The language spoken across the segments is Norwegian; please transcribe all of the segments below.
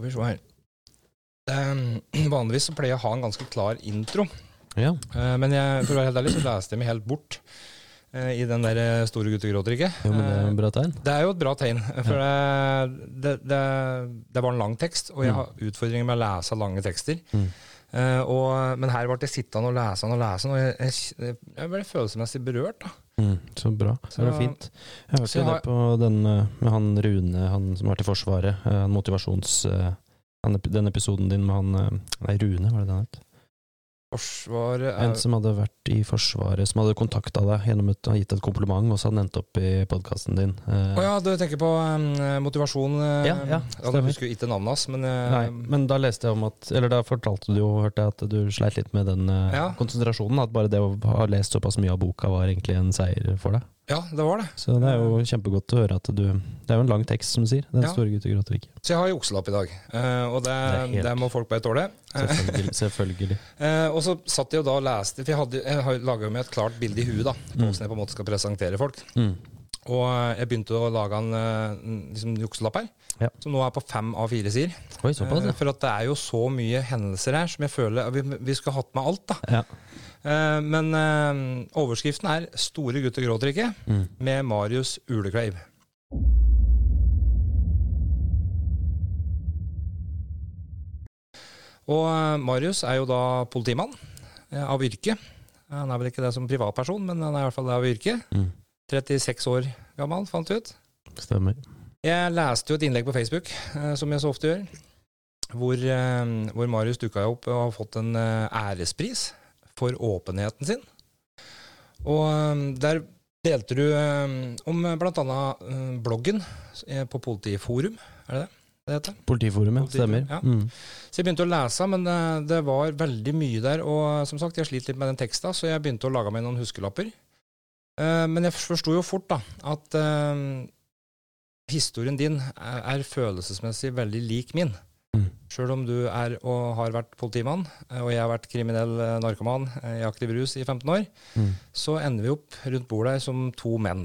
Skal vi se her. Um, vanligvis så pleier jeg å ha en ganske klar intro, Ja. Uh, men jeg, for å være helt ærlig så leste jeg meg helt bort uh, i den der Store ikke. Jo, men det er jo et bra tegn. det er jo et bra tegn, for det, det, det, det var en lang tekst, og jeg har utfordringer med å lese lange tekster. Mm. Uh, og, men her ble jeg sittende og lese den og lese den, og jeg, jeg, jeg ble følelsesmessig berørt. da. Mm, så bra. Så- det var fint. Jeg hørte det på den eh, med han Rune, han som var til Forsvaret. eh, Han motivasjons... eh, han, den episoden din med han Nei, Rune, var det det han het? Forsvaret En er som hadde vært i Forsvaret, som hadde kontakta deg gjennom et, har gitt et kompliment, og så hadde han endt opp i podkasten din. eh, oh, ja, du tenker på um, motivasjon eh, Ja, ja, Jeg husker ikke navnet hans, men eh, Nei, men da leste jeg om at Eller da fortalte du jo, hørte jeg at du sleit litt med den eh, Ja. konsentrasjonen. At bare det å ha lest såpass mye av boka var egentlig en seier for deg. Ja, det var det. Så det er jo kjempegodt å høre at du Det er jo en lang tekst, som du sier. Den Ja. store gutter gråter ikke. Så jeg har jukselapp i dag, eh, og det, Det det, må folk bare tåle. Selvfølgelig. selvfølgelig. Eh, og så satt jeg jo da og leste, for jeg, hadde, jeg laga meg et klart bilde i huet da, på Mm. hvordan jeg på en måte skal presentere folk. Mm. Og eh, jeg begynte å lage en eh, liksom jukselapp her, Ja. som nå er på fem av fire sider. Oi, såpass, Eh, ja. for at det er jo så mye hendelser her som jeg føler Vi, vi skulle hatt med alt, da. ja. Eh, men eh, overskriften er 'Store gutter gråter ikke', Mm. med Marius Ulekleiv. Og eh, Marius er jo da politimann av yrke. Han er vel ikke det som privatperson, men han er i hvert fall det av yrke. Mm. 36 år gammel, fant du ut. Stemmer. Jeg leste jo et innlegg på Facebook, som jeg så ofte gjør, hvor, hvor Marius dukka opp og har fått en ærespris for åpenheten sin. Og eh, der delte du eh, om bl.a. blant annet eh, bloggen eh, på Politiforum, er det det det heter? Politiforum, stemmer. ja. Mm. Så jeg begynte å lese, men det, det var veldig mye der. Og som sagt, jeg sliter litt med den teksta, så jeg begynte å lage meg noen huskelapper. Men jeg forsto jo fort da, at eh, historien din er, er følelsesmessig veldig lik min. Mm. Sjøl om du er og har vært politimann, eh, og jeg har vært kriminell eh, narkoman eh, i aktiv rus i 15 år, Mm. så ender vi opp rundt bordet som to menn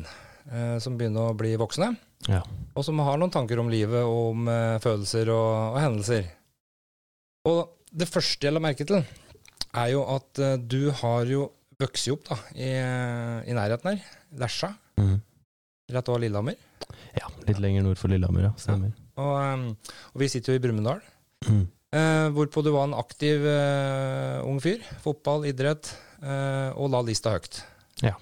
eh, som begynner å bli voksne, Ja. og som har noen tanker om livet og om eh, følelser og, og hendelser. Og det første jeg la merke til, er jo at eh, du har jo vokst opp da, i, i nærheten her, Lesja, Mm. rett over Lillehammer. ja. Litt lenger nord for Lillehammer, ja. Stemmer. Og, og vi sitter jo i Brumunddal, Mm. eh, hvorpå du var en aktiv eh, ung fyr. Fotball, idrett, eh, og la lista høyt. Ja.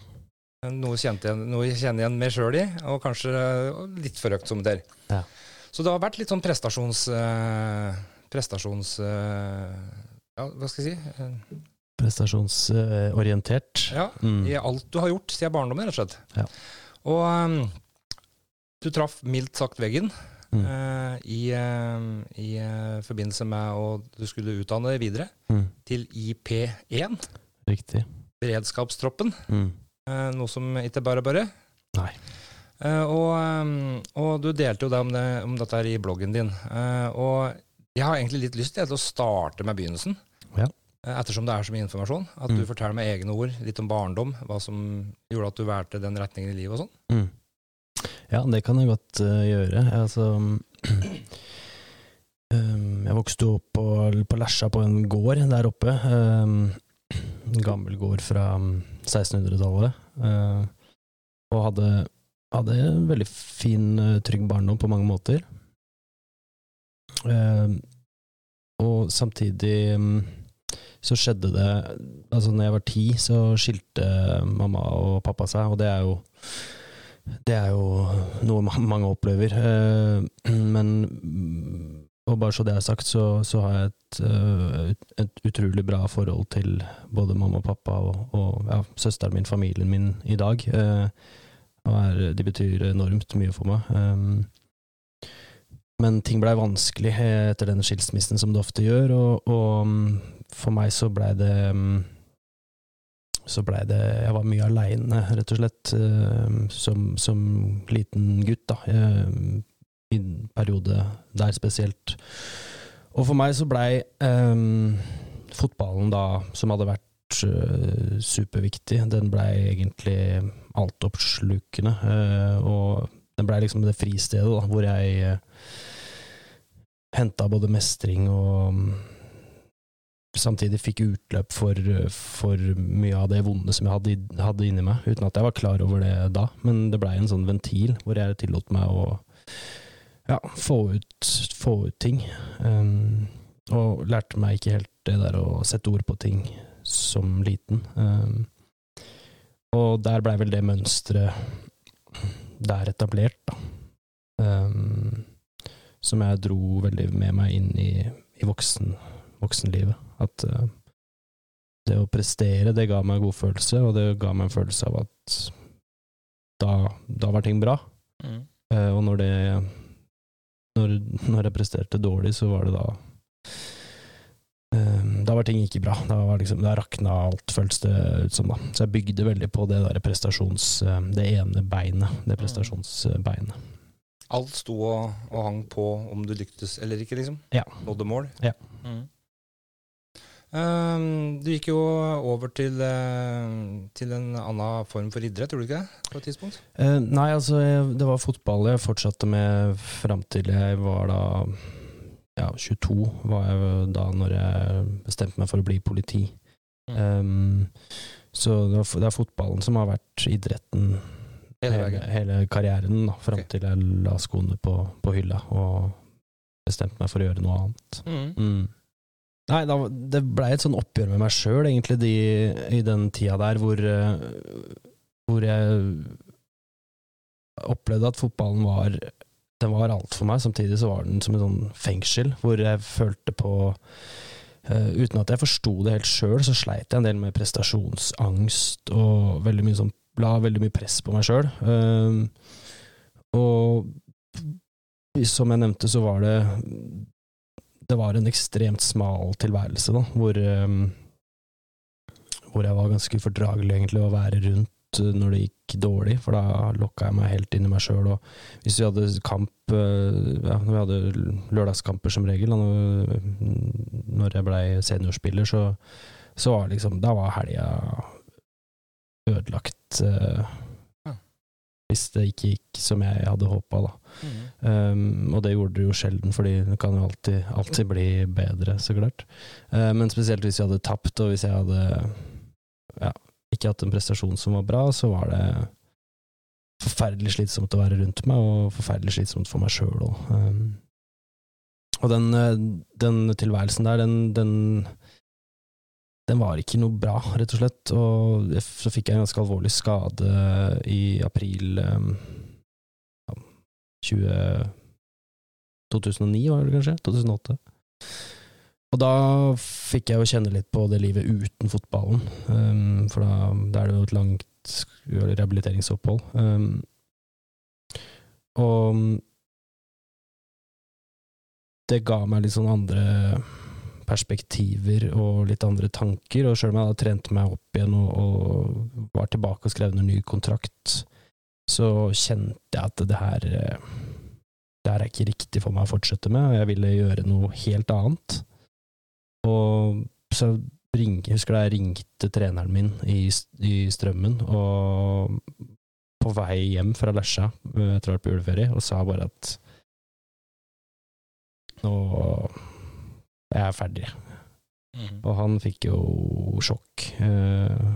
Noe, kjente noe jeg kjenner igjen meg sjøl i, og kanskje eh, litt for høyt som der. Ja. Så det har vært litt sånn prestasjons... eh, prestasjons... eh, ja, hva skal jeg si? Prestasjonsorientert. Ja, Mm. i alt du har gjort siden barndommen, rett og slett. Ja. Og um, du traff mildt sagt veggen Mm. eh, i, uh, i uh, forbindelse med at du skulle utdanne deg videre Mm. til IP1, Riktig. beredskapstroppen. Mm. noe som ikke bare bare. Nei. Og, um, og du delte jo det om, det om dette her i bloggen din. Og jeg har egentlig litt lyst til å starte med begynnelsen. Ja. Ettersom det er så mye informasjon. At du Mm. forteller med egne ord litt om barndom, hva som gjorde at du valgte den retningen i livet og sånn. Mm. Ja, det kan jeg godt uh, gjøre. Altså um, Jeg vokste opp på, på Lesja, på en gård der oppe. Um, en gammel gård fra um, 1600-tallet. Uh, og hadde, hadde en veldig fin, eh, trygg barndom på mange måter. Uh, og samtidig um, så skjedde det Altså, når jeg var ti, så skilte mamma og pappa seg, og det er jo det er jo noe mange opplever. eh, Men og bare så det er sagt, så, så har jeg et, eh, et utrolig bra forhold til både mamma og pappa og, og ja, søsteren min, familien min, i dag. eh, Og er, de betyr enormt mye for meg. Men ting blei vanskelig etter den skilsmissen, som det ofte gjør, og, og mm, for meg så blei det mm, så blei det Jeg var mye aleine, rett og slett, eh, som, som liten gutt, da. eh, I en periode der spesielt. Og for meg så blei um, fotballen da, som hadde vært uh, superviktig, den blei egentlig altoppslukende. Uh, og den blei liksom det fristedet da, hvor jeg uh, henta både mestring og samtidig fikk utløp for, for mye av det vonde som jeg hadde, hadde inni meg, uten at jeg var klar over det da. Men det blei en sånn ventil hvor jeg tillot meg å ja, få ut, få ut ting. Um, og lærte meg ikke helt det der å sette ord på ting som liten. Um, og der blei vel det mønsteret der etablert, da. Um, som jeg dro veldig med meg inn i, i voksen, voksenlivet. At uh, det å prestere, det ga meg en god følelse, og det ga meg en følelse av at da, da var ting bra. Mm. Uh, og når det når, når jeg presterte dårlig, så var det da uh, Da var ting ikke bra. Da, var liksom, da rakna alt, føltes det ut som. da. Så jeg bygde veldig på det der prestasjons... Det ene beinet. Det prestasjonsbeinet. Alt sto og, og hang på om du lyktes eller ikke, liksom? Ja. Nådde mål? Ja. Mm. Ehm, du gikk jo over til, eh, til en annen form for idrett, gjorde du ikke det? På et tidspunkt? Eh, nei, altså, det var fotball jeg fortsatte med fram til jeg var da ja, 22, var jeg da når jeg bestemte meg for å bli politi. Mm. Um, så det er, fotballen som har vært idretten Hele hele karrieren, da, fram okay. til jeg la skoene på, på hylla og bestemte meg for å gjøre noe annet. Mm. Mm. Nei, da, det blei et sånn oppgjør med meg sjøl, egentlig, de, i den tida der hvor, eh, hvor jeg opplevde at fotballen var Den var alt for meg. Samtidig så var den som et sånn fengsel, hvor jeg følte på uh, Uten at jeg forsto det helt sjøl, så sleit jeg en del med prestasjonsangst og veldig mye sånn La veldig mye press på meg sjøl. og som jeg nevnte, så var det det var en ekstremt smal tilværelse, da, hvor, um, hvor jeg var ganske fordragelig egentlig å være rundt uh, når det gikk dårlig, for da lokka jeg meg helt inn i meg sjøl. Hvis vi hadde kamp, uh, ja, vi hadde lørdagskamper som regel, da, når, jeg blei seniorspiller, så, så var liksom Da var helga ødelagt. Hvis det ikke gikk som jeg hadde håpa. Mm. Um, og det gjorde det jo sjelden, fordi det kan jo alltid, alltid bli bedre, så klart. Uh, men spesielt hvis jeg hadde tapt, og hvis jeg hadde ja, ikke hatt en prestasjon som var bra, så var det forferdelig slitsomt å være rundt meg, og forferdelig slitsomt for meg sjøl òg. Um, og den, uh, den tilværelsen der, den, den den var ikke noe bra, rett og slett. Og så fikk jeg en ganske alvorlig skade i april um, 20, 2009, var det kanskje? 2008. Og da fikk jeg jo kjenne litt på det livet uten fotballen, um, for da, da er det jo et langt rehabiliteringsopphold. Um, og det ga meg litt sånn andre perspektiver og litt andre tanker, og sjøl om jeg hadde trent meg opp igjen og, og var tilbake og skrev under ny kontrakt, så kjente jeg at det her eh, det her er ikke riktig for meg å fortsette med, og jeg ville gjøre noe helt annet. Og så ring, husker jeg ringte treneren min i, i Strømmen, og på vei hjem fra Lesja eh, etter å ha vært på juleferie, og sa bare at nå jeg er ferdig. Mm. Og han fikk jo sjokk, eh,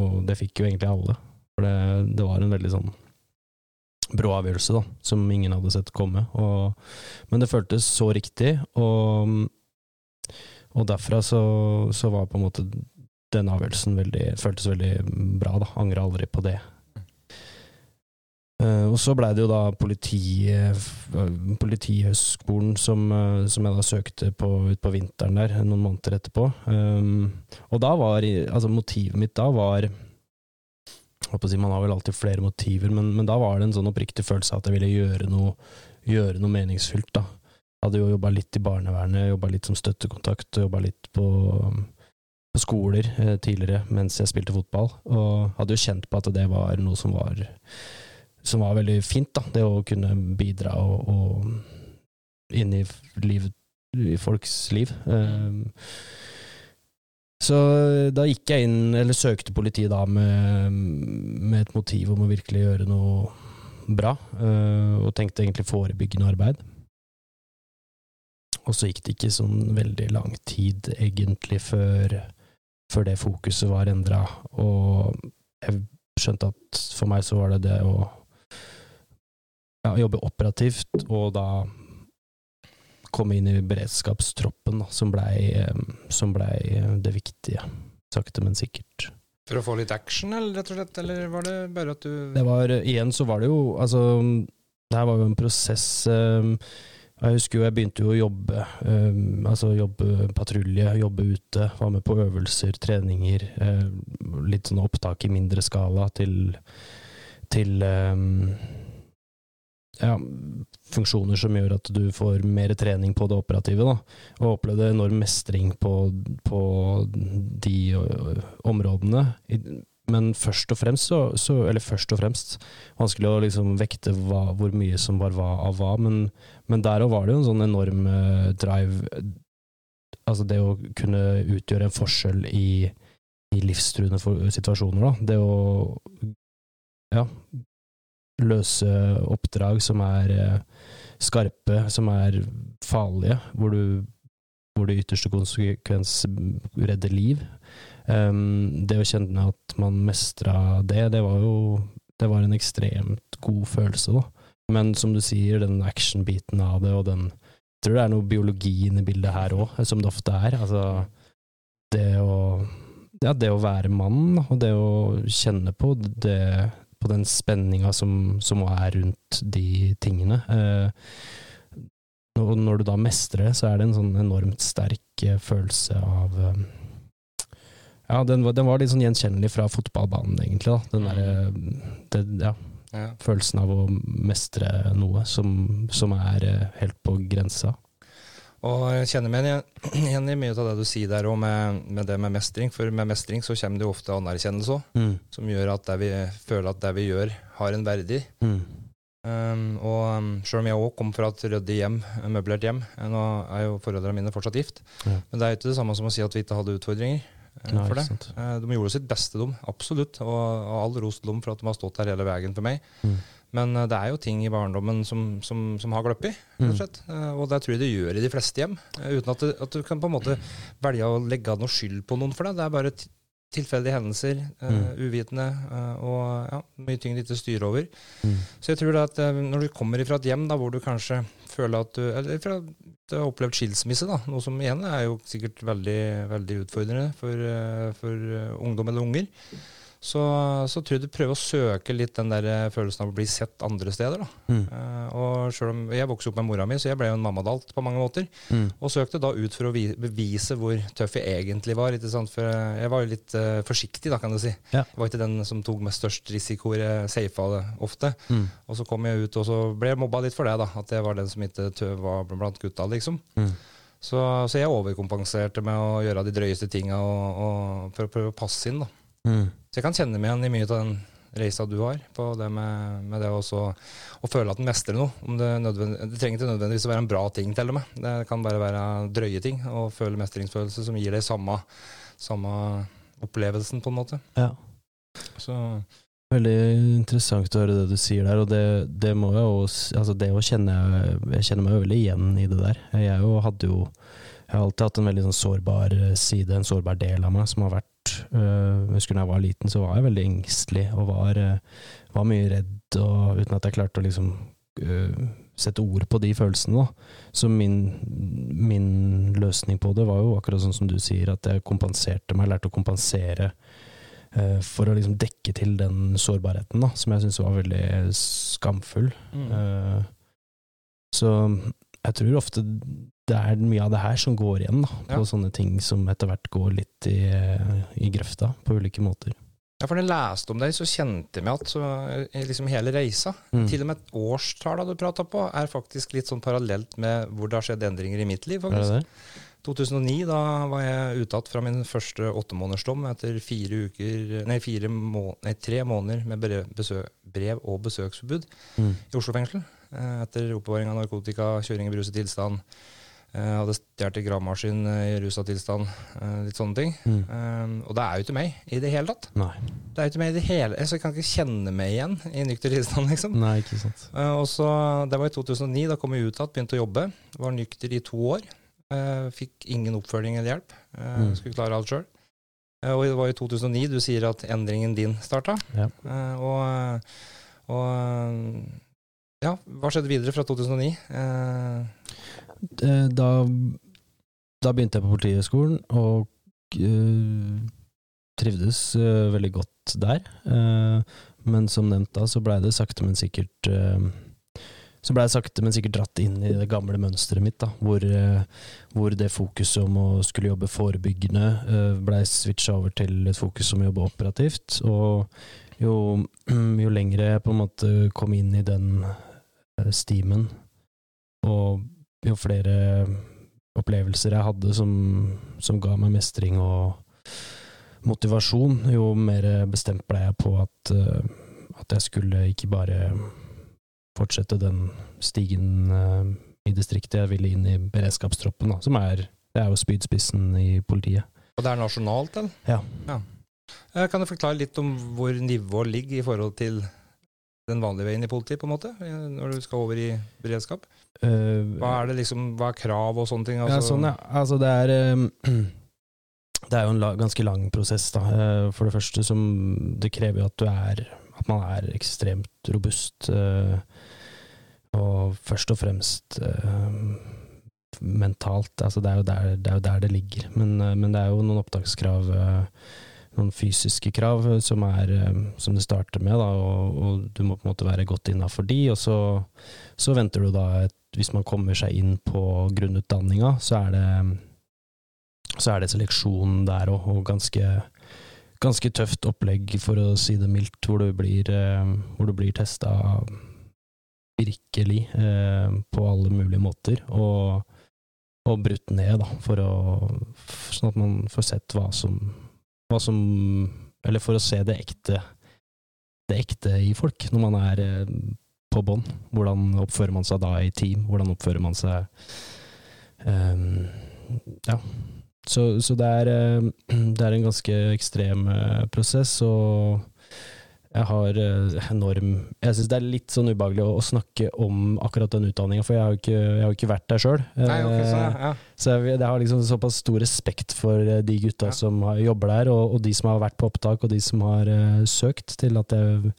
og det fikk jo egentlig alle. For det, det var en veldig sånn brå avgjørelse, da, som ingen hadde sett komme. Og, men det føltes så riktig, og, og derfra så, så var på en måte den avgjørelsen veldig, føltes veldig bra, da. Angra aldri på det. Eh, og så blei det jo da politi, Politihøgskolen som, eh, som jeg da søkte på utpå vinteren der, noen måneder etterpå. Og da var altså motivet mitt da var å si, Man har vel alltid flere motiver, men, men da var det en sånn oppriktig følelse av at jeg ville gjøre noe, gjøre noe meningsfylt. da. Jeg hadde jo jobba litt i barnevernet, jobba litt som støttekontakt, jobba litt på, på skoler eh, tidligere mens jeg spilte fotball, og hadde jo kjent på at det var noe som var som var veldig fint, da. Det å kunne bidra og, og inn i liv, i folks liv. Um, så da gikk jeg inn, eller søkte politiet da med, med et motiv om å virkelig gjøre noe bra, uh, og tenkte egentlig forebyggende arbeid. og så gikk det ikke sånn veldig lang tid, egentlig, før, før det fokuset var endra. Og jeg skjønte at for meg så var det det å ja, jobbe operativt, og da komme inn i beredskapstroppen, da, som blei ble det viktige. Sakte, men sikkert. For å få litt action, eller rett og slett? Eller var det bare at du Det var, igjen så var det jo, altså Det her var jo en prosess um, Jeg husker jo jeg begynte jo å jobbe, um, altså jobbe patrulje, jobbe ute. Var med på øvelser, treninger. Um, litt sånn opptak i mindre skala til, til um, ja, funksjoner som gjør at du får mer trening på det operative. Da. Og opplevde enorm mestring på, på de områdene. Men først og fremst, så, så, eller først og fremst, vanskelig å liksom vekte hva, hvor mye som var hva av hva, men, men der òg var det jo en sånn enorm uh, drive Altså det å kunne utgjøre en forskjell i, i livstruende situasjoner, da. Det å ja, løse oppdrag som er uh, skarpe, som er farlige, hvor du hvor det ytterste konsekvens redder liv. Um, det å kjenne at man mestra det, det var jo det var en ekstremt god følelse, da. Men som du sier, den action-biten av det, og den Jeg tror det er noe biologi inne i bildet her òg, som det ofte er. Altså, det å Ja, det å være mann, og det å kjenne på det på den spenninga som, som er rundt de tingene. Eh, og når du da mestrer det, så er det en sånn enormt sterk eh, følelse av eh, Ja, den, den, var litt sånn gjenkjennelig fra fotballbanen, egentlig. da. Den der, det, ja, ja. Følelsen av å mestre noe som, som er helt på grensa. Og jeg kjenner meg igjen i mye av det du sier der òg med, med, det med mestring. For med mestring så kommer det jo ofte anerkjennelse òg, mm. som gjør at vi føler at det vi gjør, har en verdi. Mm. Um, og um, Sjøl om jeg òg kom fra et ryddig hjem, møblert hjem, nå er jo foreldrene mine fortsatt gift, ja. men det er jo ikke det samme som å si at vi ikke hadde utfordringer. Uh, Nei, for det. Uh, de gjorde sitt beste, de. Absolutt. Og, og all ros til dem for at de har stått der hele veien for meg. Mm. Men uh, det er jo ting i barndommen som, som, som har gløpp i. mm. Uh, og det tror jeg det gjør i de fleste hjem. Uh, uten at, det, at, du kan på en måte velge å legge noe skyld på noen for det. Det er bare tilfeldige hendelser, mm. uvitende, og ja, mye ting du ikke styrer over. Mm. Så jeg tror at når du kommer fra et hjem da, hvor du kanskje føler at du Eller fra du har opplevd skilsmisse, da, noe som igjen er jo sikkert veldig, veldig utfordrende for, for ungdom eller unger så, så, tror jeg du prøver å søke litt den der eh, følelsen av å bli sett andre steder. Mm. Uh, og selv om Jeg vokste opp med mora mi, så jeg ble jo en mammadalt på mange måter. Mm. Og søkte da ut for å bevise hvor tøff jeg egentlig var. For jeg var jo litt uh, forsiktig, da, kan du si. Ja. Jeg var ikke den som tok med størst risiko. Jeg safa det ofte. Mm. Og så kom jeg ut, og så ble jeg mobba litt for det. da, At jeg var den som ikke tøv var blant gutta, liksom. Mm. Så, så, jeg overkompenserte med å gjøre de drøyeste tinga for å prøve å passe inn. da. Mm. Så jeg kan kjenne meg igjen i mye av den reisa du har, på det med, med det også, å føle at en mestrer noe. Det, det, trenger ikke nødvendigvis å være en bra ting, til og med. Det kan bare være drøye ting, og føle mestringsfølelse som gir deg samme, samme opplevelsen, på en måte. Ja. Så Veldig interessant å høre det du sier der, og det, det må jeg også Altså, det å kjenne Jeg kjenner meg veldig igjen i det der. Jeg jo hadde jo Jeg har alltid hatt en veldig sånn sårbar side, en sårbar del av meg, som har vært øh, jeg husker da jeg var liten, så var jeg veldig engstelig og var, øh, var mye redd, og, uten at jeg klarte å liksom øh, sette ord på de følelsene. Da. Så min, min, løsning på det var jo akkurat sånn som du sier, at jeg kompenserte meg, lærte å kompensere for å liksom dekke til den sårbarheten, da, som jeg syntes var veldig skamfull. Mm. så jeg tror ofte det er mye av det her som går igjen, da, på ja. sånne ting som etter hvert går litt i, i grøfta, på ulike måter. Ja, for Når jeg leste om deg, så kjente jeg meg at så, liksom hele reisa, mm. til og med et årstall du prata på, er faktisk litt sånn parallelt med hvor det har skjedd endringer i mitt liv. faktisk. Det det? 2009, da var jeg uttatt fra min første åttemånedersdom etter fire uker, nei, fire må, nei, tre måneder med brev, besøk, brev og besøksforbud mm. i Oslo fengsel. Eh, etter oppbevaring av narkotika, kjøring i beruset tilstand. Jeg eh, hadde stjålet gravemaskin eh, i rusa tilstand. Litt sånne ting. Mm. Um, og det er jo ikke meg i det hele tatt. Nei. Det er jo ikke meg i det hele Så jeg kan ikke kjenne meg igjen i nykter tilstand, liksom. Nei, ikke sant. Uh, og så, Det var i 2009. Da kom jeg ut igjen, begynte å jobbe. Var nykter i to år. Uh, fikk ingen oppfølging eller hjelp. Uh, Mm. Skulle klare alt sjøl. Og det var i 2009 du sier at endringen din starta. Ja. Eh, Og, og ja, hva skjedde videre fra 2009? Eh, Eh, Da, da begynte jeg på Politihøgskolen, og uh, trivdes uh, veldig godt der. Uh, men som nevnt da, så blei det sakte, men sikkert eh, så blei jeg sakte, men sikkert dratt inn i det gamle mønsteret mitt, da, hvor, eh, hvor det fokuset om å skulle jobbe forebyggende blei switcha over til et fokus om å jobbe operativt. Og jo, jo lengre jeg på en måte kom inn i den eh, stimen, og jo flere opplevelser jeg hadde som, som ga meg mestring og motivasjon, jo mer bestemt ble jeg på at, eh, at jeg skulle ikke bare fortsette den stigen eh, i distriktet. Jeg ville inn i beredskapstroppen, da, som er, det er jo spydspissen i politiet. og det er nasjonalt, eller? Ja. ja. Kan du forklare litt om hvor nivået ligger i forhold til den vanlige veien i politiet, på en måte, eh, når du skal over i beredskap? Eh, Hva er det liksom, hva er krav og sånne ting? Ja, Altså, sånn, ja. Altså, det er um, Det er jo en la, ganske lang prosess, da. Eh, For det første som Det krever jo at du er At man er ekstremt robust. Uh, Og først og fremst uh, mentalt. Altså, det er der det, er jo der det ligger. Men, men det er jo noen opptakskrav noen fysiske krav som, er, som det starter med, da, og, og du må på en måte være godt innafor de. Og så, så venter du da et Hvis man kommer seg inn på grunnutdanninga, så er det så er det seleksjon der òg, og ganske, ganske tøft opplegg, for å si det mildt, hvor du blir, eh, hvor blir testa virkelig eh, på alle mulige måter, og, og brutt ned, da, for å Sånn at man får sett hva som, hva som Eller for å se det ekte det ekte i folk, når man er eh, på bånn. Hvordan oppfører man seg da i team? Hvordan oppfører man seg um, Ja. Så, så det, er, eh, det er en ganske ekstrem eh, prosess, og jeg har eh, enorm Jeg syns det er litt sånn ubehagelig å, å snakke om akkurat den utdanninga, for jeg har jo ikke, jeg har ikke vært der sjøl. Okay, ok, sånn, ja. Så jeg, jeg har liksom såpass stor respekt for de gutta Ja. som har, jobber der, og, og de som har vært på opptak, og de som har uh, søkt, til at jeg,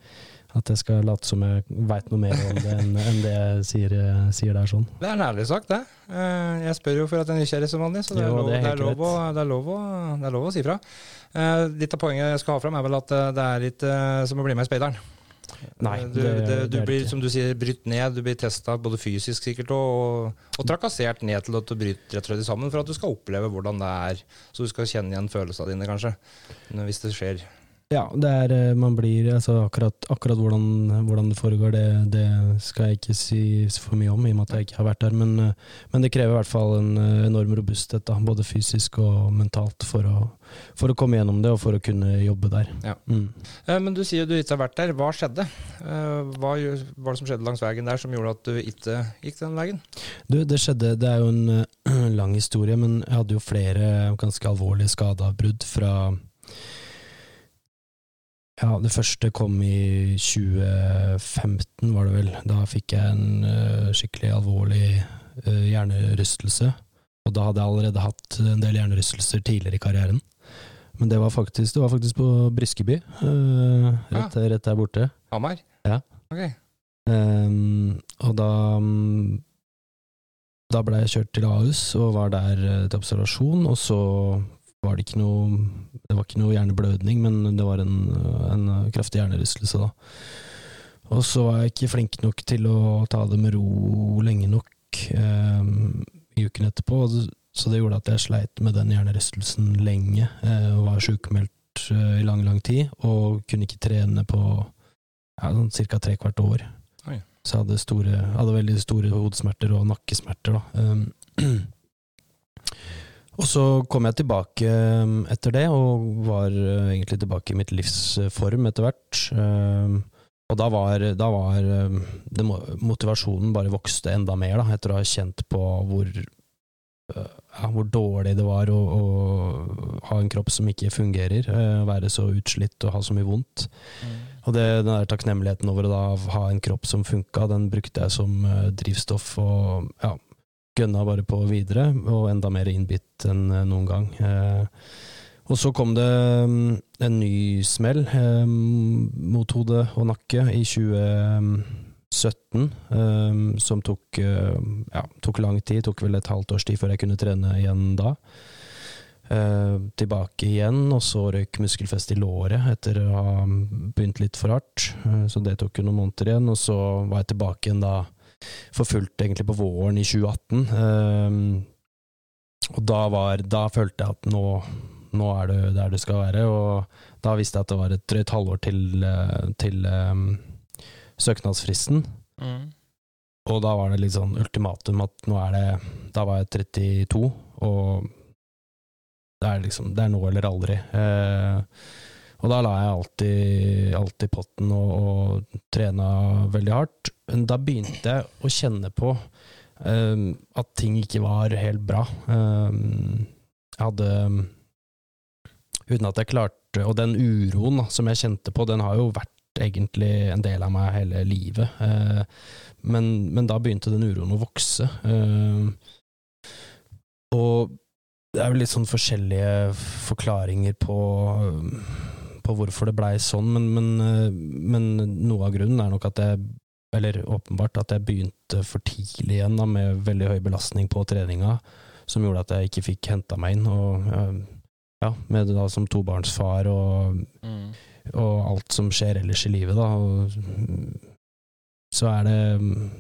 at jeg skal late som jeg veit noe mer om det enn enn det jeg sier, eh, sier der sånn. Det er en ærlig sak, det. Eh, Jeg spør jo for at jeg er nysgjerrig som vanlig, så det er, Jo, lov, det er det, er lov, å, det, er lov, å, det er lov å si fra. Eh, Litt av poenget jeg skal ha fram, er vel at det er litt som å bli med i Speideren. Nei, du, det- det, du det blir, som du sier, brytt ned, du blir testa både fysisk sikkert og, og trakassert ned til at du bryter rett og slett sammen for at du skal oppleve hvordan det er. Så du skal kjenne igjen følelsene dine, kanskje, hvis det skjer. Ja, er eh, Man blir altså Akkurat, akkurat hvordan, hvordan det foregår, det, det skal jeg ikke si for mye om, i og med at jeg ikke har vært der. Men, eh, men det krever i hvert fall en eh, enorm robusthet, da, både fysisk og mentalt, for å, for å komme gjennom det og for å kunne jobbe der. Ja. Mm. Men du sier du ikke har vært der. Hva skjedde? Hva var det som skjedde langs veien der som gjorde at du ikke gikk den veien? Du, det skjedde Det er jo en lang historie, men jeg hadde jo flere ganske alvorlige skadeavbrudd fra Ja, det første kom i 2015, var det vel. Da fikk jeg en uh, skikkelig alvorlig uh, hjernerystelse. Og da hadde jeg allerede hatt en del hjernerystelser tidligere i karrieren. Men det var faktisk, det var faktisk på Briskeby, uh, rett, rett der borte. Hamar? Ja. Ok. Um, og da um, Da ble jeg kjørt til Ahus og var der til observasjon, og så var det ikke noe Det var ikke noe hjerneblødning, men det var en, en kraftig hjernerystelse, da. Og så var jeg ikke flink nok til å ta det med ro lenge nok ehm, i uken etterpå, så det gjorde at jeg sleit med den hjernerystelsen lenge, eh, og var sjukmeldt eh, i lang, lang tid, og kunne ikke trene på ja, sånn ca. trekvart år. Oi. Så jeg hadde, store, hadde veldig store hodesmerter og nakkesmerter. Da. Um, og så kom jeg tilbake um, etter det, og var uh, egentlig tilbake i mitt livs uh, form etter hvert. Um, og da var, da var um, det, motivasjonen bare vokste enda mer, da, etter å ha kjent på hvor uh, ja, hvor dårlig det var å, å ha en kropp som ikke fungerer, være så utslitt og ha så mye vondt. Og det, den der takknemligheten over å da ha en kropp som funka, den brukte jeg som drivstoff. Og ja, gønna bare på videre, og enda mer innbitt enn eh, noen gang. Eh, og så kom det mm, en ny smell eh, mot hode og nakke i 2017, eh, som tok, ja, tok lang tid. Tok vel et halvt års tid før jeg kunne trene igjen da. Tilbake igjen, og så røyk muskelfest i låret etter å ha begynt litt for hardt. Så det tok jo noen måneder igjen, og så var jeg tilbake igjen da for fullt egentlig på våren i 2018. Eh, og da, var, da følte jeg at nå, nå er det der du skal være, og da visste jeg at det var et drøyt halvår til, eh, til um, søknadsfristen. Mm. Og da var det litt sånn ultimatum at nå er det Da var jeg 32, og det er liksom Det er nå eller aldri. Eh, og da la jeg alltid, alltid potten og, og trena veldig hardt. Men da begynte jeg å kjenne på um, at ting ikke var helt bra. Um, jeg hadde Uten at jeg klarte Og den uroen som jeg kjente på, den har jo vært egentlig en del av meg hele livet. Uh, men, men da begynte den uroen å vokse. Uh, og det er jo litt sånn forskjellige forklaringer på, på hvorfor det blei sånn, men, men, eh, men, noe av grunnen er nok at jeg Eller åpenbart at jeg begynte for tidlig igjen da, med veldig høy belastning på treninga, som gjorde at jeg ikke fikk henta meg inn. Og eh, ja, med det da som tobarnsfar og, Mm. og alt som skjer ellers i livet, da. Og, så er det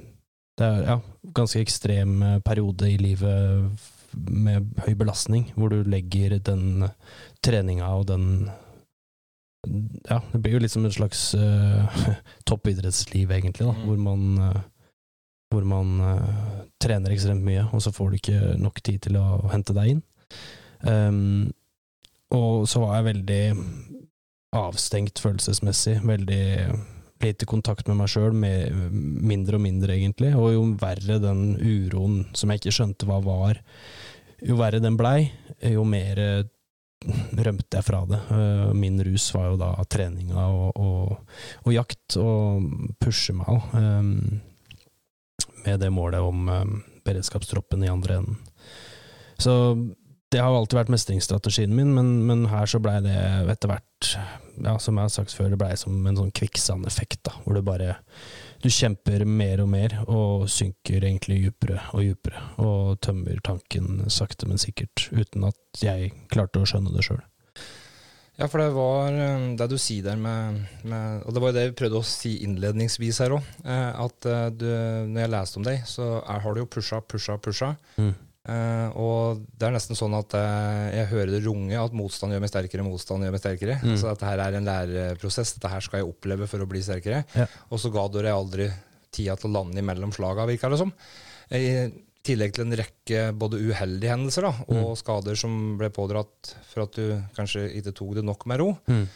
Det er ja, ganske ekstrem eh, periode i livet med høy belastning, hvor du legger den treninga og den Ja, det blir jo litt som et slags uh, toppidrettsliv, egentlig, da, Mm. hvor man uh, hvor man uh, trener ekstremt mye, og så får du ikke nok tid til å hente deg inn. Um, og så var jeg veldig avstengt følelsesmessig, veldig lite kontakt med meg sjøl, mindre og mindre, egentlig. Og jo verre den uroen som jeg ikke skjønte hva var, jo verre den blei, jo mer rømte jeg fra det. Eh, Min rus var jo da treninga og, og, og jakt, og pushe meg òg, med det målet om eh, beredskapstroppen i andre enden. Så det har jo alltid vært mestringsstrategien min, men, men her så blei det etter hvert, ja, som jeg har sagt før, det blei som en sånn kvikksandeffekt, da, hvor du bare du kjemper mer og mer, og synker egentlig dypere og dypere, og tømmer tanken sakte, men sikkert, uten at jeg klarte å skjønne det sjøl. Ja, for det var eh, det du sier der med, med Og det var jo det vi prøvde å si innledningsvis her òg. At eh, du, når jeg leste om deg, så er, har du jo pusha, pusha, pusha. Mm. Eh, og det er nesten sånn at uh, jeg hører det runge at motstand gjør meg sterkere, motstand gjør meg sterkere. Mm. Så dette her er en læreprosess. Dette her skal jeg oppleve for å bli sterkere. Ja. Og så ga deg aldri tida til å lande imellom slaga, virka det som. I tillegg til en rekke både uheldige hendelser da, og Mm. skader som ble pådratt for at du kanskje ikke tok det nok med ro. Mm.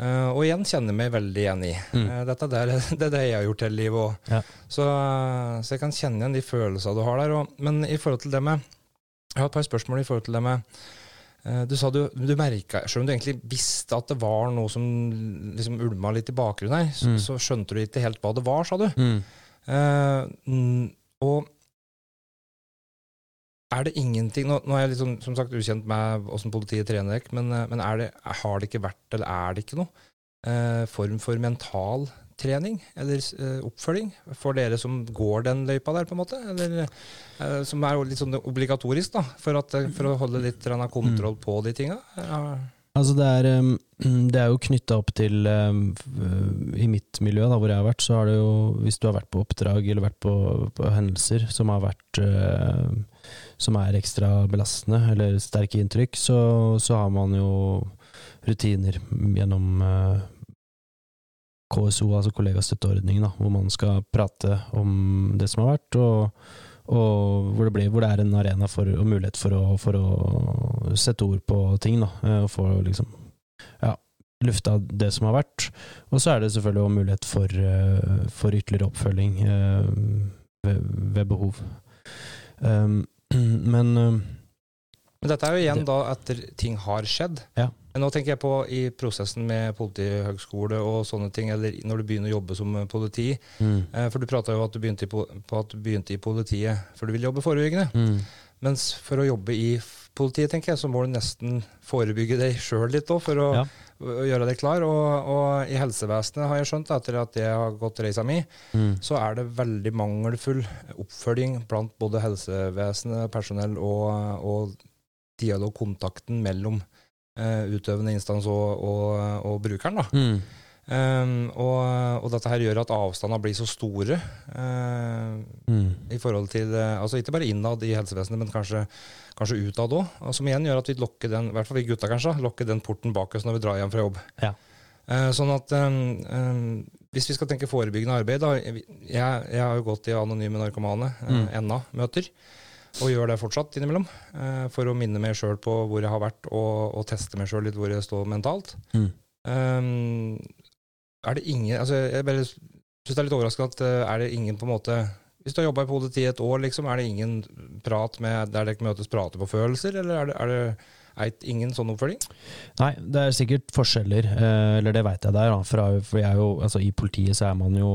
Eh, og igjen kjenner meg veldig igjen i. Mm. Uh, dette der, det er det jeg har gjort hele livet òg. Ja. Så, uh, så jeg kan kjenne igjen de følelsene du har der. Og, men i forhold til det med Jeg har et par spørsmål i forhold til det med eh, Du sa du, du merka Selv om du egentlig visste at det var noe som liksom ulma litt i bakgrunnen her, så, Mm. så skjønte du ikke helt hva det var, sa du. Mm, og er det ingenting Nå, nå er jeg liksom, som sagt ukjent med åssen politiet trener dere, men, eh, men det, har det ikke vært, eller er det ikke noe eh, form for mental trening eller eh, oppfølging for dere som går den løypa der, på en måte? Eller, eh, som er litt sånn obligatorisk, da, for, at, eh, for å holde litt kontroll på de tinga? Ja. Altså det er, det er jo knytta opp til I mitt miljø, da, hvor jeg har vært, så har det jo Hvis du har vært på oppdrag eller vært på, på hendelser som har vært uh, Som er ekstra belastende, eller sterke inntrykk, så, så har man jo rutiner gjennom eh, KSO, altså kollegastøtteordningen, da, hvor man skal prate om det som har vært, og, og hvor, det blir, hvor det er en arena for, og mulighet for å, for å sette ord på ting, da, eh, og få liksom ja, lufta det som har vært. Og så er det selvfølgelig også mulighet for, eh, for ytterligere oppfølging eh, ved, ved behov. Um, men um, Men dette er jo igjen Det- da etter ting har skjedd. Ja. Nå tenker jeg på i prosessen med politihøgskole og sånne ting, eller når du begynner å jobbe som politi. Mm. Eh, For du prata jo at du begynte i, på at du begynte i politiet for du ville jobbe forebyggende. Mm. Mens for å jobbe i politiet, tenker jeg, så må du nesten forebygge deg sjøl litt òg, for å, Ja. Å gjøre deg klar. Og, og i helsevesenet har jeg skjønt, etter at jeg har gått reisa mi, Mm. så er det veldig mangelfull oppfølging blant både helsevesenet, personell og, og dialogkontakten mellom eh, utøvende instans og, og, og brukeren. da. Mm. Um, og, og dette her gjør at avstandene blir så store Uh, Mm. i forhold til eh, Altså ikke bare innad i helsevesenet, men kanskje, kanskje utad òg. Som igjen gjør at vi lokker den, i hvert fall vi gutta kanskje, lokker den porten bak oss når vi drar hjem fra jobb. Ja. Uh, sånn at um, um, hvis vi skal tenke forebyggende arbeid, da Jeg, jeg har jo gått i Anonyme narkomane, Mm. eh, NA-møter. Og gjør det fortsatt innimellom, for å minne meg sjøl på hvor jeg har vært, og, og teste meg sjøl litt hvor jeg står mentalt. Mm. Um, er det ingen altså Jeg bare syns det er litt overraskende at uh, er det ingen på en måte Hvis du har jobba i politiet et år, liksom, er det ingen prat med der dere møtes prater på følelser, eller er det, er det eit, ingen sånn oppfølging? Nei, det er sikkert forskjeller, eh, eller det veit jeg der. Da, for jeg er jo, altså, I politiet så er man jo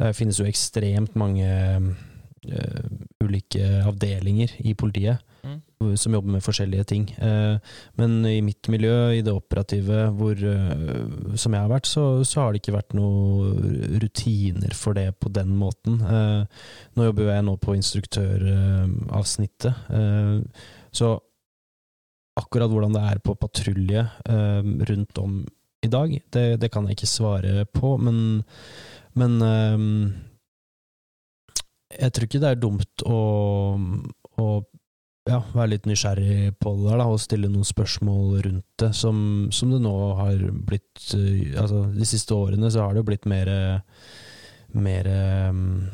Det finnes jo ekstremt mange eh, ulike avdelinger i politiet. Som jobber med forskjellige ting. Eh, men i mitt miljø, i det operative hvor, eh, som jeg har vært, så, så har det ikke vært noen rutiner for det på den måten. Eh, nå jobber jeg nå på instruktøravsnittet, så akkurat hvordan det er på patrulje rundt om i dag, det, det kan jeg ikke svare på, men, men jeg tror ikke det er dumt å, å ja, være litt nysgjerrig på det der, da, og stille noen spørsmål rundt det, som, som det nå har blitt eh, Altså, de siste årene så har det jo blitt mer mer um,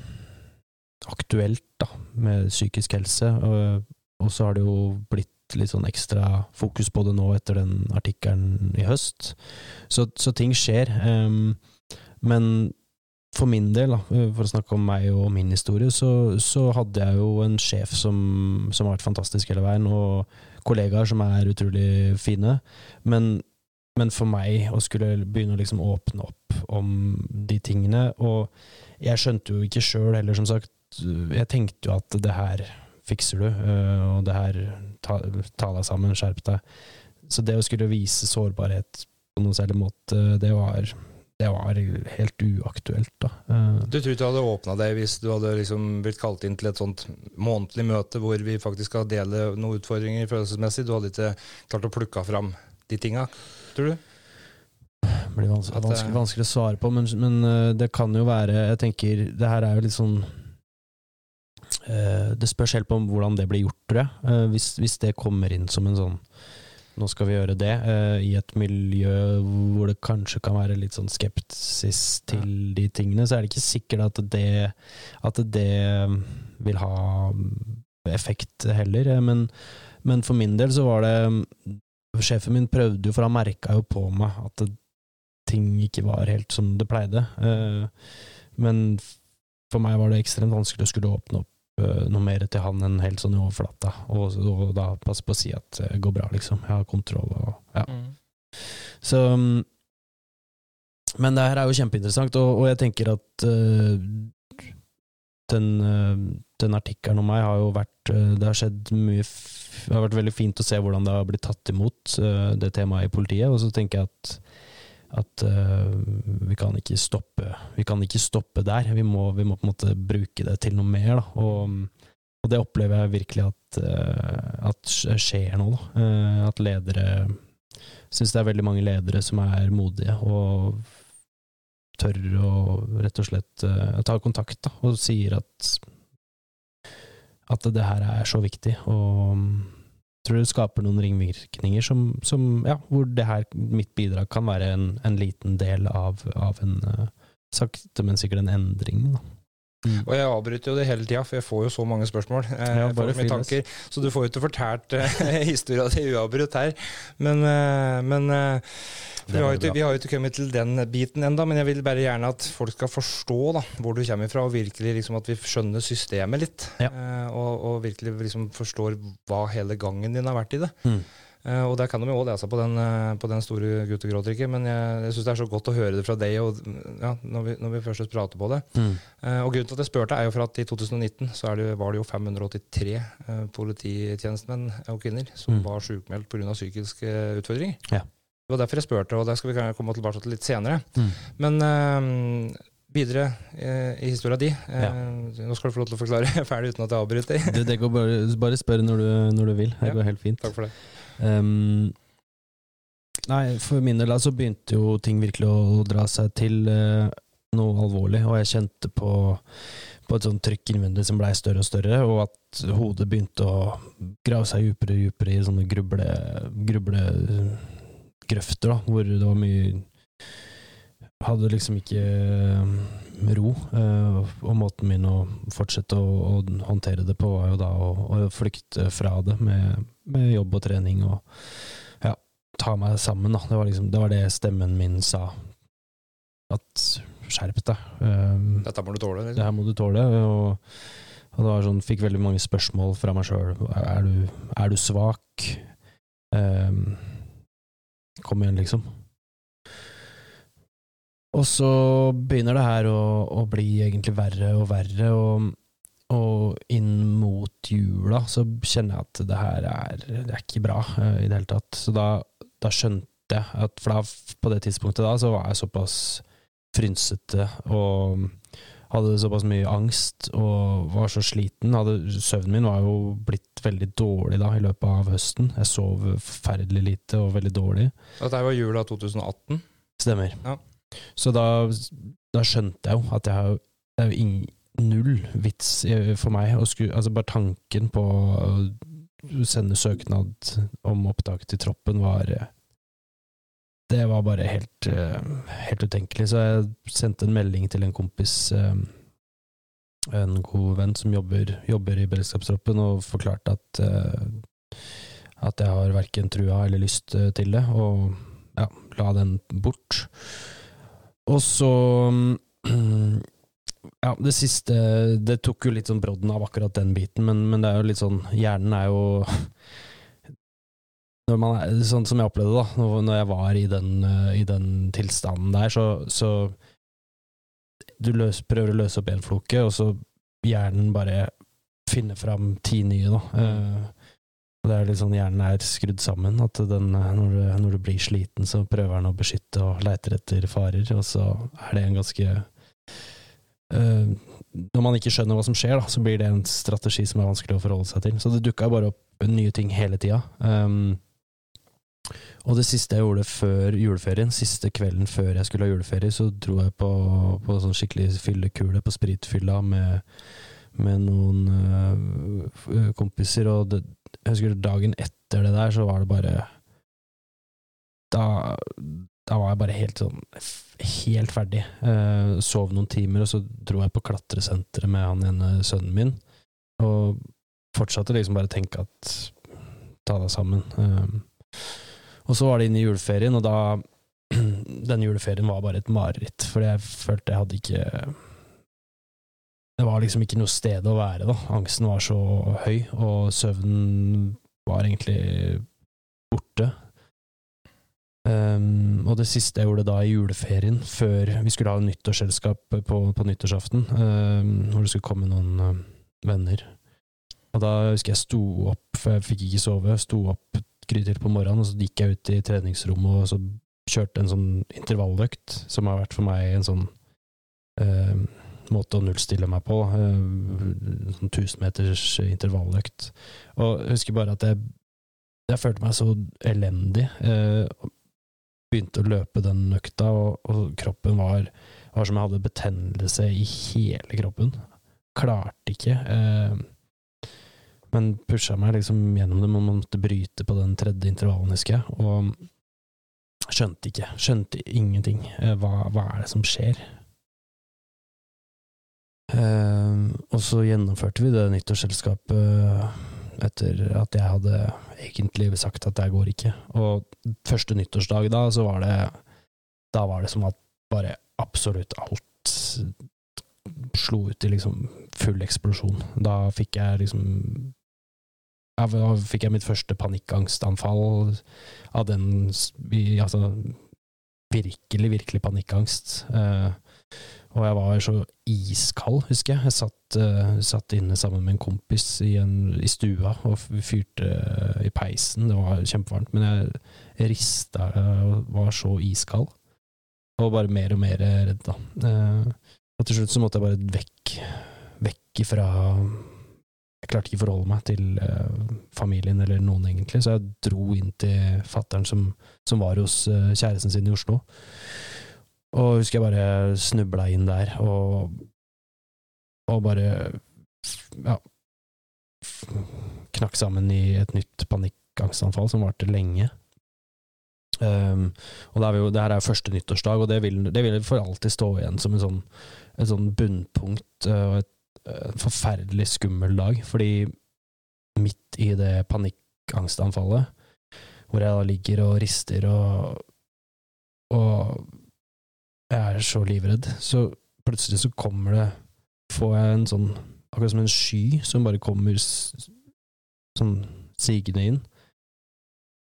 aktuelt, da, med psykisk helse. Og, og så har det jo blitt litt sånn ekstra fokus på det nå etter den artikkelen i høst. Så, så ting skjer. Um, men for min del, for å snakke om meg og min historie, så, så hadde jeg jo en sjef som, som har vært fantastisk hele veien, og kollegaer som er utrolig fine. Men, men for meg å skulle begynne å liksom åpne opp om de tingene Og jeg skjønte jo ikke sjøl heller, som sagt. Jeg tenkte jo at det her fikser du, øh, og det her ta, ta deg sammen, skjerp deg. Så det å skulle vise sårbarhet på noen særlig måte, det var det var helt uaktuelt, da. Eh, Du tror ikke du hadde åpna deg hvis du hadde liksom blitt kalt inn til et sånt månedlig møte hvor vi faktisk skal dele noen utfordringer følelsesmessig? Du hadde ikke klart å plukke fram de tinga, tror du? Det blir vanskelig, vanskelig, vanskelig å svare på, men, men eh, det kan jo være Jeg tenker, det her er jo litt sånn eh, Det spørs helt på hvordan det blir gjort, tror jeg. Eh, hvis, hvis det kommer inn som en sånn nå skal vi gjøre det, uh, i et miljø hvor det kanskje kan være litt sånn skepsis til de tingene, så er det ikke sikkert at det, at det vil ha effekt heller. eh, Men, men for min del så var det Sjefen min prøvde jo, for han merka jo på meg at det, ting ikke var helt som det pleide. Uh, men for meg var det ekstremt vanskelig å skulle åpne opp noe mer til han enn helt sånn i overflata, og, og da passe på å si at det går bra, liksom. Jeg har kontroll og ja. Så mm, Men det her er jo kjempeinteressant, og, og jeg tenker at uh, den, uh, den artikkelen om meg har jo vært uh, Det har skjedd mye Det har vært veldig fint å se hvordan det har blitt tatt imot, eh, det temaet i politiet. Og så tenker jeg at at uh, vi kan ikke stoppe Vi kan ikke stoppe der. Vi må, vi må på en måte bruke det til noe mer. Da. Og, og det opplever jeg virkelig at, uh, at skjer nå. Eh, at ledere Syns det er veldig mange ledere som er modige og tør å rett og slett ta kontakt da, og sier at at det her er så viktig. Og tror det skaper noen ringvirkninger som, som ja, hvor det her, mitt bidrag kan være en, en liten del av, av en uh, sakte, men sikkert en endring. Da. Og jeg avbryter jo det hele tida, for jeg får jo så mange spørsmål. Eh, Ja, tanker, så du får jo ikke fortalt eh, historia di uavbrutt her. Men, eh, men eh, vi, har jo ikke, vi har jo ikke kommet til den biten enda, men jeg vil bare gjerne at folk skal forstå da, hvor du kommer fra, og virkelig liksom at vi skjønner systemet litt. Ja. Eh, og, og virkelig liksom forstår hva hele gangen din har vært i det. Mm. Eh, og der kan de jo òg lese på den, eh, på den store guttegråtrikken, men jeg, jeg syns det er så godt å høre det fra deg og, ja, når, vi, når vi først prater på det. Mm. Eh, og grunnen til at jeg spurte, er jo for at i 2019 så det, var det jo 583 eh, polititjenestemenn og -kvinner som Mm. var sjukmeldt pga. psykiske utfordringer. Ja. Det var derfor jeg spurte, og det skal vi komme tilbake til litt senere. Mm. Men eh, videre eh, i historia di eh, Ja. Nå skal du få lov til å forklare ferdig uten at jeg avbryter. Det, det går bare, bare spør når du, når du vil. Det Ja. går helt fint. Takk for det. Ehm, nei, for min del så begynte jo ting virkelig å dra seg til eh, noe alvorlig, og jeg kjente på, på et sånt trykk innvendig som blei større og større, og at hodet begynte å grave seg dypere og dypere i sånne gruble, grublegrøfter, da, hvor det var mye Hadde liksom ikke eh, ro, eh, og måten min å fortsette å, å håndtere det på var jo da å, å flykte fra det med, med jobb og trening og ja, ta meg sammen, da. Det var liksom det, var det stemmen min sa. At skjerp deg. Um, Dette må du tåle. det Liksom. her må du tåle. Og, og det var sånn, fikk veldig mange spørsmål fra meg sjøl. Er, du- er du svak? Um, kom igjen, liksom. Og så begynner det her å, å bli egentlig verre og verre, og, og inn mot jula så kjenner jeg at det her er, det er ikke bra uh, i det hele tatt. Så da, da skjønte jeg at For da, på det tidspunktet da så var jeg såpass frynsete og hadde såpass mye angst og var så sliten. Hadde, søvnen min var jo blitt veldig dårlig da i løpet av høsten. Jeg sov forferdelig lite og veldig dårlig. Dette var jula 2018. Stemmer. Ja. Så da, da skjønte jeg jo at jeg har, det er jo ing, null vits for meg å skru Altså bare tanken på å sende søknad om opptak til troppen var eh, Det var bare helt, eh, helt utenkelig. Så jeg sendte en melding til en kompis, eh, en god venn som jobber, jobber i beredskapstroppen, og forklarte at at jeg har verken trua eller lyst til det, og ja, la den bort. Og så Ja, det siste Det tok jo litt sånn brodden av akkurat den biten, men, men det er jo litt sånn Hjernen er jo er, Sånn som jeg opplevde det, da, når- jeg var i den, eh, i den tilstanden der, så, så Du løs, prøver å løse opp én floke, og så hjernen bare finner fram ti nye, da. Eh, og det er litt sånn hjernen er skrudd sammen, at den, eh, når, du, når du blir sliten, så prøver den å beskytte og leiter etter farer, og så er det en ganske eh, Når man ikke skjønner hva som skjer, da, så blir det en strategi som er vanskelig å forholde seg til. Så det dukka bare opp nye ting hele tida. Um, og det siste jeg gjorde før juleferien, siste kvelden før jeg skulle ha juleferie, så dro jeg på, på sånn skikkelig fyllekule på spritfylla med, med noen uh, kompiser, og det, jeg husker dagen etter det der, så var det bare Da, da var jeg bare helt sånn Helt ferdig. Uh, sov noen timer, og så dro jeg på klatresenteret med han ene sønnen min, og fortsatte liksom bare å tenke at Ta deg sammen. Uh, og så var det inn i juleferien, og da Den juleferien var bare et mareritt, fordi jeg følte jeg hadde ikke Det var liksom ikke noe sted å være, da. Angsten var så høy, og søvnen var egentlig borte. Um, og det siste jeg gjorde da i juleferien, før vi skulle ha nyttårsselskap på, på nyttårsaften, um, hvor det skulle komme noen um, venner Og da husker jeg sto opp, for jeg fikk ikke sove, sto opp grytidlig på morgenen, og så gikk jeg ut i treningsrommet og så kjørte en sånn intervalløkt, som har vært for meg en sånn um, måte å nullstille meg på. Uh, sånn tusenmeters intervalløkt. Og jeg husker bare at jeg, jeg følte meg så elendig. Uh, begynte å løpe den økta, og, og kroppen var, var som jeg hadde betennelse i hele kroppen. Klarte ikke. Eh, men pusha meg liksom gjennom det, man måtte bryte på den tredje intervallen, husker jeg. Og skjønte ikke. Skjønte ingenting. Eh, hva, hva er det som skjer? Eh, og så gjennomførte vi det nyttårsselskapet etter at jeg hadde egentlig sagt at det går ikke. Og første nyttårsdag da, så var det Da var det som at bare absolutt alt slo ut i liksom full eksplosjon. Da fikk jeg liksom da fikk jeg mitt første panikkangstanfall av den Altså virkelig, virkelig panikkangst. Eh, og jeg var så iskald, husker jeg. Jeg satt, uh, satt inne sammen med en kompis i, en, i stua og fyrte uh, i peisen. Det var kjempevarmt, men jeg rista og uh, var så iskald. Og bare mer og mer redd, da. Eh, og til slutt så måtte jeg bare vekk, vekk ifra Jeg klarte ikke forholde meg til eh, familien eller noen, egentlig, så jeg dro inn til fattern som, som var hos eh, kjæresten sin i Oslo. Og husker jeg bare snubla inn der, og, og bare ja, knakk sammen i et nytt panikkangstanfall som varte lenge. Um, og det, er jo, det her er første nyttårsdag, og det vil, det vil for alltid stå igjen som en sånn, et sånn bunnpunkt uh, og et, et forferdelig skummel dag. Fordi midt i det panikkangstanfallet, hvor jeg da ligger og rister og, og jeg er så livredd, så plutselig så kommer det Får jeg en sånn Akkurat som en sky som bare kommer sånn sigende inn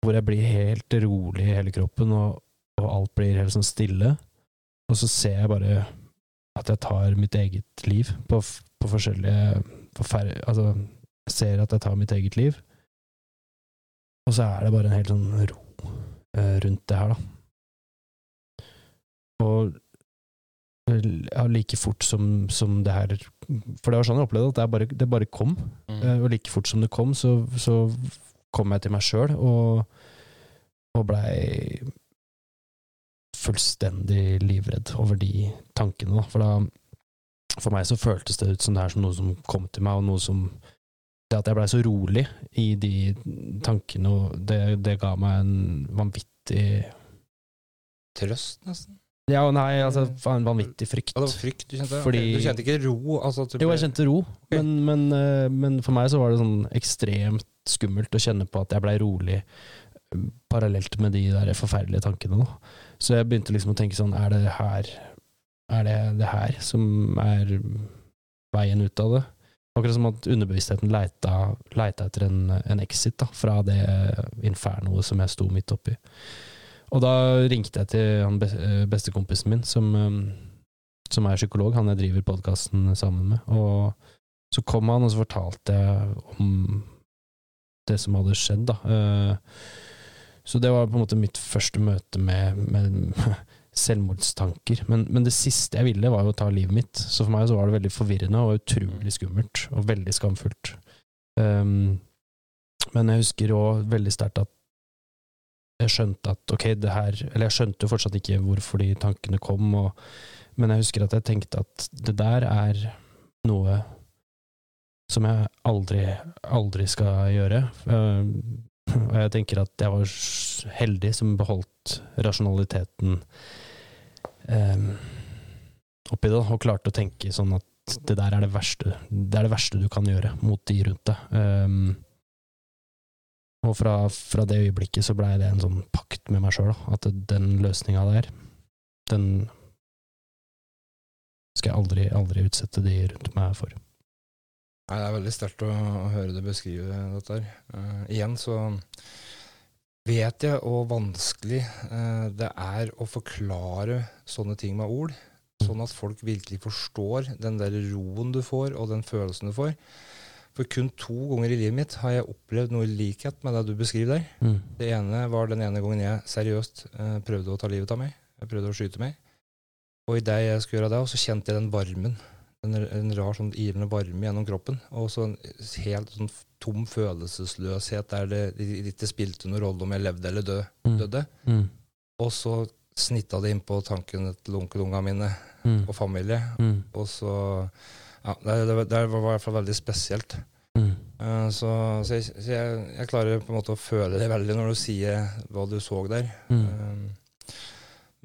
hvor jeg blir helt rolig i hele kroppen, og, og alt blir helt sånn stille. Og så ser jeg bare at jeg tar mitt eget liv på, på forskjellige forfer Altså, jeg ser at jeg tar mitt eget liv, og så er det bare en helt sånn ro eh, rundt det her, da. Og ja, like fort som, som det her For det var sånn jeg opplevde at det bare, det bare kom. Eh, Og like fort som det kom, så, så kom jeg til meg sjøl og, og blei fullstendig livredd over de tankene. Da. For, da, for meg så føltes det ut som det her som noe som kom til meg, og noe som Det at jeg blei så rolig i de tankene, det, det ga meg en vanvittig Trøst, nesten. Ja, og nei, altså en vanvittig frykt. Ja, det var frykt du kjente? Fordi- Du kjente ikke ro? Altså, typ, Jo, jeg kjente ro, men, men, eh, men for meg så var det sånn ekstremt skummelt å kjenne på at jeg blei rolig eh, parallelt med de der forferdelige tankene. Da. Så jeg begynte liksom å tenke sånn, er det her Er det det her som er veien ut av det? Akkurat som at underbevisstheten leita, leita etter en, en exit da, fra det infernoet som jeg sto midt oppi. Og da ringte jeg til han eh, bestekompisen min, som, eh, som er psykolog, han jeg driver podkasten sammen med. Og så kom han, og så fortalte jeg om det som hadde skjedd, da. Eh, Så det var på en måte mitt første møte med, med selvmordstanker. Men, men det siste jeg ville, var jo å ta livet mitt. Så for meg så var det veldig forvirrende og utrolig skummelt, og veldig skamfullt. Um, men jeg husker òg veldig sterkt at jeg skjønte at ok, det her Eller jeg skjønte jo fortsatt ikke hvorfor de tankene kom, og, men jeg husker at jeg tenkte at det der er noe som jeg aldri, aldri skal gjøre. Uh, og jeg tenker at jeg var heldig som beholdt rasjonaliteten um, oppi det, og klarte å tenke sånn at det der er det verste Det er det verste du kan gjøre mot de rundt deg. Um, og fra, fra det øyeblikket så blei det en sånn pakt med meg sjøl, at den løsninga der, den skal jeg aldri, aldri utsette de rundt meg for. Nei, det er veldig sterkt å, å høre deg beskrive dette her. Uh, igjen så vet jeg hvor vanskelig uh, det er å forklare sånne ting med ord, sånn at folk virkelig forstår den der roen du får, og den følelsen du får. For kun to ganger i livet mitt har jeg opplevd noe likhet med det du beskriver der. Mm. Det ene var den ene gangen jeg seriøst eh, prøvde å ta livet av meg. Jeg prøvde å skyte meg. Og idet jeg skulle gjøre det, så kjente jeg den varmen. En, en rar sånn ilende varme gjennom kroppen. Og så en helt sånn tom følelsesløshet der det det ikke spilte noen rolle om jeg levde eller død, Mm. døde. Mm. Og så snitta det innpå tanken til onkelungene mine Mm. og familie. Mm. Og så Ja, det, det, det var i hvert fall veldig spesielt. Mm. Uh, Så, så, jeg, så jeg, jeg klarer på en måte å føle det veldig når du sier hva du så der. Mm. Uh,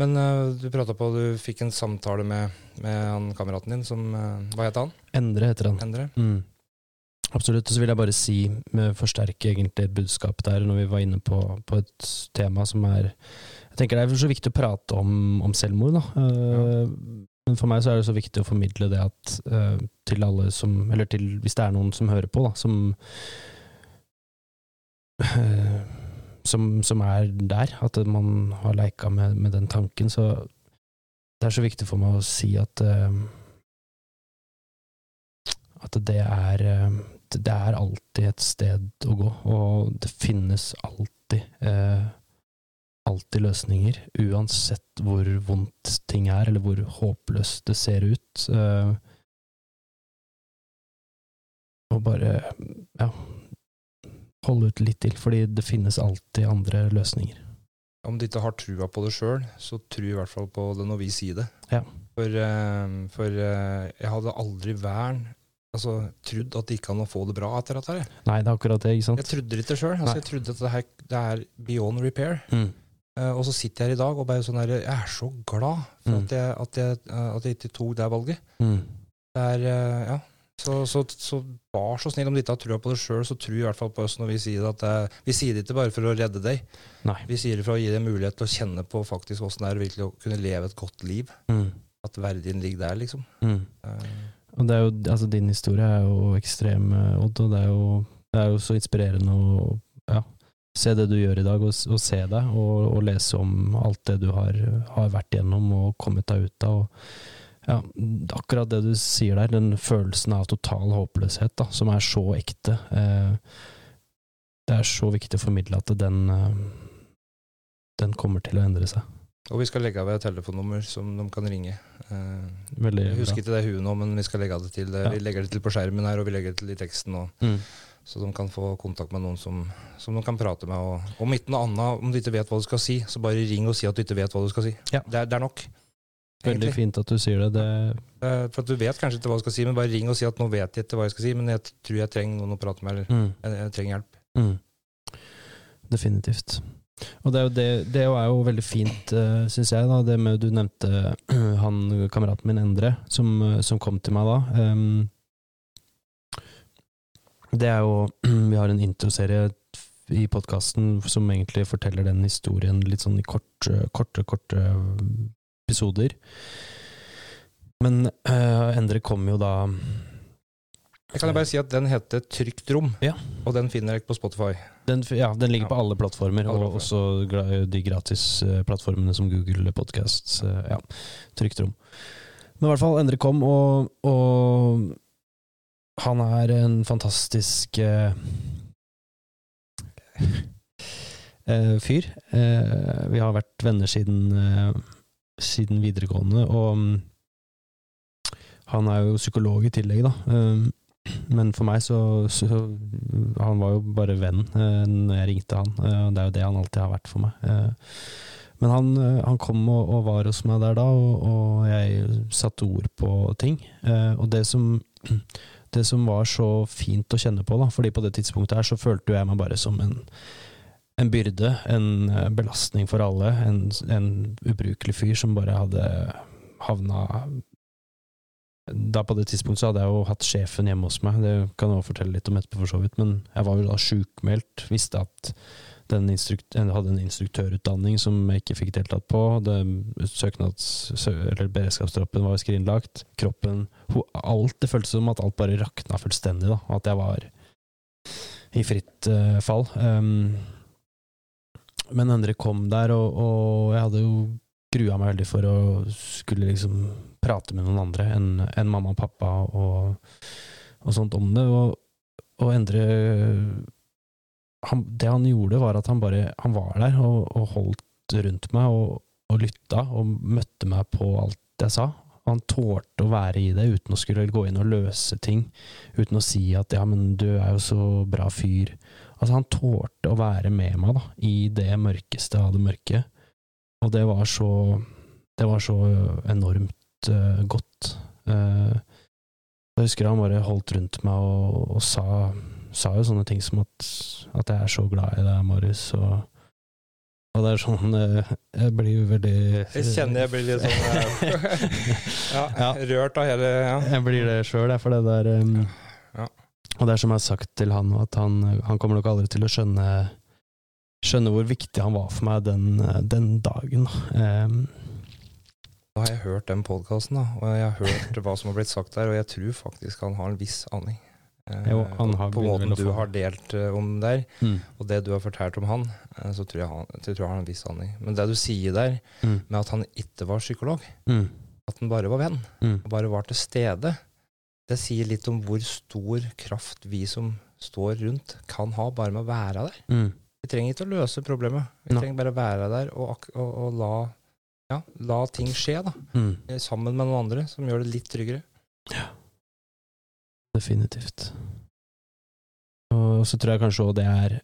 Men uh, du prata på du fikk en samtale med, med han kameraten din som eh, Hva het han? Endre heter han. Endre? Mm. Absolutt. Og så vil jeg bare si, med forsterke egentlig et budskap der, når vi var inne på, på et tema som er Jeg tenker det er så viktig å prate om, om selvmord, da. Eh, Men for meg så er det så viktig å formidle det at uh, til alle som Eller til, hvis det er noen som hører på, da, som uh, som, som er der, at man har leika med, med den tanken, så det er så viktig for meg å si at uh, at det er det er alltid et sted å gå, og det finnes alltid eh, alltid løsninger, uansett hvor vondt ting er, eller hvor håpløst det ser ut. Eh, og bare, ja Holde ut litt til, fordi det finnes alltid andre løsninger. Om du ikke har trua på det sjøl, så tru i hvert fall på det når vi sier det. Ja. For, eh, for eh, jeg hadde aldri vern altså, trodd at det gikk an å få det bra etter dette. Nei, det er akkurat det, ikke sant? Jeg trodde det ikke sjøl. Altså, jeg trodde at det, her, det er beyond repair. Mm. Eh, og så sitter jeg her i dag og bare sånn her, jeg er så glad for Mm. at, jeg, at, jeg, eh, at jeg ikke tok det valget. Mm. Det er, eh, ja. Så, så, så vær så snill, om du ikke har trua på det sjøl, så tro i hvert fall på oss når vi sier det. at det, Vi sier det ikke bare for å redde deg, Nei. vi sier det for å gi deg mulighet til å kjenne på faktisk åssen det er virkelig å kunne leve et godt liv. Mm. At verdien ligger der, liksom. Mm. Og det er jo, altså din historie er jo ekstrem, Odd, og det er jo, det er jo så inspirerende og ja, se det du gjør i dag, og, og se deg, og, og lese om alt det du har, har vært gjennom og kommet deg ut av. Og, ja, akkurat det du sier der, den følelsen av total håpløshet, da, som er så ekte. Eh, det er så viktig å formidle at den, eh, den kommer til å endre seg. og vi skal legge av et telefonnummer som de kan ringe. Eh, Veldig jeg husker bra. ikke det huet nå, men vi skal legge av det til. Ja. Vi legger det til på skjermen her, og vi legger det til i teksten nå. Mm. Så de kan få kontakt med noen som, som de kan prate med. Og, om ikke noe annet, om du ikke vet hva du skal si, så bare ring og si at du ikke vet hva du skal si. Ja. Det, er, det er nok. Veldig egentlig. fint at du sier det. det Eh, For at du vet kanskje ikke hva du skal si, men bare ring og si at nå vet jeg ikke hva jeg skal si, men jeg tror jeg trenger noen å prate med, eller mm. jeg, jeg trenger hjelp. Mm. Definitivt. Og det er jo, det, det er jo veldig fint, uh, syns jeg, da, det med du nevnte han kameraten min Endre, som, eh, som kom til meg da. Ehm, det er jo Vi har en introserie i podkasten som egentlig forteller den historien litt sånn i kort, korte, korte episoder. Men uh, Endre kom jo da Jeg kan bare si at den heter Trygt rom, Ja. og den finner jeg på Spotify. Den, ja, den ligger Ja. på alle plattformer, Alle og også gra- de gratisplattformene som Google Podcasts. eh, Ja, trygt rom. Men i hvert fall, Endre kom, og, og han er en fantastisk uh, fyr. Uh, vi har vært venner siden, siden videregående, og um, han er jo psykolog i tillegg, da. Men for meg så, så Han var jo bare venn uh, når jeg ringte han. Og det er jo det han alltid har vært for meg. Men han, han kom og, og var hos meg der da, og, og jeg satte ord på ting. Og det som, det som var så fint å kjenne på, da, fordi på det tidspunktet her så følte jeg meg bare som en en byrde, en eh, belastning for alle, en, en ubrukelig fyr som bare hadde havna da På det tidspunktet så hadde jeg jo hatt sjefen hjemme hos meg, det kan jeg også fortelle litt om etterpå, for så vidt, men jeg var jo da sjukmeldt, visste at jeg hadde en instruktørutdanning som jeg ikke fikk deltatt på. Søknads, eller Beredskapstroppen var skrinlagt. Kroppen alt, Det føltes som at alt bare rakna fullstendig. da, At jeg var i fritt uh, fall. Um, men Endre kom der, og, og jeg hadde jo grua meg veldig for å skulle liksom prate med noen andre enn en mamma og pappa og, og sånt om det. Og, og Endre han, Det han gjorde, var at han bare Han var der og, og holdt rundt meg og, og lytta og møtte meg på alt jeg sa. Han tålte å være i det uten å skulle gå inn og løse ting, uten å si at 'ja, men du er jo så bra fyr'. Altså, han tålte å være med meg da, i det mørkeste av det mørke, og det var så Det var så enormt uh, godt. Uh, jeg husker han bare holdt rundt meg og, og sa, sa jo sånne ting som at, at jeg er så glad i deg, Marius, og, og det er sånn eh, Jeg blir jo veldig Jeg kjenner jeg blir litt sånn eh, ja, Ja. rørt av hele ja. Jeg blir det sjøl, for det der um, Ja. Og det er som jeg har sagt til han, at han, han kommer nok aldri til å skjønne Skjønne hvor viktig han var for meg den, den dagen. da. Um, Da har jeg hørt den podkasten, og jeg har hørt hva som har blitt sagt der, og jeg tror faktisk han har en viss aning. Eh, Jo, på måten du har delt eh, om der, Mm. og det du har fortalt om han, eh, så tror jeg han, tror jeg har en viss sanning. Men det du sier der, Mm. med at han ikke var psykolog, Mm. at han bare var venn, Mm. og bare var til stede, det sier litt om hvor stor kraft vi som står rundt, kan ha bare med å være der. Mm. Vi trenger ikke å løse problemet. Vi no. trenger bare å være der og, og, og la, ja, la ting skje, da. Mm. Sammen med noen andre, som gjør det litt tryggere. Definitivt. Og så tror jeg kanskje òg det er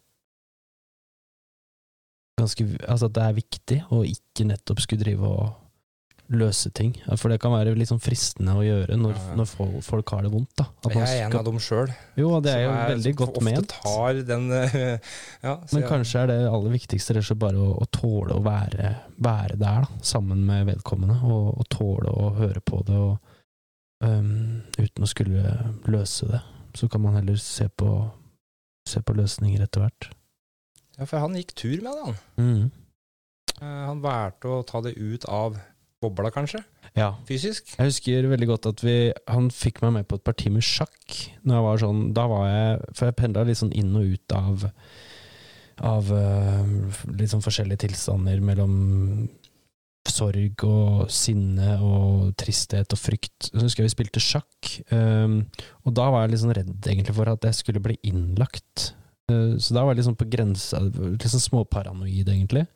ganske Altså at det er viktig å ikke nettopp skulle drive og løse ting. For det kan være litt sånn fristende å gjøre når, når folk, har det vondt. da. At Jeg er en skal- av dem sjøl. Jo, og det er jo veldig godt ment. Den ja, Men jeg- kanskje er det aller viktigste rett og slett bare å, å tåle å være, være der, da, sammen med vedkommende. Og, og tåle å høre på det, og, øhm, uten å skulle løse det. Så kan man heller se på, se på løsninger etter hvert. Ja, for han gikk tur med det, han. Mm. Eh, Han valgte å ta det ut av bobla, kanskje, Ja. fysisk. Jeg husker veldig godt at vi, han fikk meg med på et parti med sjakk. Når jeg var sånn, da var jeg, For jeg pendla litt sånn inn og ut av Av uh, litt sånn forskjellige tilstander mellom sorg og sinne og tristhet og frykt. Så husker jeg vi spilte sjakk, um, og da var jeg litt sånn redd egentlig for at jeg skulle bli innlagt. Uh, så da var jeg sånn på grensa, litt sånn småparanoid egentlig.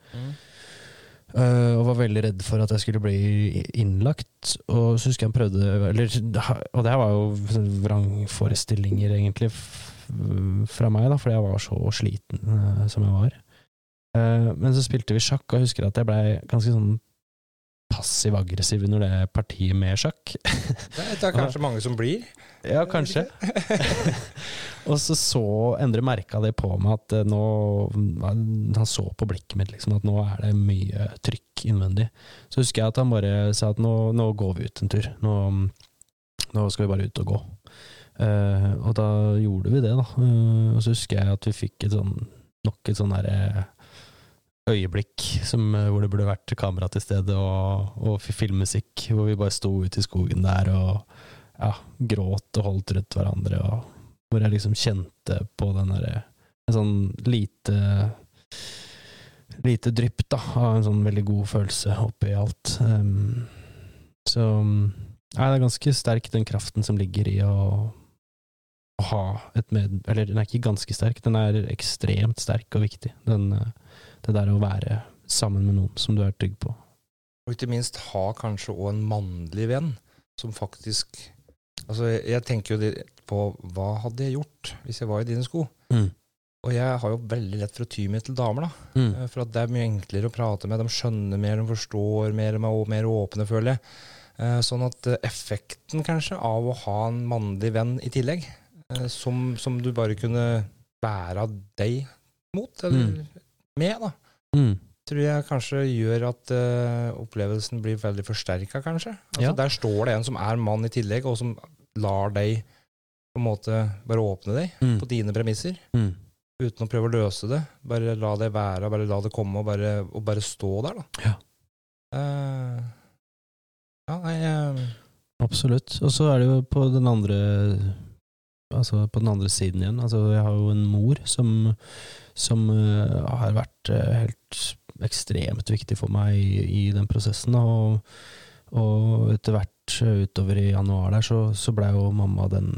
Eh, og var veldig redd for at jeg skulle bli innlagt. Og så husker jeg han prøvde eller, Og det var jo sånn vrangforestillinger, egentlig, fra meg, da, fordi jeg var så sliten uh, som jeg var. Uh, men så spilte vi sjakk, og jeg husker at jeg blei ganske sånn passiv-aggressiv under det partiet med sjakk. Det er- det er kanskje mange som blir. Ja, kanskje. og så så Endre merka det på meg at eh, nå Han så på blikket mitt liksom at nå er det mye trykk innvendig. Så husker jeg at han bare sa at nå, nå går vi ut en tur. Nå, nå skal vi bare ut og gå. Uh, og da gjorde vi det, da. Uh, og så husker jeg at vi fikk et sånn nok et sånn derre øyeblikk som, eh, hvor det burde vært kamera til stede, og, og filmmusikk, hvor vi bare sto ute i skogen der og ja, gråt og holdt rundt hverandre, og hvor jeg liksom kjente på den derre En sånn lite Lite drypp, da, av en sånn veldig god følelse oppi alt. Um, så ja, det er ganske sterk, den kraften som ligger i å, å ha et med... Eller den er ikke ganske sterk, den er ekstremt sterk og viktig. Den, eh, det der å være sammen med noen som du er trygg på. Og ikke minst ha kanskje òg en mannlig venn som faktisk Altså, jeg, jeg tenker jo på hva hadde jeg gjort hvis jeg var i dine sko? Mm. Og jeg har jo veldig lett for å ty meg til damer, da. Mm. Eh, For at det er mye enklere å prate med. De skjønner mer, de forstår mer, de er mer åpne, føler jeg. Eh, Sånn at eh, effekten kanskje av å ha en mannlig venn i tillegg, som, som du bare kunne bære deg mot, eller Mm. Med, da, Mm. tror jeg kanskje gjør at uh, opplevelsen blir veldig forsterka, kanskje. Altså, Ja. Der står det en som er mann i tillegg, og som lar deg på en måte bare åpne deg Mm. på dine premisser, Mm. uten å prøve å løse det. Bare la det være, bare la det komme, og bare, og bare stå der, da. Ja. Uh, ja, nei uh, Absolutt. Og så er det jo på den andre Altså på den andre siden igjen. Altså jeg har jo en mor som, som eh, har vært eh, helt ekstremt viktig for meg i, i den prosessen. Og, og etter hvert eh, utover i januar der, så, så blei jo mamma den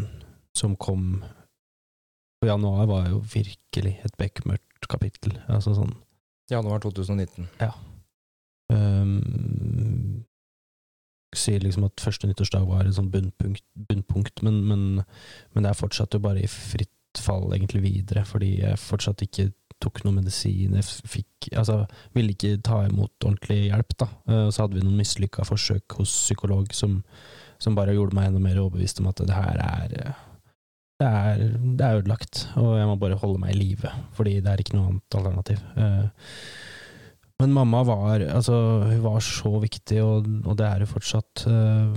som kom Og januar var jo virkelig et bekmørkt kapittel. Altså sånn Januar 2019. Ja. Um, sier liksom at første nyttårsdag var et sånn bunnpunkt, bunnpunkt men, men, men det er fortsatt jo bare i fritt fall egentlig videre, fordi jeg fortsatt ikke tok noe medisin. Jeg fikk, altså, ville ikke ta imot ordentlig hjelp, da. Uh, så hadde vi noen mislykka forsøk hos psykolog som, som bare gjorde meg enda mer overbevist om at det her er det er, det er ødelagt, og jeg må bare holde meg i live, fordi det er ikke noe annet alternativ. Uh, men mamma var altså, hun var så viktig, og, og det er hun fortsatt. Uh,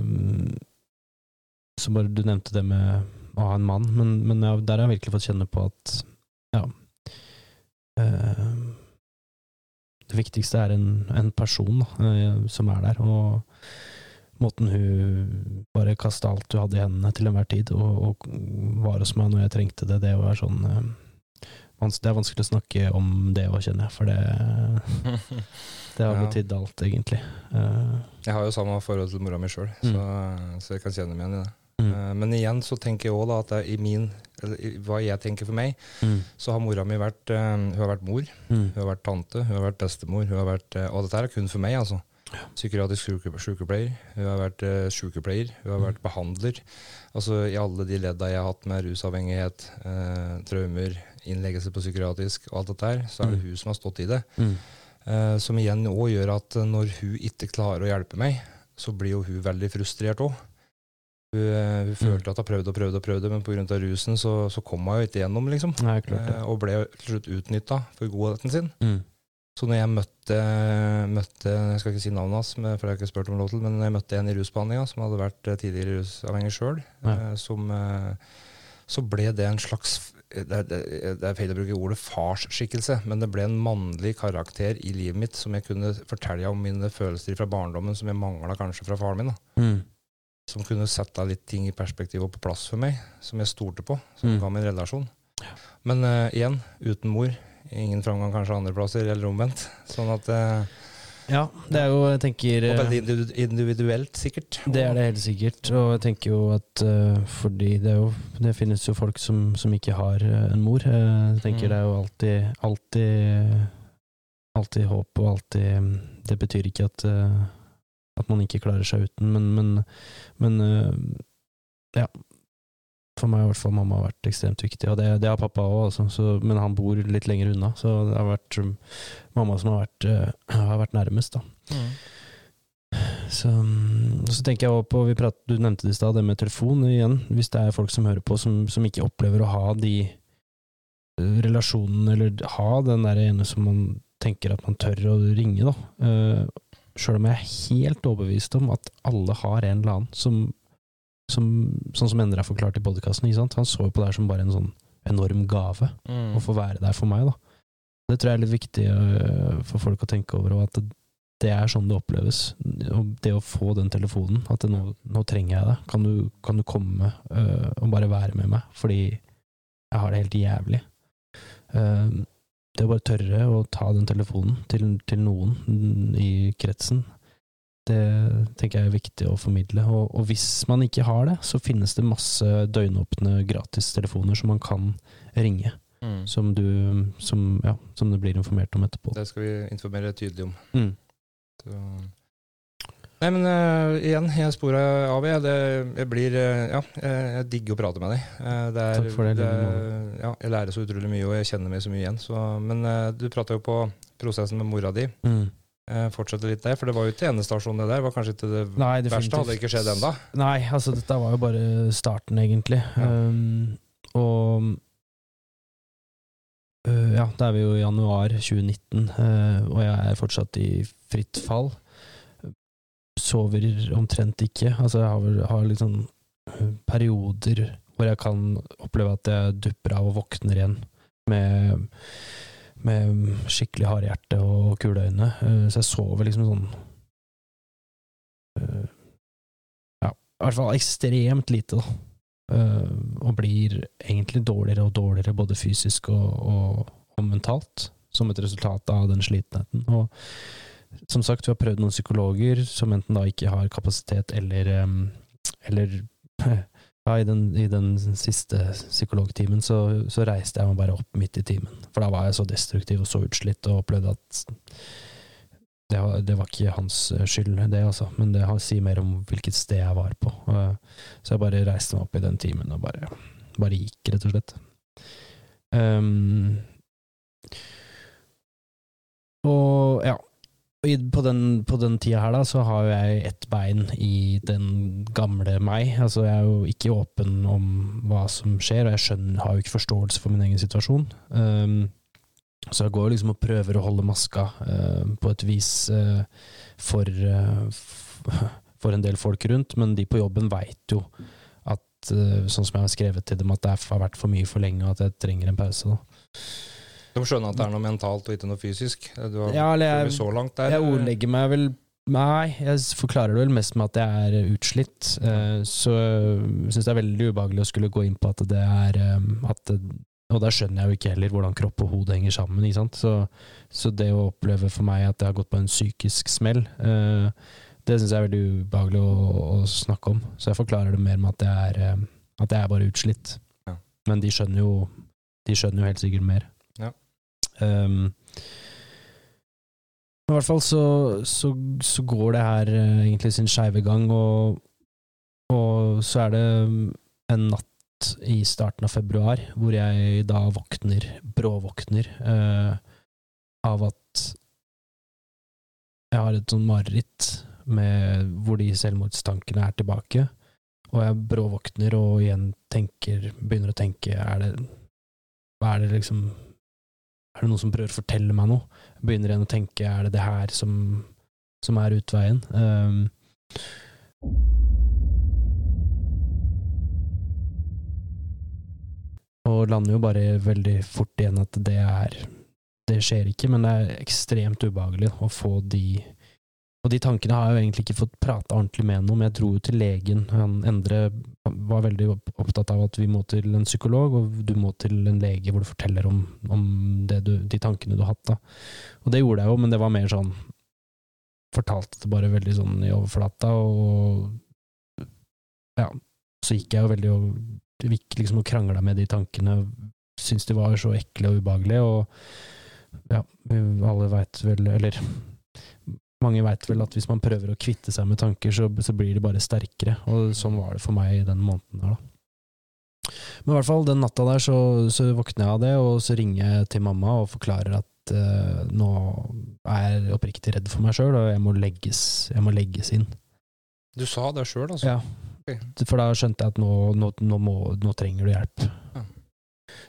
så bare Du nevnte det med å ha en mann, men, men jeg, der har jeg virkelig fått kjenne på at ja uh, Det viktigste er en, en person da, uh, som er der. Og måten hun bare kasta alt hun hadde i hendene til enhver tid, og, og var hos meg når jeg trengte det, det var sånn eh, Det er vanskelig å snakke om det òg, kjenner jeg, for det, det har betydd alt, egentlig. Eh, Jeg har jo samme forhold til mora mi sjøl, Mm. så, så jeg kan kjenne meg igjen i det. Mm, Eh, Men igjen så tenker jeg òg at i min eller i hva jeg tenker for meg, mm, så har mora mi vært eh, Hun har vært mor, mm, hun har vært tante, hun har vært bestemor. Hun har vært, eh, og dette er kun for meg, altså. Psykiatrisk syke- sykepleier. Hun har vært sykepleier. Hun har vært behandler. Altså I alle de ledda jeg har hatt med rusavhengighet, traumer, innleggelse på psykiatrisk og alt dette her, så er det Mm. hun som har stått i det. mm, Eh, som igjen òg gjør at når hun ikke klarer å hjelpe meg, så blir jo hun veldig frustrert òg. Hun, eh, hun følte at hun prøvde og prøvde, og prøvde, men pga. rusen så, så kom hun jo ikke gjennom, liksom. Nei. Eh, og ble til slutt utnytta for godheten sin. Mm, Så når jeg møtte, møtte Jeg skal ikke si navnet hans, men- for jeg har ikke spurt om lov til, men jeg møtte en i rusbehandlinga som hadde vært eh, tidligere rusavhengig sjøl, Så ble det en slags det er, det er feil å bruke ordet farsskikkelse, men det ble en mannlig karakter i livet mitt som jeg kunne fortelle om mine følelser fra barndommen som jeg mangla kanskje fra faren min. da mm, som kunne sette litt ting i perspektiv og på plass for meg, som jeg stolte på, som Mm. ga min relasjon. relasjon. Men uh, igjen, uten mor, ingen framgang kanskje andre plasser, eller omvendt. Sånn at uh, Ja, det er jo, jeg tenker Og eh, veldig individuelt, sikkert. Det er det helt sikkert, og jeg tenker jo at uh, fordi det er jo Det finnes jo folk som, som ikke har en mor. Jeg tenker Mm. det er jo alltid Alltid Alltid håp, og alltid Det betyr ikke at eh, At man ikke klarer seg uten, men Men, men uh, ja. For meg i hvert fall mamma har vært ekstremt viktig, og det, det har pappa òg, altså, men han bor litt lenger unna, så det har vært um, mamma som har vært, uh, har vært nærmest, da. Mm. Så, mm, så tenker jeg også på, vi prat, Du nevnte det i stad, det med telefon igjen. Hvis det er folk som hører på, som, som ikke opplever å ha de eh, relasjonene, eller ha den der ene som man tenker at man tør å ringe, da. Sjøl om jeg er helt overbevist om at alle har en eller annen som, som Sånn som Endre har forklart i podkasten. Han så på det her som bare en sånn enorm gave Mm. å få være der for meg, da. Det tror jeg er litt viktig øh, for folk å tenke over, og at det, er sånn det oppleves. Det å få den telefonen, at det, nå, nå trenger jeg det. Kan du, kan du komme øh, og bare være med meg, fordi jeg har det helt jævlig. Uh, det å bare tørre å ta den telefonen til, til noen i kretsen, det tenker jeg er viktig å formidle. Og, og hvis man ikke har det, så finnes det masse døgnåpne gratistelefoner som man kan ringe Mm. som du som, ja, som det blir informert om etterpå. Det skal vi informere tydelig om. Mm. Så. Nei, men uh, igjen, jeg spora av. Jeg, det, jeg blir uh, Ja, jeg, jeg digger å prate med deg. Uh, er, Takk for det, det ja, jeg lærer så utrolig mye, og jeg kjenner meg så mye igjen. Så, men du prata jo på prosessen med mora di. Mm. Fortsette litt der, for det var jo ikke enestasjon det der. var kanskje ikke det Nei, verste. Hadde ikke skjedd ennå. Nei, altså dette var jo bare starten, egentlig. Ja. Um, og ja, da er vi jo i januar 2019, øh, og jeg er fortsatt i fritt fall. Sover omtrent ikke. Altså, jeg har, har sånn øh, perioder hvor jeg kan oppleve at jeg dupper av og våkner igjen med, med skikkelig hardhjerte og kule øyne. så jeg sover liksom sånn øh, Ja, i hvert fall ekstremt lite, da. Og blir egentlig dårligere og dårligere, både fysisk og, og, og mentalt, som et resultat av den slitenheten. Og som sagt, vi har prøvd noen psykologer som enten da ikke har kapasitet eller Eller ja, i den, i den siste psykologtimen så, så reiste jeg meg bare opp midt i timen. For da var jeg så destruktiv og så utslitt og opplevde at det det var ikke hans skyld, det altså, men det sier mer om hvilket sted jeg var på. Så jeg bare reiste meg opp i den timen og bare, bare gikk, rett og slett. Um, og ja, på den, på den tida her da, så har jo jeg ett bein i den gamle meg. Altså jeg er jo ikke åpen om hva som skjer, og jeg skjønner, har jo ikke forståelse for min egen situasjon. Um, så jeg går liksom og prøver å holde maska uh, på et vis uh, for, uh, for en del folk rundt, men de på jobben veit jo at eh, sånn som jeg har skrevet til dem, at det har vært for mye for lenge, og at jeg trenger en pause. Da. De skjønner at det er noe mentalt og ikke noe fysisk. Du har Ja, jeg, så langt der. jeg ordlegger meg vel Nei, jeg forklarer det vel mest med at jeg er utslitt. Eh, så jeg syns det er veldig ubehagelig å skulle gå inn på at det er eh, at det, Og da skjønner jeg jo ikke heller hvordan kropp og hode henger sammen. Ikke sant? Så, så det å oppleve for meg at jeg har gått på en psykisk smell, eh, det syns jeg er veldig ubehagelig å, å, snakke om. Så jeg forklarer det mer med at jeg er, eh, at jeg er bare utslitt. Ja. Men de skjønner jo De skjønner jo helt sikkert mer. Um, men i hvert fall så, så, så går det her eh, egentlig sin skeive gang, og, og så er det en natt i starten av februar hvor jeg da våkner, bråvåkner, uh, av at jeg har et sånn mareritt med hvor de selvmordstankene er tilbake, og jeg bråvåkner og igjen tenker, begynner å tenke, er det, hva er det liksom er det noen som prøver å fortelle meg noe? Begynner igjen å tenke er det det her som, som er utveien? Um, og lander jo bare veldig fort igjen at det er Det skjer ikke, men det er ekstremt ubehagelig å få de og de tankene har jeg jo egentlig ikke fått prata ordentlig med noe om. Jeg dro jo til legen. Han Endre var veldig opptatt av at vi må til en psykolog, og du må til en lege hvor du forteller om, om du, de tankene du har hatt. da. Og det gjorde jeg jo, men det var mer sånn Fortalte det bare veldig sånn i overflata, og ja, så gikk jeg jo veldig og gikk liksom og krangla med de tankene. Syntes de var så ekle og ubehagelige, og ja, alle veit vel, eller mange veit vel at hvis man prøver å kvitte seg med tanker, så, så, blir de bare sterkere, og sånn var det for meg i den måneden der, da. Men i hvert fall, den natta der så, så våkner jeg av det, og så ringer jeg til mamma og forklarer at uh, nå er jeg oppriktig redd for meg sjøl, og jeg må, legges, jeg må, legges, inn. Du sa det sjøl, altså? Ja. Okay. For da skjønte jeg at nå, nå, nå, må, nå trenger du hjelp. Ja.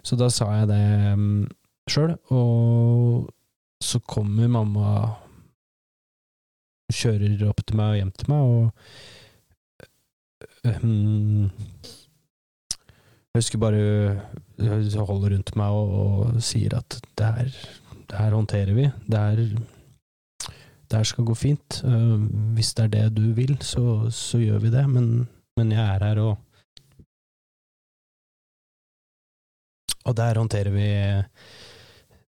Så da sa jeg det um, mm, sjøl, og så kommer mamma kjører opp til meg og hjem til meg, og um, Jeg husker bare hun holder rundt meg og, og sier at det her, det her, håndterer vi. Det her, det her skal gå fint. Uh, hvis det er det du vil, så, så gjør vi det, men, men jeg er her, og Og der håndterer vi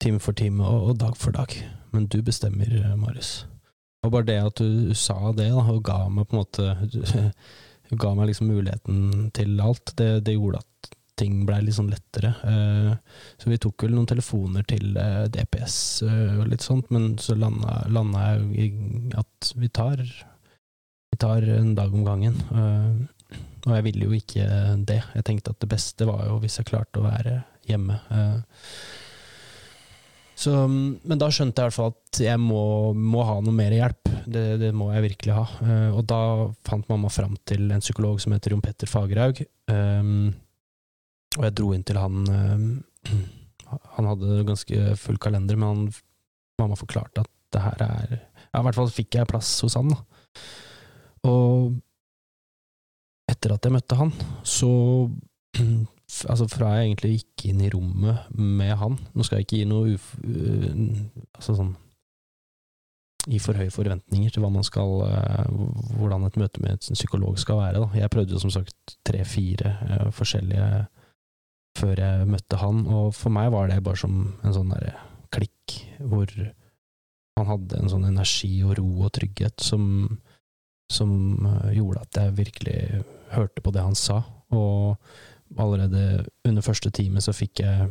time for time og dag for dag. Men du bestemmer, Marius. Og bare det at du sa det, da, og ga meg på en måte ga meg liksom muligheten til alt, det, det gjorde at ting blei litt sånn lettere. Uh, så vi tok vel noen telefoner til uh, DPS uh, og litt sånt, men så landa, landa jeg i at vi tar, vi tar en dag om gangen. og jeg ville jo ikke det. Jeg tenkte at det beste var jo hvis jeg klarte å være hjemme. Så, men da skjønte jeg i hvert fall at jeg må, må ha noe mer hjelp. Det, det, må jeg virkelig ha. Uh, og da fant mamma fram til en psykolog som heter Jon Petter Fagerhaug. Um, og jeg dro inn til han um, Han hadde ganske full kalender, men han, mamma forklarte at det her er Ja, i hvert fall fikk jeg plass hos han, da. Og etter at jeg møtte han, så altså fra jeg egentlig gikk inn i rommet med han Nå skal jeg ikke gi noe uf... Uh, altså sånn i for høye forventninger til skal uh, Hvordan et møte med en psykolog skal være. Da. Jeg prøvde jo som sagt tre-fire uh, forskjellige før jeg møtte han, og for meg var det bare som en sånn derre klikk, hvor han hadde en sånn energi og ro og trygghet som, som gjorde at jeg virkelig hørte på det han sa, og allerede under første time så fikk jeg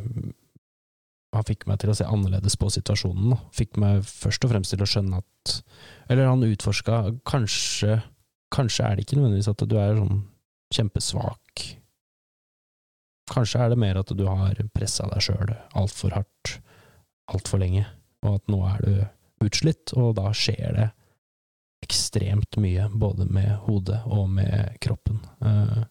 Han fikk meg til å se annerledes på situasjonen. Fikk meg først og fremst til å skjønne at Eller han utforska kanskje Kanskje er det ikke nødvendigvis at du er sånn kjempesvak. Kanskje er det mer at du har pressa deg sjøl altfor hardt altfor lenge, og at nå er du utslitt, og da skjer det ekstremt mye, både med hodet og med kroppen. Uh,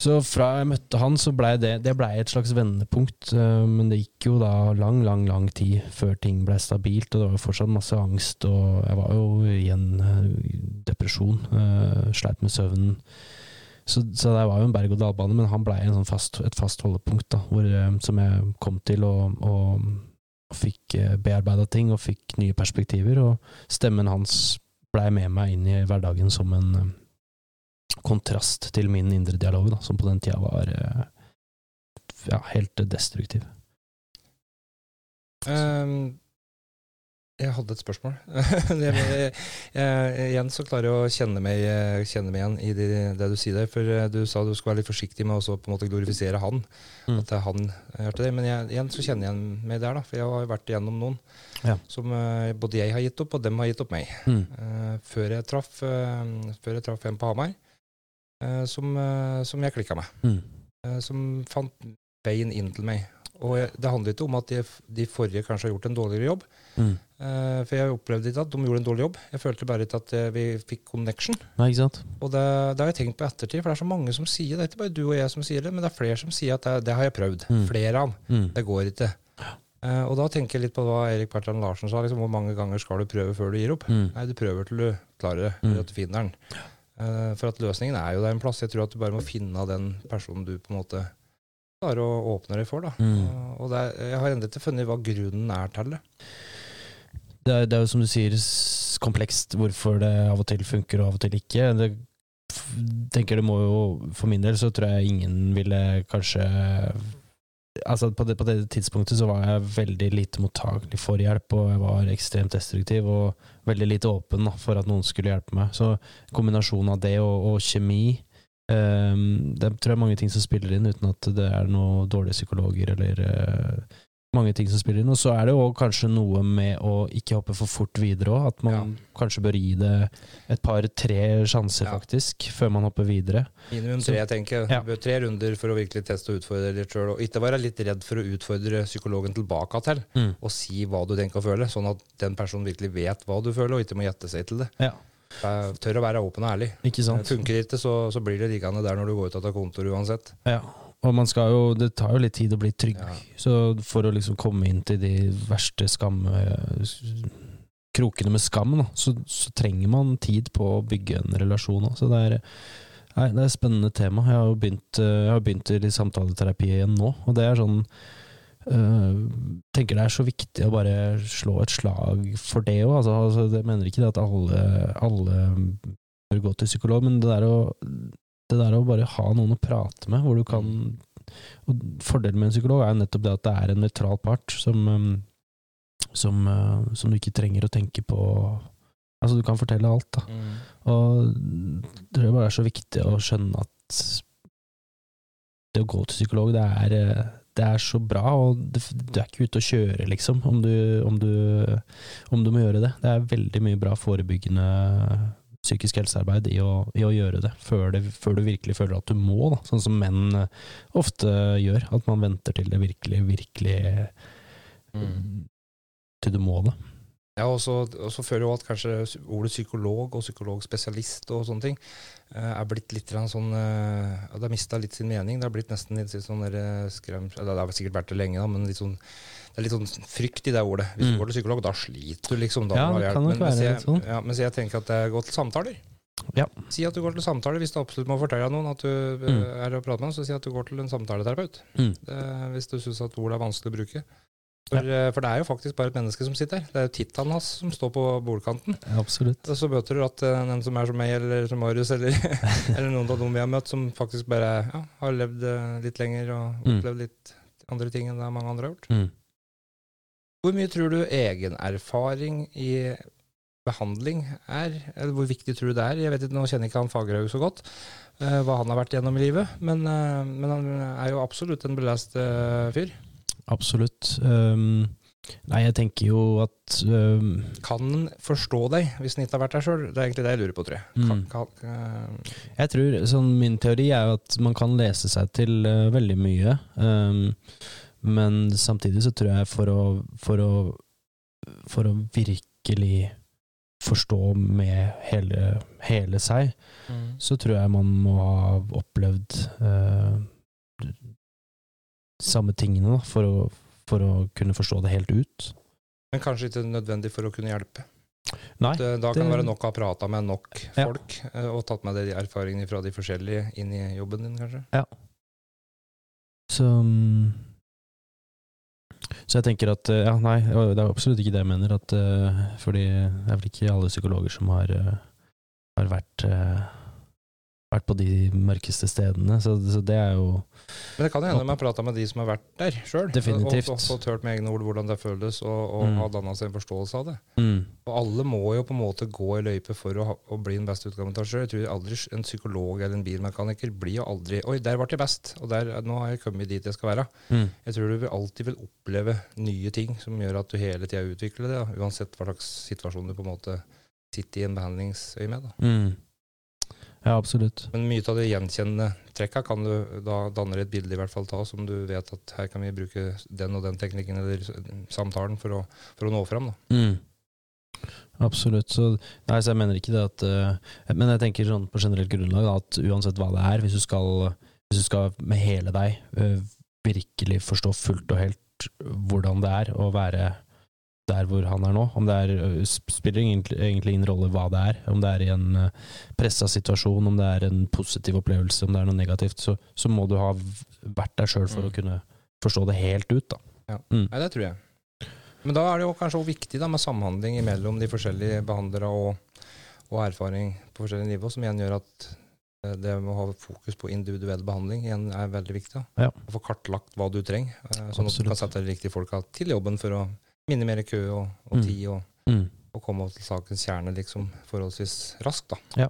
så fra jeg møtte han, så blei det, det ble et slags vendepunkt. Uh, men det gikk jo da lang, lang, lang tid før ting blei stabilt, og det var fortsatt masse angst, og jeg var jo i en uh, depresjon. Uh, sleit med søvnen. Så, så, det var jo en berg-og-dal-bane, men han blei sånn et fast holdepunkt, da, hvor, som jeg kom til, og, og og fikk bearbeida ting og fikk nye perspektiver. Og stemmen hans blei med meg inn i hverdagen som en eh, kontrast til min indre dialog, da, som på den tida var eh, ja, helt destruktiv. Um, jeg hadde et spørsmål. jeg, jeg, jeg, igjen så klarer jeg å kjenne meg, kjenne meg igjen i det, det, du sier der. For du sa du skulle være litt forsiktig med å på en måte glorifisere han. Mm. At det er han hørte det. Men jeg, igjen så kjenner jeg meg der, da. For jeg har vært igjennom noen ja. som både jeg har gitt opp, og dem har gitt opp meg. Mm. Uh, før, jeg traff, uh, før jeg traff en på Hamar som, som, jeg klikka med. Mm. som fant veien inn til meg. Og jeg, det handler ikke om at de, de, forrige kanskje har gjort en dårligere jobb. Mm. Uh, for jeg opplevde ikke at de gjorde en dårlig jobb. Jeg følte bare ikke at vi fikk connection. Nei, ikke sant? Og det, det, har jeg tenkt på ettertid, for det er så mange som sier det. Det er ikke bare du og jeg som sier det, men det er flere som sier at det, det har jeg prøvd. Mm. Flere av. Mm. Det går ikke. Uh, og da tenker jeg litt på hva Erik Bertrand Larsen sa. Liksom, hvor mange ganger skal du prøve før du gir opp? Mm. Nei, du prøver til du klarer det, eller mm. at du finner den. Uh, for at løsningen er jo der en plass. Jeg tror at du bare må finne den personen du på en måte klarer å åpne deg for. da. Mm. Og er, jeg har ennå ikke funnet hva grunnen er til det. Det er, det er, jo som du sier komplekst hvorfor det av og til funker og av og til ikke. Det, tenker det må jo, For min del så tror jeg ingen ville kanskje Altså på det, på det tidspunktet så var jeg veldig lite mottagelig for hjelp, og jeg var ekstremt destruktiv og veldig lite åpen da, for at noen skulle hjelpe meg. Så kombinasjonen av det og, og kjemi Um, det tror jeg er mange ting som spiller inn, uten at det er noen dårlige psykologer eller uh, mange ting som spiller inn. Og så er det jo kanskje noe med å ikke hoppe for fort videre òg. At man ja. kanskje bør gi det et par-tre sjanser, ja. faktisk, før man hopper videre. Minimum tre, jeg tenker. Ja. Tre runder for å virkelig teste og utfordre litt sjøl. Og ikke være litt redd for å utfordre psykologen tilbake til, mm. og si hva du tenker å føle. Sånn at den personen virkelig vet hva du føler, og ikke må gjette seg til det. Ja. Tør å være åpen og ærlig. Ikke sant? Funker ikke, så, så blir det liggende der når du går ut av kontoret uansett. Ja, og man skal jo, det tar jo litt tid å bli trygg. Ja. Så for å liksom komme inn til de verste skam... Krokene med skam, da, så, så, trenger man tid på å bygge en relasjon. Så det er, nei, det er et spennende tema. Jeg har jo begynt, jeg har begynt i samtaleterapi igjen nå, og det er sånn Uh, tenker det er så viktig å bare slå et slag for det òg. Altså, altså, jeg mener ikke det at alle, alle bør gå til psykolog, men det der, å, det der, å, bare ha noen å prate med, hvor du kan og Fordelen med en psykolog er jo nettopp det at det er en nøytral part som, um, som, uh, som, du ikke trenger å tenke på Altså, du kan fortelle alt, da. Mm. Og det er bare så viktig å skjønne at det å gå til psykolog, det er uh, det er så bra, og du er ikke ute å kjøre, liksom, om du, om, du, om du, må gjøre det. Det er veldig mye bra forebyggende psykisk helsearbeid i å, i å gjøre det før, det før, du virkelig føler at du må, da. sånn som menn eh, ofte gjør. At man venter til det virkelig, virkelig mm. Til du må det. Ja, og så føler jeg at kanskje ordet psykolog og psykologspesialist og sånne ting eh, er blitt litt sånn Det har mista litt sin mening. Det har blitt nesten litt sånn skremt skrem... Det har sikkert vært det lenge, da, men litt sånn, det er litt sånn frykt i det ordet. Hvis mm. du går til psykolog, da sliter du, liksom. Da ja, det kan nok være litt sånn. Ja, mens jeg tenker at det er godt til samtaler. Ja. Si at du går til samtale hvis du absolutt må fortelle noen at du mm. er og prater med så si at du går til en samtaleterapeut. Mm. Det, hvis du syns at ord er vanskelig å bruke. For, ja. Eh, for, det er jo faktisk bare et menneske som sitter her. Det er jo tittelen hans som står på bordkanten. Ja, absolutt. Og så møter du at den som er som meg, eller som Marius, eller, eller noen av dem vi har møtt, som faktisk bare ja, har levd litt lenger og mm. opplevd litt andre ting enn det mange andre har gjort. Mm. Hvor mye tror du egenerfaring i behandling er? Eller hvor viktig tror du det er? Jeg vet ikke, Nå kjenner ikke han Fagerhaug så godt, uh, hva han har vært gjennom i livet, men, men han er jo absolutt en belest fyr. Absolutt. Um, nei, jeg tenker jo at um, Kan han forstå deg hvis han ikke har vært der sjøl? Det er egentlig det jeg lurer på, tror jeg. Kan, mm. kan, uh, jeg tror, sånn, Min teori er jo at man kan lese seg til uh, veldig mye. Um, men samtidig så tror jeg for å, for å, for å virkelig forstå med hele, hele seg, mm. så tror jeg man må ha opplevd eh, samme tingene da, for, å, for å kunne forstå det helt ut. Men kanskje ikke nødvendig for å kunne hjelpe? Nei, det, da kan det være nok å ha prata med nok folk, ja. Eh, og tatt med de erfaringene fra de forskjellige inn i jobben din, kanskje? Ja. Så mm, Så jeg tenker at eh, Ja, nei, det er absolutt ikke det jeg mener. At, eh, fordi det er vel ikke alle psykologer som har, eh, har vært, vært på de mørkeste stedene. Så, så det er jo Men det kan jo hende man prata med de som har vært der sjøl. Og, og fått hørt med egne ord hvordan det føles, og, og Mm. har danna seg en forståelse av det. mm, Og alle må jo på en måte gå i løype for å, å bli den beste utgaven av seg sjøl. Jeg tror aldri en psykolog eller en bilmekaniker blir jo aldri Oi, der ble jeg best, og der, nå har jeg kommet dit jeg skal være. mm, Jeg tror du vil alltid vil oppleve nye ting som gjør at du hele tida utvikler det, da, uansett hva slags situasjon du på en måte sitter i en behandlingsøyemed. mm. Ja, absolutt. Men mye av de gjenkjennende trekka kan du da danne et bilde i hvert fall ta, som du vet at her kan vi bruke den og den teknikken eller samtalen for å, for å nå fram. da. Mm. Absolutt. Så, nei, så jeg mener ikke det at uh, Men jeg tenker sånn på generelt grunnlag da, at uansett hva det er, hvis du skal, hvis du skal med hele deg uh, virkelig forstå fullt og helt hvordan det er å være der hvor han er nå, om det er, spiller egentlig, ingen rolle hva det er, om det er i en pressa situasjon, om det er en positiv opplevelse, om det er noe negativt, så, så må du ha vært der sjøl for Mm. å kunne forstå det helt ut, da. Ja. Mm. Nei, det tror jeg. Men da er det jo kanskje også viktig da, med samhandling mellom de forskjellige behandlere og, og erfaring på forskjellige nivå, som igjen gjør at det med å ha fokus på individuell behandling igjen er veldig viktig. da. Ja. Å få kartlagt hva du trenger, sånn at du kan sette de riktige folka til jobben for å minimere kø og, og Mm. tid, og, Mm. og komme til sakens kjerne liksom forholdsvis raskt. da. Ja.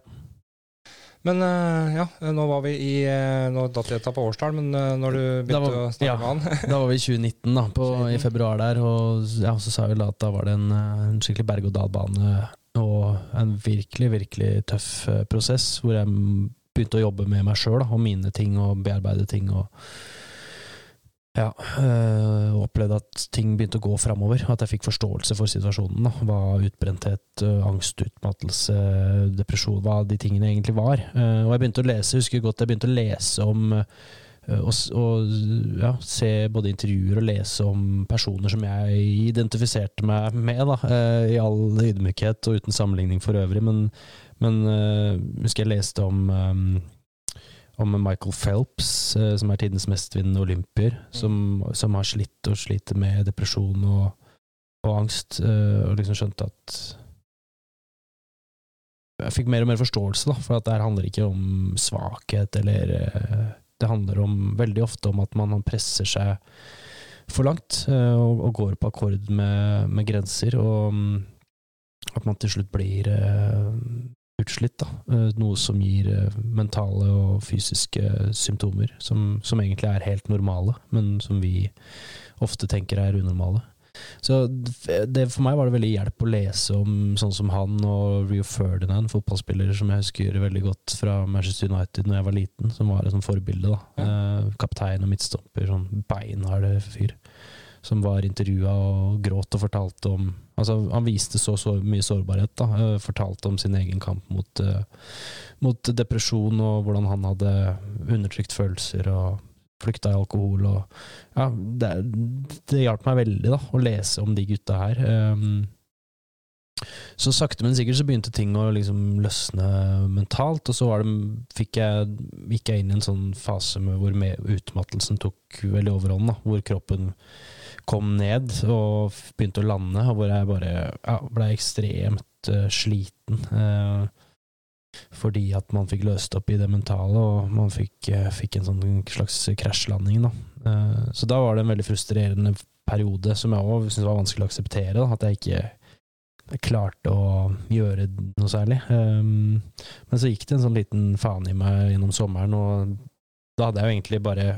Men eh, ja, nå var vi i eh, Nå datt jeg på årstall, men eh, når du begynte var- å snakke ja. med han Da var vi i 2019, da, på, i februar der, og ja, så sa vi da at da var det en, en skikkelig berg-og-dal-bane og en virkelig, virkelig tøff prosess, hvor jeg begynte å jobbe med meg sjøl og mine ting og bearbeide ting. og ja, øh, opplevde at ting begynte å gå framover. At jeg fikk forståelse for situasjonen. Da. Hva utbrenthet, øh, angst, utmattelse, depresjon Hva de tingene egentlig var. Uh, og jeg begynte å lese, husker godt jeg begynte å lese om øh, og, og ja, se både intervjuer og lese om personer som jeg identifiserte meg med, da, eh, i all ydmykhet og uten sammenligning for øvrig. Men, men husker jeg leste om øh, om Michael Phelps, eh, som er tidens mestvinnende olympier, som, som har slitt og sliter med depresjon og, og angst, eh, og liksom skjønte at Jeg fikk mer og mer forståelse, da, for at det her handler ikke om svakhet, eller eh, Det handler om, veldig ofte om at man presser seg for langt, og, og går på akkord med, med grenser, og mm, at man til slutt blir utslitt, da. Eh, Noe som gir eh, mentale og fysiske symptomer, som, som egentlig er helt normale, men som vi ofte tenker er unormale. Så det, for meg var det veldig hjelp å lese om sånn som han og Rio Ferdinand, fotballspiller som jeg husker veldig godt fra Manchester United når jeg var liten, som var et sånt forbilde. da. Ja. kaptein og midtstopper, sånn beinhard fyr som var intervjua og gråt og fortalte om Altså, han viste så, så mye sårbarhet, da. eh, Fortalte om sin egen kamp mot, eh, mot depresjon, og hvordan han hadde undertrykt følelser og flykta i alkohol og Ja, det, det hjalp meg veldig, da, å lese om de gutta her. Um, så sakte, men sikkert så begynte ting å liksom løsne mentalt, og så det, fikk jeg, gikk jeg inn i en sånn fase med hvor utmattelsen tok veldig overhånd, da, hvor kroppen kom ned og begynte å lande, og hvor jeg bare ja, ble ekstremt uh, sliten. Uh, fordi at man fikk løst opp i det mentale, og man fikk, uh, fikk en sånn slags krasjlanding. Da. Så da var det en veldig frustrerende periode som jeg òg syntes var vanskelig å akseptere. Da, at jeg ikke klarte å gjøre noe særlig. Um, men så gikk det en sånn liten faen i meg gjennom sommeren, og da hadde jeg jo egentlig bare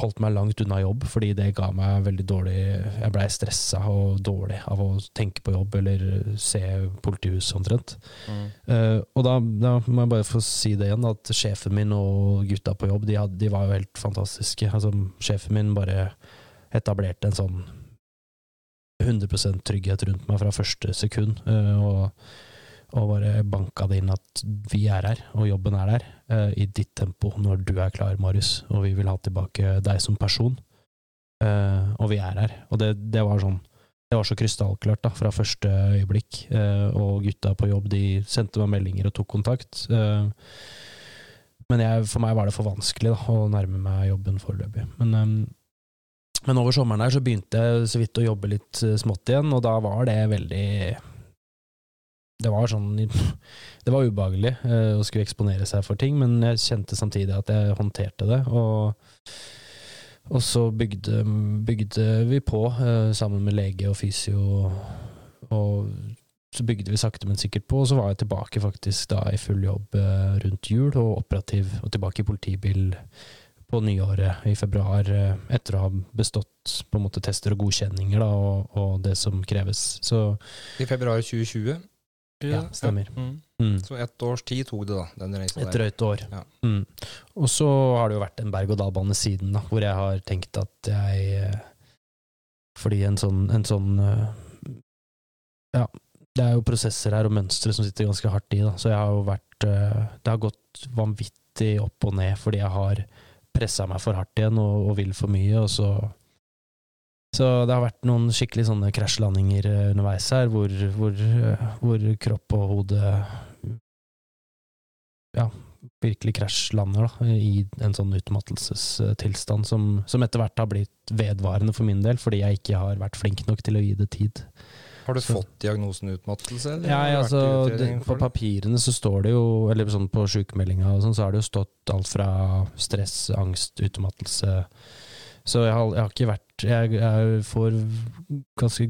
holdt meg langt unna jobb, fordi det ga meg veldig dårlig Jeg blei stressa og dårlig av å tenke på jobb eller se politihus, omtrent. Eh, og da, da må jeg bare få si det igjen, at sjefen min og gutta på jobb, de, hadde, de var jo helt fantastiske. Altså, sjefen min bare etablerte en sånn 100% trygghet rundt meg fra første sekund, Uh, og, og bare banka det inn at vi er her, og jobben er der, uh, i ditt tempo, når du er klar, Marius, og vi vil ha tilbake deg som person. Uh, og vi er her. Og det, det var sånn det var så krystallklart da, fra første øyeblikk. uh, og gutta på jobb de sendte meg meldinger og tok kontakt. Men jeg, for meg var det for vanskelig da, å nærme meg jobben foreløpig. Men, um, Men over sommeren der så begynte jeg så vidt å jobbe litt smått igjen, og da var det veldig Det var sånn Det var ubehagelig eh, å skulle eksponere seg for ting, men jeg kjente samtidig at jeg håndterte det. Og, og så bygde, bygde vi på eh, sammen med lege og fysio, og så bygde vi sakte, men sikkert på, og så var jeg tilbake faktisk da i full jobb eh, rundt jul, og operativ, og tilbake i politibil på nyåret i februar, etter å ha bestått på en måte tester og godkjenninger da, og, og det som kreves. Så I februar 2020? Ja, stemmer. Ja. Mm. Mm. Så ett års tid tok det, da, den reisa Et drøyt år. Ja. Mm. Og så har det jo vært en berg-og-dal-bane siden, da, hvor jeg har tenkt at jeg eh, Fordi en sånn, en sånn eh, Ja, det er jo prosesser her og mønstre som sitter ganske hardt i, da. Så jeg har jo vært eh, Det har gått vanvittig opp og ned fordi jeg har pressa meg for hardt igjen og, og vil for mye, og så så det har vært noen skikkelig sånne krasjlandinger eh, underveis her, hvor, hvor, eh, hvor kropp og hode ja, virkelig krasjlander da, i en sånn utmattelsestilstand som, som etter hvert har blitt vedvarende for min del, fordi jeg ikke har vært flink nok til å gi det tid. Har du Så- fått diagnosen utmattelse? Eller Ja, altså, det, på papirene så står det jo, eller sånn på sjukmeldinga sånn, så har det jo stått alt fra stress, angst, utmattelse Så jeg har, jeg har ikke vært jeg, jeg får ganske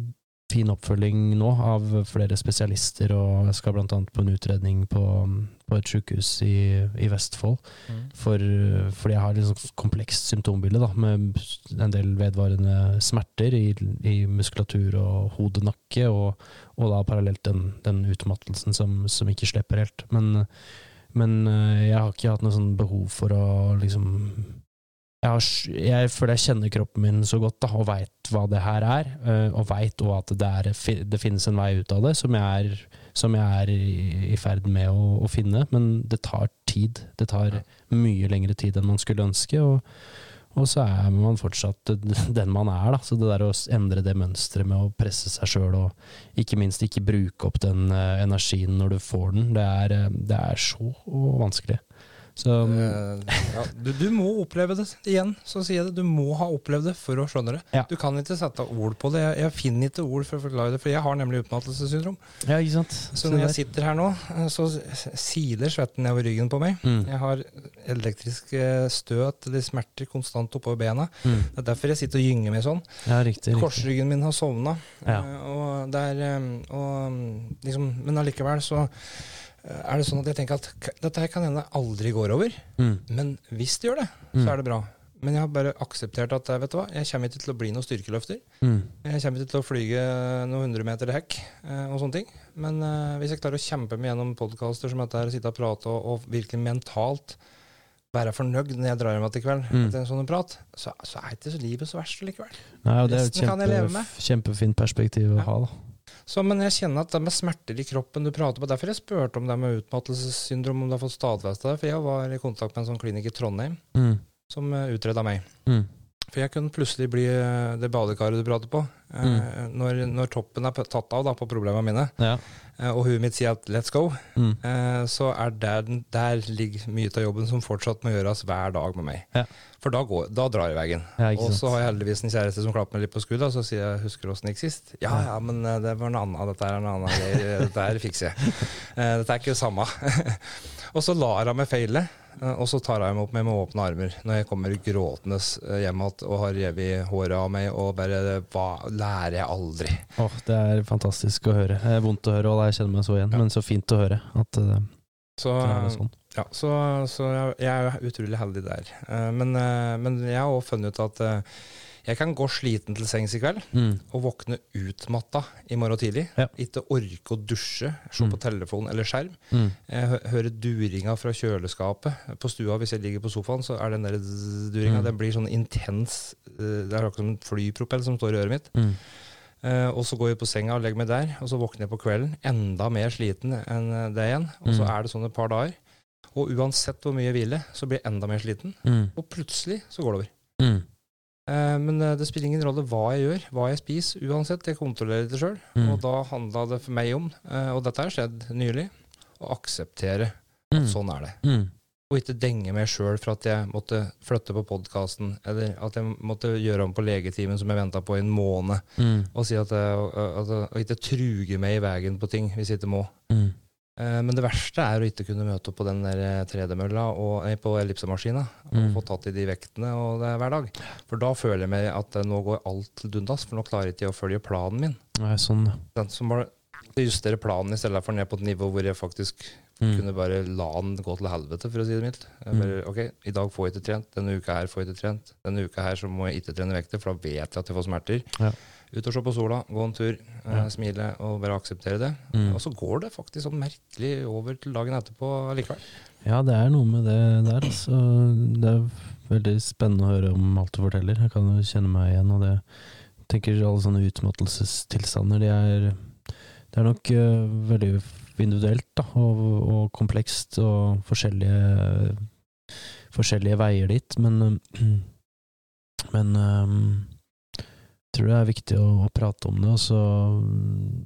fin oppfølging nå av flere spesialister, og jeg skal annet på en utredning på, på et sykehus i, i Vestfold. Mm. For, fordi jeg har et sånn komplekst symptombilde, da, med en del vedvarende smerter i, i muskulatur og hode, nakke, og, og da parallelt den, den utmattelsen som, som ikke slipper helt. Men, men eh, jeg har ikke hatt noe sånn behov for å liksom jeg, har, jeg føler jeg kjenner kroppen min så godt da, og veit hva det her er. eh, Og veit òg at det, er, det finnes en vei ut av det, som jeg er, som jeg er i, ferd med å, å finne. Men det tar tid. Det tar mye lengre tid enn man skulle ønske. Og, og så er man fortsatt den man er. Da. Så det der å endre det mønsteret med å presse seg sjøl, og ikke minst ikke bruke opp den eh, energien når du får den, det er, eh, det er så vanskelig. Så Eh, ja, du, du må oppleve det igjen, så sier jeg det. Du må ha opplevd det for å skjønne det. Ja. Du kan ikke sette ord på det. Jeg, jeg finner ikke ord for å forklare det, for jeg har nemlig utmattelsessyndrom. ja. Så når jeg sitter her nå, eh, så siler svetten nedover ryggen på meg. mm. Jeg har elektriske støt eller smerter konstant oppover bena. Mm. Det er derfor jeg sitter og gynger meg sånn. Ja, riktig. Korsryggen min har sovna. Eh, og er, eh, og, mm, liksom, men allikevel så eh, er det sånn at jeg tenker at dette her kan hende aldri går over. Mm. Men hvis det gjør det, Mm. så er det bra. Men jeg har bare akseptert at eh, vet du hva, jeg kommer ikke til å bli noen styrkeløfter. Mm. Jeg kommer ikke til å flyge noen hundre meter hekk eh, og sånne ting. Men uh, hvis jeg klarer å kjempe meg gjennom podkaster som dette her, sitte og prate og, og virkelig mentalt være fornøyd når jeg drar hjem til kveld Mm. etter en sånn prat, så, så er ikke livet så verst likevel. Nei, og det er et kjempe, kjempefint perspektiv å Ja. ha, da. Så, men jeg kjenner at det med smerter i kroppen du prater på Derfor jeg spurte om det med utmattelsessyndrom, om du har fått stadfesta det. For jeg var i kontakt med en sånn klinikk i Trondheim Mm. som utreda meg. Mm. For jeg kunne plutselig bli eh, det badekaret du prater på. mm. når, når toppen er tatt av da, på problemene mine, Ja. Eh, og huet mitt sier at 'let's go', Mm. eh, så er der, der ligger mye av jobben som fortsatt må gjøres hver dag med meg. Ja. For da, går, da drar jeg veien. Ja, Og så har jeg heldigvis en kjæreste som klapper meg litt på skuldra, så sier jeg 'husker du åssen det gikk sist'? Ja ja, men eh, det var noe annet. Dette er annet. Det- Dette her fikser jeg. Dette er ikke det samme. og så lar hun meg feile, og så tar hun meg opp med, med åpne armer når jeg kommer gråtende eh, hjem igjen og har revet håret av meg, og bare Hva lærer jeg aldri? Åh, det er fantastisk å høre. Det er vondt å høre, og jeg kjenner meg så igjen, Ja. men så fint å høre at uh, Så, det er sånn. ja, så, så jeg, jeg er utrolig heldig der. Eh, men, eh, men jeg har også funnet ut at eh, jeg kan gå sliten til sengs i kveld. Mm. og våkne utmatta i morgen tidlig. Ja. Ikke orke å dusje, se Mm. på telefon eller skjerm. Mm. Jeg hører duringa fra kjøleskapet på stua. Hvis jeg ligger på sofaen, så er den der duringa Mm. Den blir sånn intens eh, Det er akkurat som en flypropell som står i øret mitt. Mm. Uh, og så går jeg på senga og legger meg der, og så våkner jeg på kvelden enda mer sliten enn eh, det igjen. Og så Mm. er det sånn et par dager. Og uansett hvor mye jeg hviler, så blir jeg enda mer sliten. Mm. Og plutselig så går det over. Mm. Eh, Men eh, det spiller ingen rolle hva jeg gjør, hva jeg spiser. Uansett, jeg kontrollerer det sjøl. Mm. Og da handla det for meg om, eh, og dette har skjedd nylig, å akseptere Mm. at sånn er det. Mm. og ikke denge meg sjøl for at jeg måtte flytte på podkasten, eller at jeg måtte gjøre om på legetimen som jeg venta på i en måned, Mm. og si at jeg, at jeg, og ikke truge meg i veien på ting hvis jeg ikke må. Mm. Eh, Men det verste er å ikke kunne møte opp på den der eh, tredemølla og nei, på ellipsemaskina og Mm. få tatt i de vektene og det er hver dag. For da føler jeg meg at eh, nå går alt til dundas, for nå klarer jeg ikke å følge planen min. Nei, sånn. Den som bare justere planen i stedet for ned på et nivå hvor jeg faktisk Mm. kunne bare la den gå til helvete, for å si det mildt. Mm. Bare, ok, I dag får jeg ikke trent, denne uka her får jeg ikke trent. Denne uka her så må jeg ikke trene vekter, for da vet jeg at jeg får smerter. Ja. Ut og se på sola, gå en tur, eh, smile og bare akseptere det. Mm. Og så går det faktisk sånn merkelig over til dagen etterpå likevel. Ja, det er noe med det der, altså. Det er veldig spennende å høre om alt du forteller. Jeg kan jo kjenne meg igjen, og det jeg tenker alle sånne utmattelsestilstander, det er Det er nok uh, veldig individuelt, da, og, og komplekst, og forskjellige forskjellige veier dit, men uh, Men eh, tror det er viktig å, å prate om det, og så mm,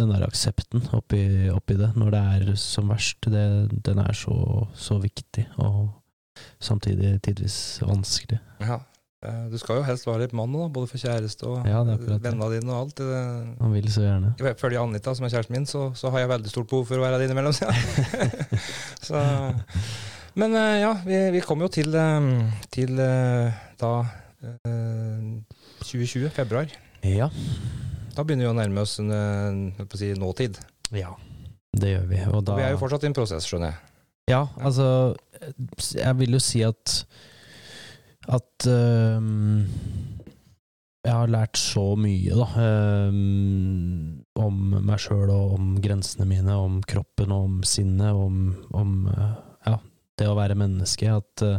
den der aksepten oppi, oppi det, når det er som verst, det, den er så, så viktig, og samtidig tidvis vanskelig. Ja. Eh, Du skal jo helst være litt mann, da, både for kjæreste og Ja, vennene dine og alt. Han vil så gjerne. Ifølge Anita, som er kjæresten min, så, så har jeg veldig stort behov for å være der innimellom. så, men eh, ja, vi, vi kom jo til, eh, til da 2020, februar. Ja. Da begynner vi å nærme oss en, eh, på å si, nåtid. ja. Det gjør vi, og da vi er jo fortsatt i en prosess, skjønner jeg. Ja, altså Jeg vil jo si at At øhm, jeg har lært så mye, da. øhm, om meg sjøl og om grensene mine, om kroppen og om sinnet, om, om øh, ja, det å være menneske. At, øh,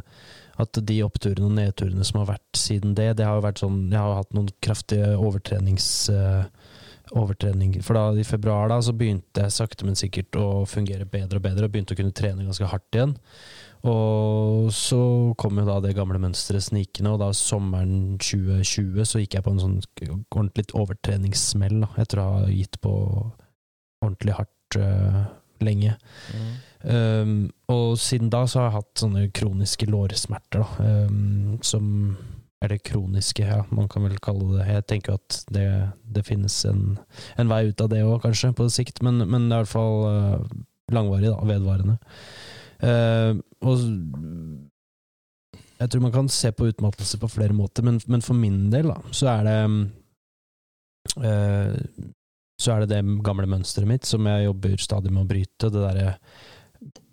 at de oppturene og nedturene som har vært siden det, det har jo vært sånn Jeg har hatt noen kraftige overtrenings... Uh, overtrening. For da i februar da, så begynte jeg sakte, men sikkert å fungere bedre og bedre, og begynte å kunne trene ganske hardt igjen. Og så kom jo da det gamle mønsteret snikende, og da sommeren 2020 så gikk jeg på en sånn ordentlig overtreningssmell, da, etter å ha gitt på ordentlig hardt øh, lenge. Um, og siden da så har jeg hatt sånne kroniske lårsmerter, da, um, som Eller kroniske, ja, man kan vel kalle det Jeg tenker at det, det finnes en, en vei ut av det òg, kanskje, på sikt, men, men det er i hvert fall uh, langvarig, da, vedvarende. Uh, og jeg tror man kan se på utmattelse på flere måter, men, men for min del, da, så er det uh, så er det det gamle mønsteret mitt som jeg jobber stadig med å bryte. Det der,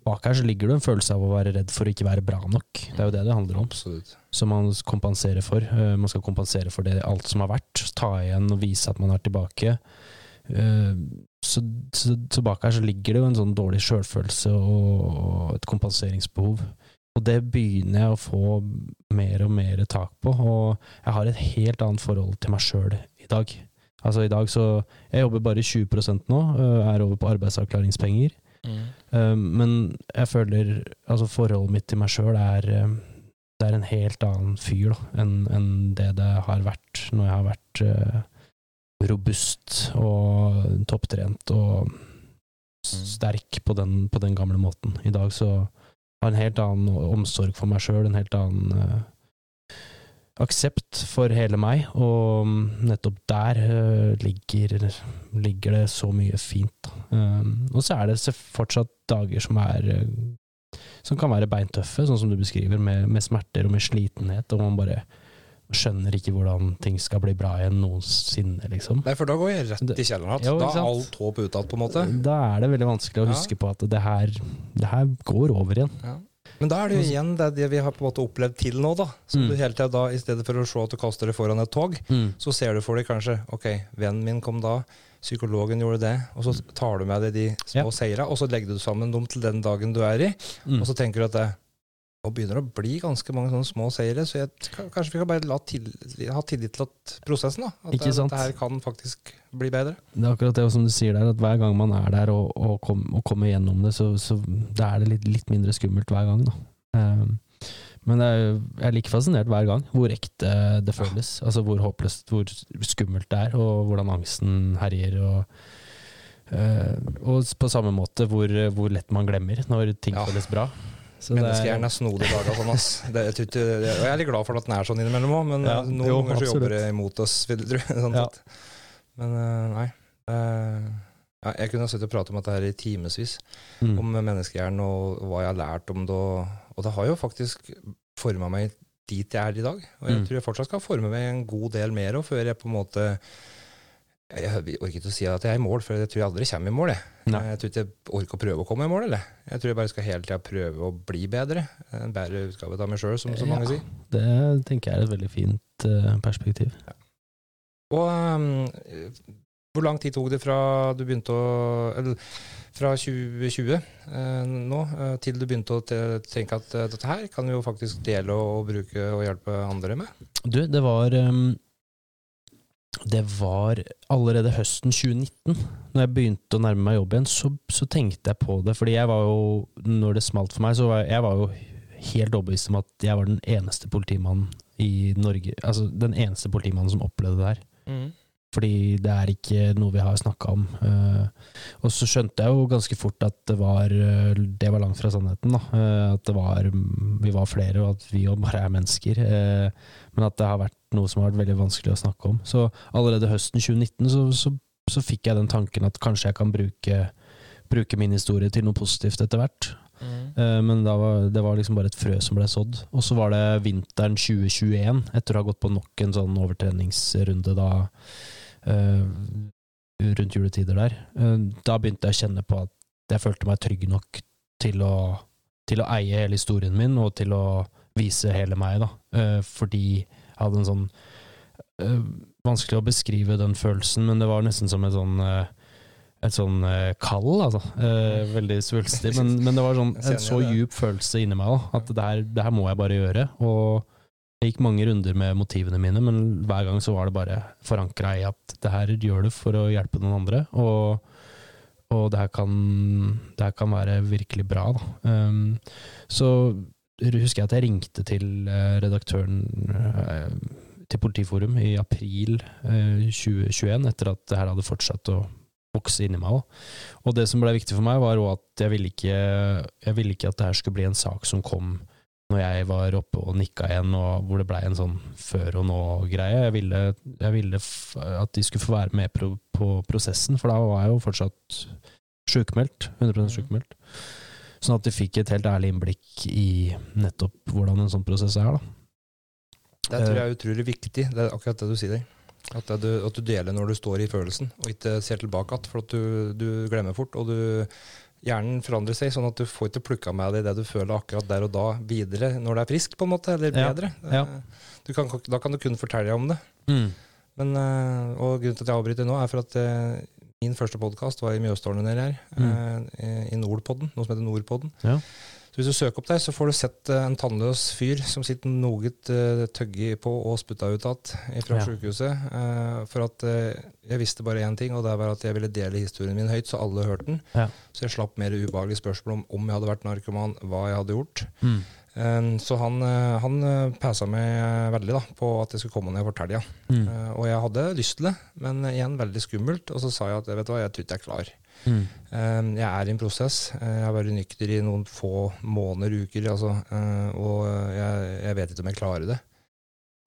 Bak her så ligger det en følelse av å være redd for å ikke være bra nok. Det er jo det det handler om. Absolutt. Som man kompenserer for. Eh, man skal kompensere for det, alt som har vært. Ta igjen og vise at man er tilbake. Eh, så, så, så bak her så ligger det jo en sånn dårlig sjølfølelse og, og et kompenseringsbehov. Og det begynner jeg å få mer og mer tak på, og jeg har et helt annet forhold til meg sjøl i dag. Altså i dag så Jeg jobber bare 20% nå, øh, er over på arbeidsavklaringspenger. Um, men jeg føler Altså forholdet mitt til meg sjøl er um, Det er en helt annen fyr enn en det det har vært når jeg har vært uh, robust og topptrent og sterk på den, på den gamle måten. I dag så har jeg en helt annen omsorg for meg sjøl, en helt annen uh, aksept for hele meg, og nettopp der uh, ligger, ligger det så mye fint. Um, og så er det fortsatt dager som er uh, som kan være beintøffe, sånn som du beskriver, med, med smerter og med slitenhet, og man bare skjønner ikke hvordan ting skal bli bra igjen noensinne, liksom. Nei, for da går jeg rett i kjelleren igjen. Da er alt håp utad, på en måte. Da er det veldig vanskelig å Ja. huske på at det her, det her går over igjen. Ja. Men da er det jo igjen det, det vi har på en måte opplevd til nå, da. Så Mm. du hele tiden da, i stedet for å se at du kaster det foran et tog, så ser du for deg kanskje Ok, vennen min kom da, psykologen gjorde det, og så tar du med deg de små Ja. seira, og så legger du sammen dem til den dagen du er i, Mm. og så tenker du at det nå begynner det å bli ganske mange sånne små seire, så jeg, kanskje vi kan bare til, ha tillit til at prosessen, da. At det, dette her kan faktisk bli bedre. Det er akkurat det som du sier der, at hver gang man er der og, og, kom, og kommer gjennom det, så, så det er det litt, litt mindre skummelt hver gang, da. Um, men er, jeg er like fascinert hver gang hvor ekte det føles. Altså hvor håpløst, hvor skummelt det er, og hvordan angsten herjer. Og, uh, og på samme måte hvor, hvor lett man glemmer når ting Ja. føles bra. Så er- Menneskehjernen er snodig laga dag, ass. Det, jeg, tror og jeg er litt glad for at den er sånn innimellom òg, men Ja, noen jo, ganger så absolutt. jobber det imot oss, vil jeg tro. Sånn Ja. Men eh, nei. eh, ja, jeg kunne ha sittet og pratet om dette her i timevis, Mm. om menneskehjernen og hva jeg har lært om det. Og, og det har jo faktisk forma meg dit jeg er i dag. Og jeg Mm. tror jeg fortsatt skal forme meg en god del mer òg, før jeg på en måte jeg, orker ikke å si at jeg er i mål, for jeg tror jeg aldri kommer i mål. Jeg, Nei. jeg tror ikke jeg orker å prøve å komme i mål. Eller? Jeg tror jeg bare skal hele tida prøve å bli bedre. En bedre utgave av meg sjøl, som så mange Ja. sier. Det tenker jeg er et veldig fint perspektiv. perspektiv. Og um, hvor lang tid tok det fra du begynte å Eller fra 2020 eh, nå eh, til du begynte å tenke at eh, dette her kan vi jo faktisk dele og, bruke og hjelpe andre med? Du, det var ehm, Det var allerede høsten 2019, når jeg begynte å nærme meg jobb igjen, så, så tenkte jeg på det. Fordi jeg var jo, når det smalt for meg, så var jeg, jeg var jo helt overbevist om at jeg var den eneste politimannen i Norge Altså den eneste politimannen som opplevde det her. Fordi det er ikke noe vi har snakka om. Eh, og så skjønte jeg jo ganske fort at det var, eh, det var langt fra sannheten. Da. Eh, at det var, vi var flere, og at vi jo bare er mennesker. Men at det har vært noe som har vært veldig vanskelig å snakke om. Så allerede høsten 2019 så, så, så fikk jeg den tanken at kanskje jeg kan bruke, bruke min historie til noe positivt etter hvert. Mm. Men da var, det var liksom bare et frø som ble sådd. Og så var det vinteren 2021, etter å ha gått på nok en sånn overtreningsrunde da uh, rundt juletider der. Uh, da begynte jeg å kjenne på at jeg følte meg trygg nok til å, til å eie hele historien min, og til å vise hele meg, da. Uh, fordi hadde en sånn eh, Vanskelig å beskrive den følelsen, men det var nesten som et sånn eh, et sånn eh, kall, altså. Veldig svulstig. Men, men det var sånn, en så djup følelse inni meg at det her, det her må jeg bare gjøre. Og jeg gikk mange runder med motivene mine, men hver gang så var det bare forankra i at det her gjør du for å hjelpe noen andre. Og, og det, her kan, det her kan være virkelig bra. Da. Um, så husker jeg at jeg ringte til eh, redaktøren eh, til Politiforum i april eh, 2021, etter at det her hadde fortsatt å vokse inni meg. også. Og det som ble viktig for meg, var også at jeg ville ikke, jeg ville ikke at det her skulle bli en sak som kom når jeg var oppe og nikka igjen, og hvor det blei en sånn før og nå-greie. Jeg ville, jeg ville at de skulle få være med på, på prosessen, for da var jeg jo fortsatt sjukmeldt. 100% sjukmeldt. Sånn at de fikk et helt ærlig innblikk i nettopp hvordan en sånn prosess er. da. Det tror jeg er utrolig viktig, det er akkurat det du sier. At, du, at du deler når du står i følelsen, og ikke ser tilbake igjen. For at du, du glemmer fort. Og du, hjernen forandrer seg, sånn at du får ikke plukka med deg det du føler akkurat der og da, videre når du er frisk, på en måte. Eller bedre. ja. Du kan, da kan du kun fortelle om det. Men, eh, og grunnen til at jeg avbryter nå, er for at eh, min første podkast var i Mjøstårnet nede her, mm. i Nordpodden, noe som heter Nordpodden. Ja. Så hvis du søker opp der, så får du sett eh, en tannløs fyr som sitter noe tøgge tøggi på og sputta ut igjen fra Ja. sykehuset. eh, for at eh, jeg visste bare én ting, og det var at jeg ville dele historien min høyt, så alle hørte den. Ja. Så jeg slapp mer ubehagelige spørsmål om om jeg hadde vært narkoman, hva jeg hadde gjort. Mm. Eh, så han, uh, han eh, meg eh, veldig da, på at jeg skulle komme ned og fortelle. Ja. Mm. Eh, og jeg hadde lyst til det, men igjen veldig skummelt. Og så sa jeg at vet du hva, jeg tror ikke jeg er klar. Mm. Eh, jeg er i en prosess. Eh, jeg har vært nykter i noen få måneder, uker, altså, eh, og jeg, jeg vet ikke om jeg klarer det.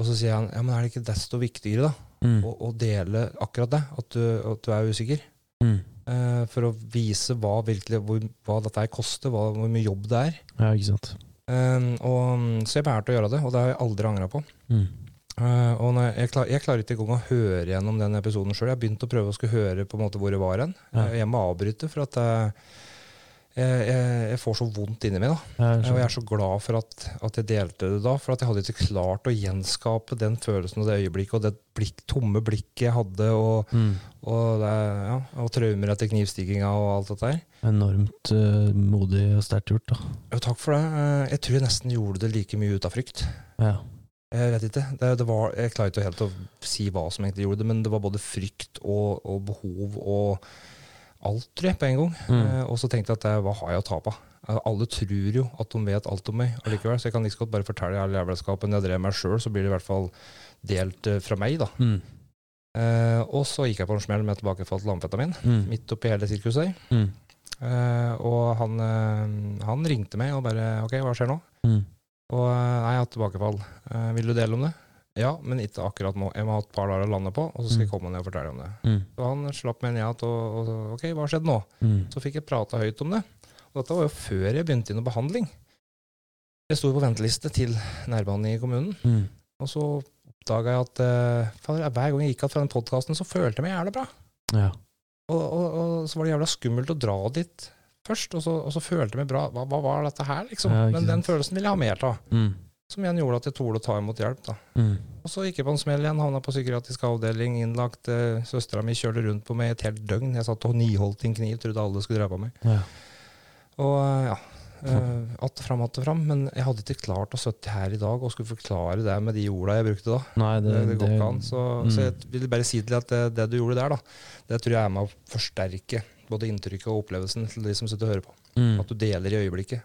Og så sier han ja, men er det ikke desto viktigere da, Mm. å, å dele akkurat det, at du, at du er usikker? Mm. Eh, for å vise hva, virkelig, hvor, hva dette koster, hva, hvor mye jobb det er. Ja, ikke sant. Eh, og, så jeg valgte å gjøre det, og det har jeg aldri angra på. Mm. Uh, og jeg, jeg, klar, jeg klarer ikke engang å høre gjennom den episoden sjøl. Jeg har begynt å prøve å skulle høre på en måte hvor jeg var hen. Ja. Eh, Jeg må avbryte, for at jeg, jeg, jeg, får så vondt inni meg. da. Jeg Og jeg er så glad for at, at jeg delte det da, for at jeg hadde ikke klart å gjenskape den følelsen og det øyeblikket og det blikk, tomme blikket jeg hadde, og, Mm. og, det, ja, og traumer etter knivstikkinga og alt dette der. Enormt uh, modig og sterkt gjort, da. Jo, takk for det. Eh, Jeg tror jeg nesten gjorde det like mye ut av frykt. Ja. Jeg vet ikke. Det, det var, jeg klarer ikke helt å si hva som egentlig gjorde det, men det var både frykt og, og behov og alt, tror jeg, på en gang. Mm. Eh, og så tenkte jeg at eh, hva har jeg å tape? Eh, Alle tror jo at de vet alt om meg allikevel, så jeg kan like godt bare fortelle all jævelskapen jeg drev med sjøl, så blir det i hvert fall delt fra meg, da. Mm. Eh, og så gikk jeg på en smell med tilbakefall til amfetamin, Mm. midt oppi hele sirkuset. Mm. Eh, og han, han ringte meg og bare Ok, hva skjer nå? Mm. Og jeg har tilbakefall. Vil du dele om det? Ja, men ikke akkurat nå. Jeg må ha et par dager å lande på, og så skal jeg Mm. komme ned og fortelle om det. Mm. Så han slapp meg ned igjen og, og Ok, hva har skjedd nå? Mm. Så fikk jeg prata høyt om det. Og dette var jo før jeg begynte i noe behandling. Jeg sto på venteliste til nærbehandling i kommunen, Mm. og så oppdaga jeg at uh, fader, hver gang jeg gikk igjen fra den podkasten, så følte jeg meg jævla bra. Ja. Og, og, og så var det jævla skummelt å dra dit først, og så, og så følte jeg meg bra. Hva, hva var dette her, liksom? Ja, Men den følelsen ville jeg ha mer av. Mm. Som igjen gjorde at jeg torde å ta imot hjelp. da. Mm. Og så gikk jeg på en smell igjen, havna på psykiatrisk avdeling, innlagt. Eh, Søstera mi kjørte rundt på meg et helt døgn. Jeg satt og niholdt i en kniv, trodde alle skulle drepe meg. Ja. Og eh, ja, eh, att fram, att fram. Men jeg hadde ikke klart å sitte her i dag og skulle forklare det med de orda jeg brukte da. Nei, det, Det, det an. Så, mm. så jeg vil bare si til deg at det, det du gjorde der, da, det tror jeg er med å forsterke både inntrykket og opplevelsen til de som sitter og hører på. mm. At du deler i øyeblikket.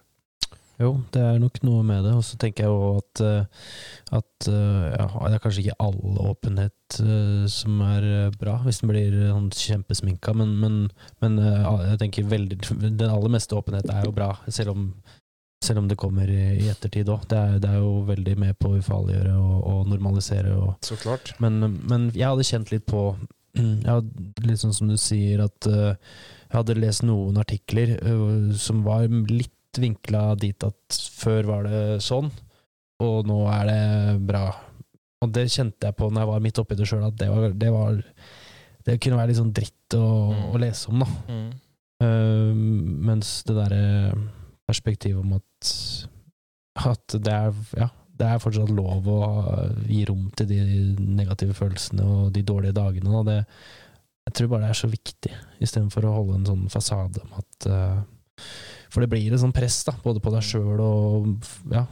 Jo, det er nok noe med det. Og så tenker jeg jo at, eh, at eh, ja, det er kanskje ikke all åpenhet eh, som er bra, hvis den blir sånn kjempesminka, men, men, men jeg tenker veldig Den aller meste åpenhet er jo bra, selv om, selv om det kommer i, ettertid òg. Det, det er jo veldig med på å ufarliggjøre og, og normalisere. og Så klart. men, men jeg hadde kjent litt på ja, Litt sånn som du sier, at jeg hadde lest noen artikler som var litt vinkla dit at før var det sånn, og nå er det bra. Og det kjente jeg på når jeg var midt oppi det sjøl, at det var, det var Det kunne være litt sånn dritt å, Mm. å lese om, da. Eh, mens det derre perspektivet om at at det er, ja, det er fortsatt lov å gi rom til de negative følelsene og de dårlige dagene. Og Det, jeg tror bare det er så viktig, istedenfor å holde en sånn fasade om at eh, For det blir et sånn press, da, både på deg sjøl og ja,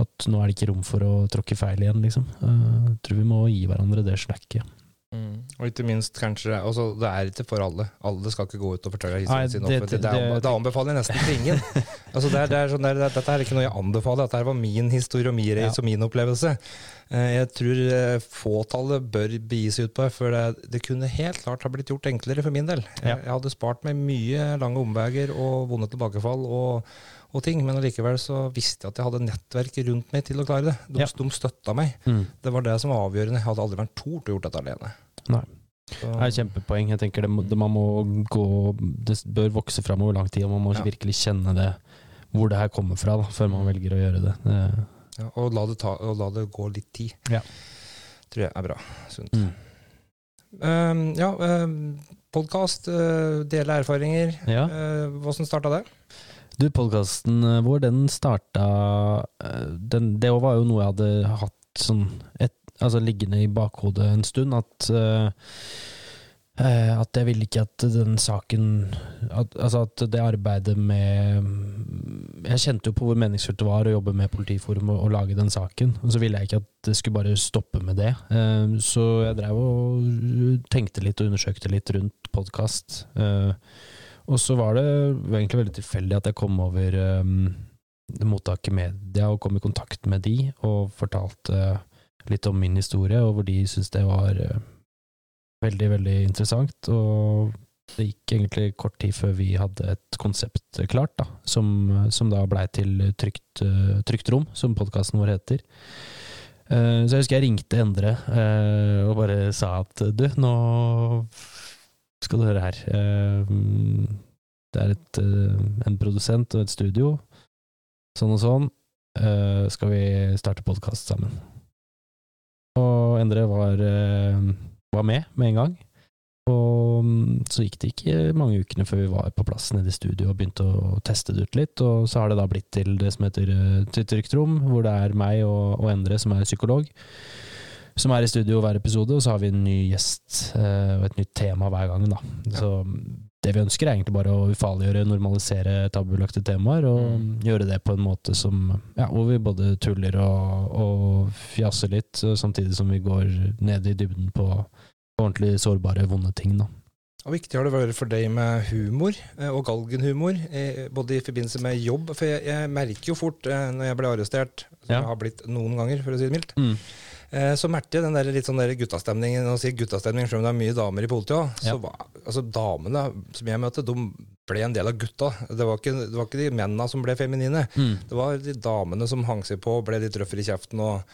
at nå er det ikke rom for å tråkke feil igjen, liksom. Eh, jeg tror vi må gi hverandre det slacket. Mm. Og ikke minst kanskje altså, Det er ikke for alle. Alle skal ikke gå ut og fortelle historien sin offentlig. Det, det- det, anbefaler jeg nesten til ingen. altså, det er, det er sånn der, dette er ikke noe jeg anbefaler, dette var min historie og min Ja. og min opplevelse. Eh, Jeg tror eh, fåtallet bør begi seg ut på det, for det, kunne helt klart ha blitt gjort enklere for min del. Jeg, jeg hadde spart meg mye lange omveier og vonde tilbakefall og, og ting, men allikevel så visste jeg at jeg hadde nettverk rundt meg til å klare det. De, Ja. de støtta meg. Det var det som var avgjørende. Jeg hadde aldri vært tort å gjort dette alene. Nei. Så, Det er et kjempepoeng. Jeg tenker det, det, man må gå Det bør vokse fram over lang tid, og man må Ja. virkelig kjenne det hvor det her kommer fra, da, før man velger å gjøre det. det ja, og, la det ta, og la det gå litt tid. Ja. Tror jeg er bra. Sunt. mm. Um, ja, um, podkast, uh, dele erfaringer. Ja. Uh, Hvordan starta det? Du, podkasten vår, den starta eh, den, Det var jo noe jeg hadde hatt sånn et, altså liggende i bakhodet en stund, at eh, eh, at jeg ville ikke at den saken at, Altså at det arbeidet med Jeg kjente jo på hvor meningsfullt det var å jobbe med Politiforum og, og lage den saken. Og så ville jeg ikke at det skulle bare stoppe med det. Eh, så jeg drev og tenkte litt og undersøkte litt rundt podkast. Eh, og så var det egentlig veldig tilfeldig at jeg kom over um, mottaket media og kom i kontakt med de, og fortalte litt om min historie, og hvor de syntes det var eh, veldig, veldig interessant. Og det gikk egentlig kort tid før vi hadde et konsept klart, da, som, som da blei til trygt, uh, trygt rom, som podkasten vår heter. Uh, Så jeg husker jeg ringte Endre uh, og bare sa at du, nå skal du høre her. Eh, Det er et, eh, en produsent og et studio. Sånn og sånn. Eh, Skal vi starte podkast sammen? Og Endre var, var med med en gang. Og mm, så gikk det ikke mange ukene før vi var på plass nede i studio og begynte å teste det ut litt. Og så har det da blitt til det som heter Til trygt rom, hvor det er meg og, og Endre som er psykolog som er i studio hver episode, og så har vi en ny gjest eh, og et nytt tema hver gang. Da. Så det vi ønsker, er egentlig bare å ufarliggjøre, normalisere tabubelagte temaer, og Mm. gjøre det på en måte som ja, hvor vi både tuller og, og fjaser litt, eh, samtidig som vi går ned i dybden på, på ordentlig sårbare, vonde ting. Da. Og viktig har det vært for deg med humor, eh, og galgenhumor, både i forbindelse med jobb. For jeg, jeg merker jo fort, når jeg ble arrestert, som Ja. jeg har blitt noen ganger, for å si det mildt, eh, så Merte, den der litt sånn der guttastemningen. Og sier guttastemning, selv om det er mye damer i politiet òg, Ja. altså damene som jeg møtte, de, ble en del av gutta. Det var ikke, det var ikke de mennene som ble feminine. Mm. Det var de damene som hang seg på og ble litt røffere i kjeften. og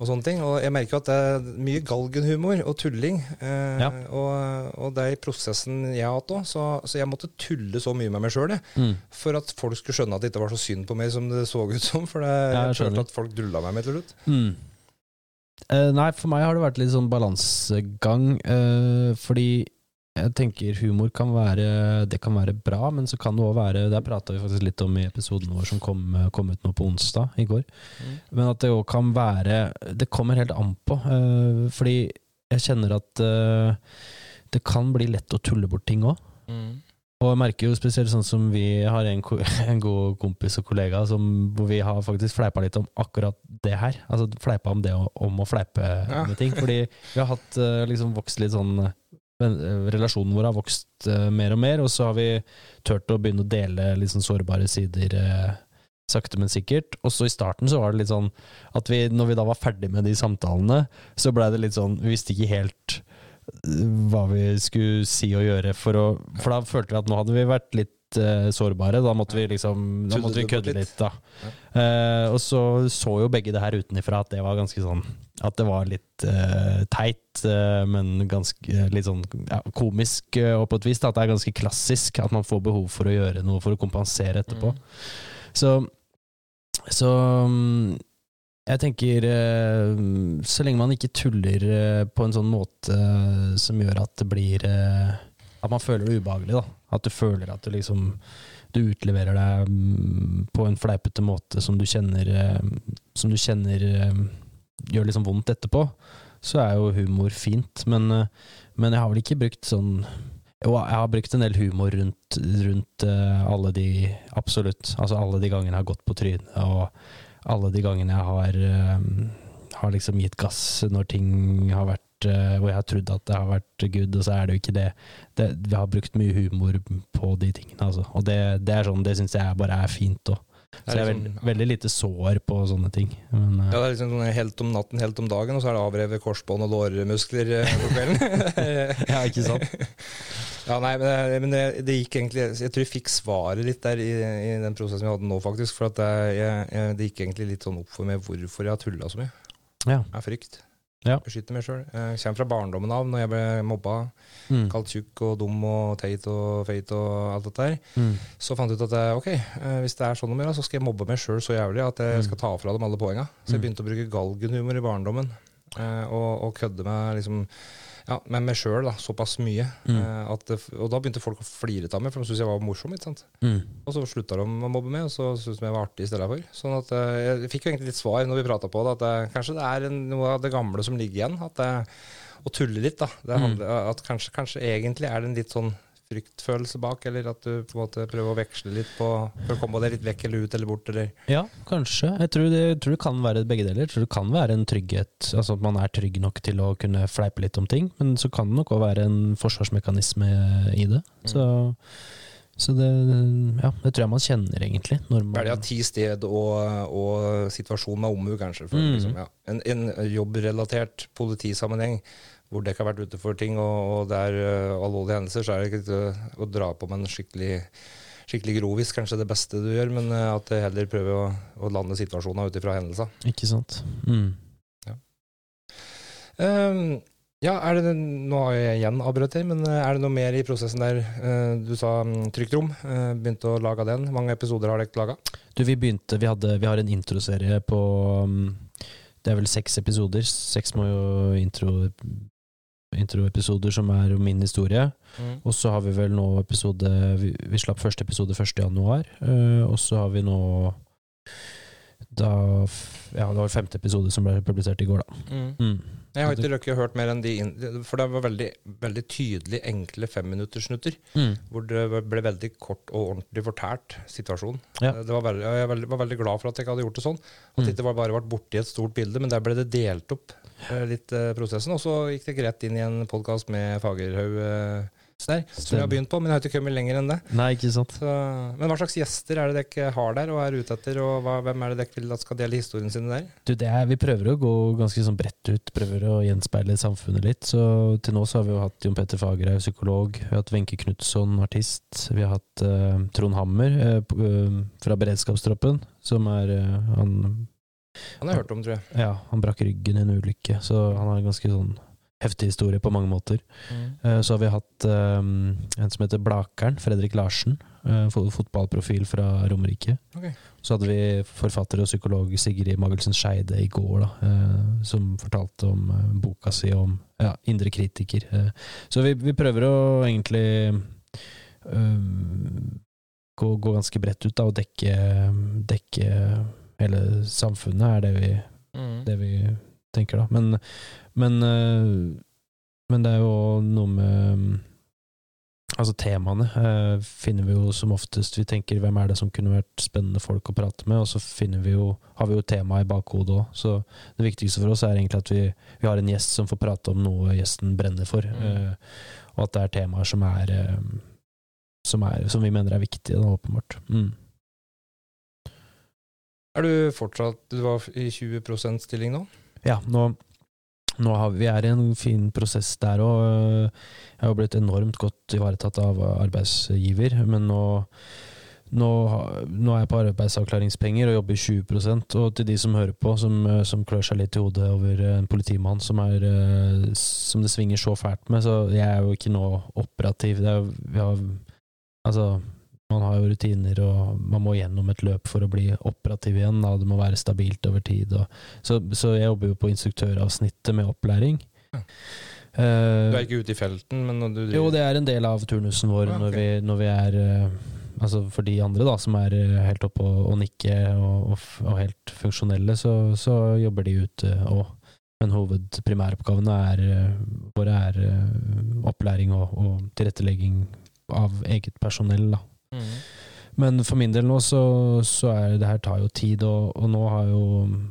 og sånne ting. Og jeg merker at det er mye galgenhumor og tulling. Eh, Ja. og, og det er i prosessen jeg har hatt òg, så, så jeg måtte tulle så mye med meg sjøl Mm. for at folk skulle skjønne at det ikke var så synd på meg som det så ut som. For det, Ja, jeg jeg følte at folk dulla meg med til slutt. Mm. Eh, nei, for meg har det vært litt sånn balansegang, eh, fordi jeg tenker humor kan være Det kan være bra, men så kan det òg være Det prata vi faktisk litt om i episoden vår som kom, kom ut nå på onsdag i går. Men at det òg kan være Det kommer helt an på, Uh, fordi jeg kjenner at uh, det kan bli lett å tulle bort ting òg. Og jeg merker jo spesielt sånn som vi har en, en god kompis og kollega som, hvor vi har faktisk fleipa litt om akkurat det her. Altså fleipa om det å, om å fleipe Ja. med ting. Fordi vi har hatt eh, liksom vokst litt sånn eh, Relasjonen vår har vokst eh, mer og mer, og så har vi turt å begynne å dele litt sånn sårbare sider. Sakte, men sikkert. Og så i starten så var det litt sånn at vi, når vi da var ferdig med de samtalene, så blei det litt sånn Vi visste ikke helt hva vi skulle si og gjøre for å For da følte vi at nå hadde vi vært litt eh, sårbare. Da måtte vi liksom Da måtte vi kødde litt. da. Uh, og så så jo begge det her utenifra at det var ganske sånn At det var litt uh, teit, uh, men ganske litt sånn ja, komisk og på et vis. Da, at det er ganske klassisk at man får behov for å gjøre noe for å kompensere etterpå. Så, så mm, jeg tenker eh, Så lenge man ikke tuller eh, på en sånn måte eh, som gjør at det blir At man føler det ubehagelig, da. At du føler at du liksom Du utleverer deg mm, på en fleipete måte som du kjenner Som du kjenner gjør liksom vondt etterpå, så er jo humor fint. Men, men jeg har vel ikke brukt sånn jo, jeg har brukt en del humor rundt, rundt alle de Absolutt. Altså alle de gangene jeg har gått på trynet, og alle de gangene jeg har, eh, har liksom gitt gass når ting har vært eh, Hvor jeg har trodd at det har vært good, og så er det jo ikke det. det vi har brukt mye humor på de tingene, altså. Og det, det er sånn, det syns jeg bare er fint òg. Så jeg er liksom- veldig, veldig lite sår på sånne ting. Men, eh, Ja, det er liksom sånn helt om natten, helt om dagen, og så er det avrevet korsbånd og lårmuskler på kvelden. ja, ikke sant? ja, nei, men, det, men det, det gikk egentlig Jeg tror jeg fikk svaret litt der i, i den prosessen vi hadde nå, faktisk. For at det, jeg, jeg, det gikk egentlig litt sånn opp for meg hvorfor jeg har tulla så mye. Ja. Det er frykt. Ja. Beskytte meg sjøl. Kommer fra barndommen av, når jeg ble mobba, Mm. kalt tjukk og dum og teit og feit og alt dette der. Mm. Så fant jeg ut at eh, ok, eh, hvis det er sånn noe mer, så skal jeg mobbe meg sjøl så jævlig at jeg Mm. skal ta fra dem alle poenga. Så jeg Mm. begynte å bruke galgenhumor i barndommen. eh, Og, og kødde med liksom ja, med meg sjøl såpass mye. Mm. eh, At og da begynte folk å flire av meg, for de syntes jeg var morsom. ikke sant? Mm. Og så slutta de å mobbe meg, og så syntes de jeg var artig i stedet for. Sånn at eh, Jeg fikk jo egentlig litt svar når vi prata på det, at det, kanskje det er en, noe av det gamle som ligger igjen. At det, Å tulle litt, da. Det Mm. handler, at kanskje, kanskje egentlig er det en litt sånn fryktfølelse bak, eller at du på en måte prøver å veksle litt på for å komme deg litt vekk eller ut eller bort, eller Ja, kanskje. Jeg tror, det, jeg tror det kan være begge deler. Jeg tror det kan være en trygghet, altså at man er trygg nok til å kunne fleipe litt om ting, men så kan det nok òg være en forsvarsmekanisme i det. Så, så det Ja, det tror jeg man kjenner, egentlig. Når man, Velge tid, sted og, og situasjon med omhu, kanskje. For, Mm. liksom, ja. en, en jobbrelatert politisammenheng hvor dere har vært ute for ting, og, og det er uh, alvorlige hendelser, så er det ikke uh, å dra på med en skikkelig skikkelig grovis kanskje det beste du gjør, men uh, at jeg heller prøver å, å lande situasjonen ut ifra hendelser. Ikke sant. Mm. Um, ja, er det, nå har jeg igjen avbrøt her, men uh, er det noe mer i prosessen der? Du sa um, trygt rom, begynte å lage den. Hvor mange episoder har dere laga? Du, vi begynte Vi, hadde, vi har en introserie på um, Det er vel seks episoder. Seks må jo intro introepisoder som er om min historie. Og så har vi vel nå episode Vi, vi slapp første episode 1. januar, eh, og så har vi nå da Ja, det var femte episode som ble publisert i går, da. Mm. Jeg har ikke røkket hørt mer enn de For det var veldig, veldig tydelig enkle femminuttersnutter. Mm. Hvor det ble veldig kort og ordentlig fortært situasjon. Ja. Det var veldig, jeg var veldig, glad for at jeg ikke hadde gjort det sånn. At Mm. det ikke bare ble borti et stort bilde, men der ble det delt opp litt eh, prosessen. Og så gikk det greit inn i en podkast med Fagerhaug, eh, der, som vi har begynt på, men jeg har ikke kommet lenger enn det. Nei, ikke sant. Så, men hva slags gjester er det dere har der og er ute etter, og hva, hvem er det dere vil at skal dele historien sine der? Du, det er, vi prøver å gå ganske sånn bredt ut, prøver å gjenspeile samfunnet litt. Så til nå så har vi jo hatt Jon Petter Fagerhaug, psykolog, vi har hatt Wenche Knutson, artist, vi har hatt uh, Trond Hammer uh, fra beredskapstroppen, som er uh, han Han har jeg hørt om, tror jeg. Ja, han brakk ryggen i en ulykke, så han har en ganske sånn heftig historie på mange måter. Mm. Så har vi hatt um, en som heter Blakeren, Fredrik Larsen. Uh, fotballprofil fra Romerike. Okay. Så hadde vi forfatter og psykolog Sigrid Magelsen Skeide i går, da, uh, som fortalte om boka si om ja, indre kritiker. så vi, vi, prøver å egentlig gå, gå, ganske bredt ut da, og dekke, dekke hele samfunnet, er det vi, mm. det vi tenker, da. Men men, eh, men det er jo noe med Altså Temaene eh, finner vi jo som oftest Vi tenker hvem er det som kunne vært spennende folk å prate med, og så finner vi jo, har vi jo temaet i bakhodet òg. Så det viktigste for oss er egentlig at vi, vi, har en gjest som får prate om noe gjesten brenner for, mm. eh, og at det er temaer som er, eh, som, er som vi mener er viktige, da, åpenbart. Mm. Er du fortsatt Du var i 20 %-stilling nå? Ja, nå nå har vi er i en fin prosess der òg. Jeg har blitt enormt godt ivaretatt av arbeidsgiver, men nå, nå, nå er jeg på arbeidsavklaringspenger og jobber 20 Og til de som hører på, som, som klør seg litt i hodet over en politimann som, er, som det svinger så fælt med, så jeg er jo ikke nå operativ. Det er, vi har, altså man har jo rutiner, og man må gjennom et løp for å bli operativ igjen. Da. Det må være stabilt over tid. Så, så, jeg jobber jo på instruktøravsnittet med opplæring. Ja. Uh, du er ikke ute i felten, men når du Jo, det er en del av turnusen vår ja, okay. når, vi, når, vi, er uh, Altså for de andre da, som er uh, helt oppe og, og nikke og, og, og, helt funksjonelle, så, så jobber de ute òg. Men hovedprimæroppgavene våre er opplæring og, og tilrettelegging av eget personell. da. Mm. Men for min del nå så, så er det her tar jo tid, og, og, nå har jo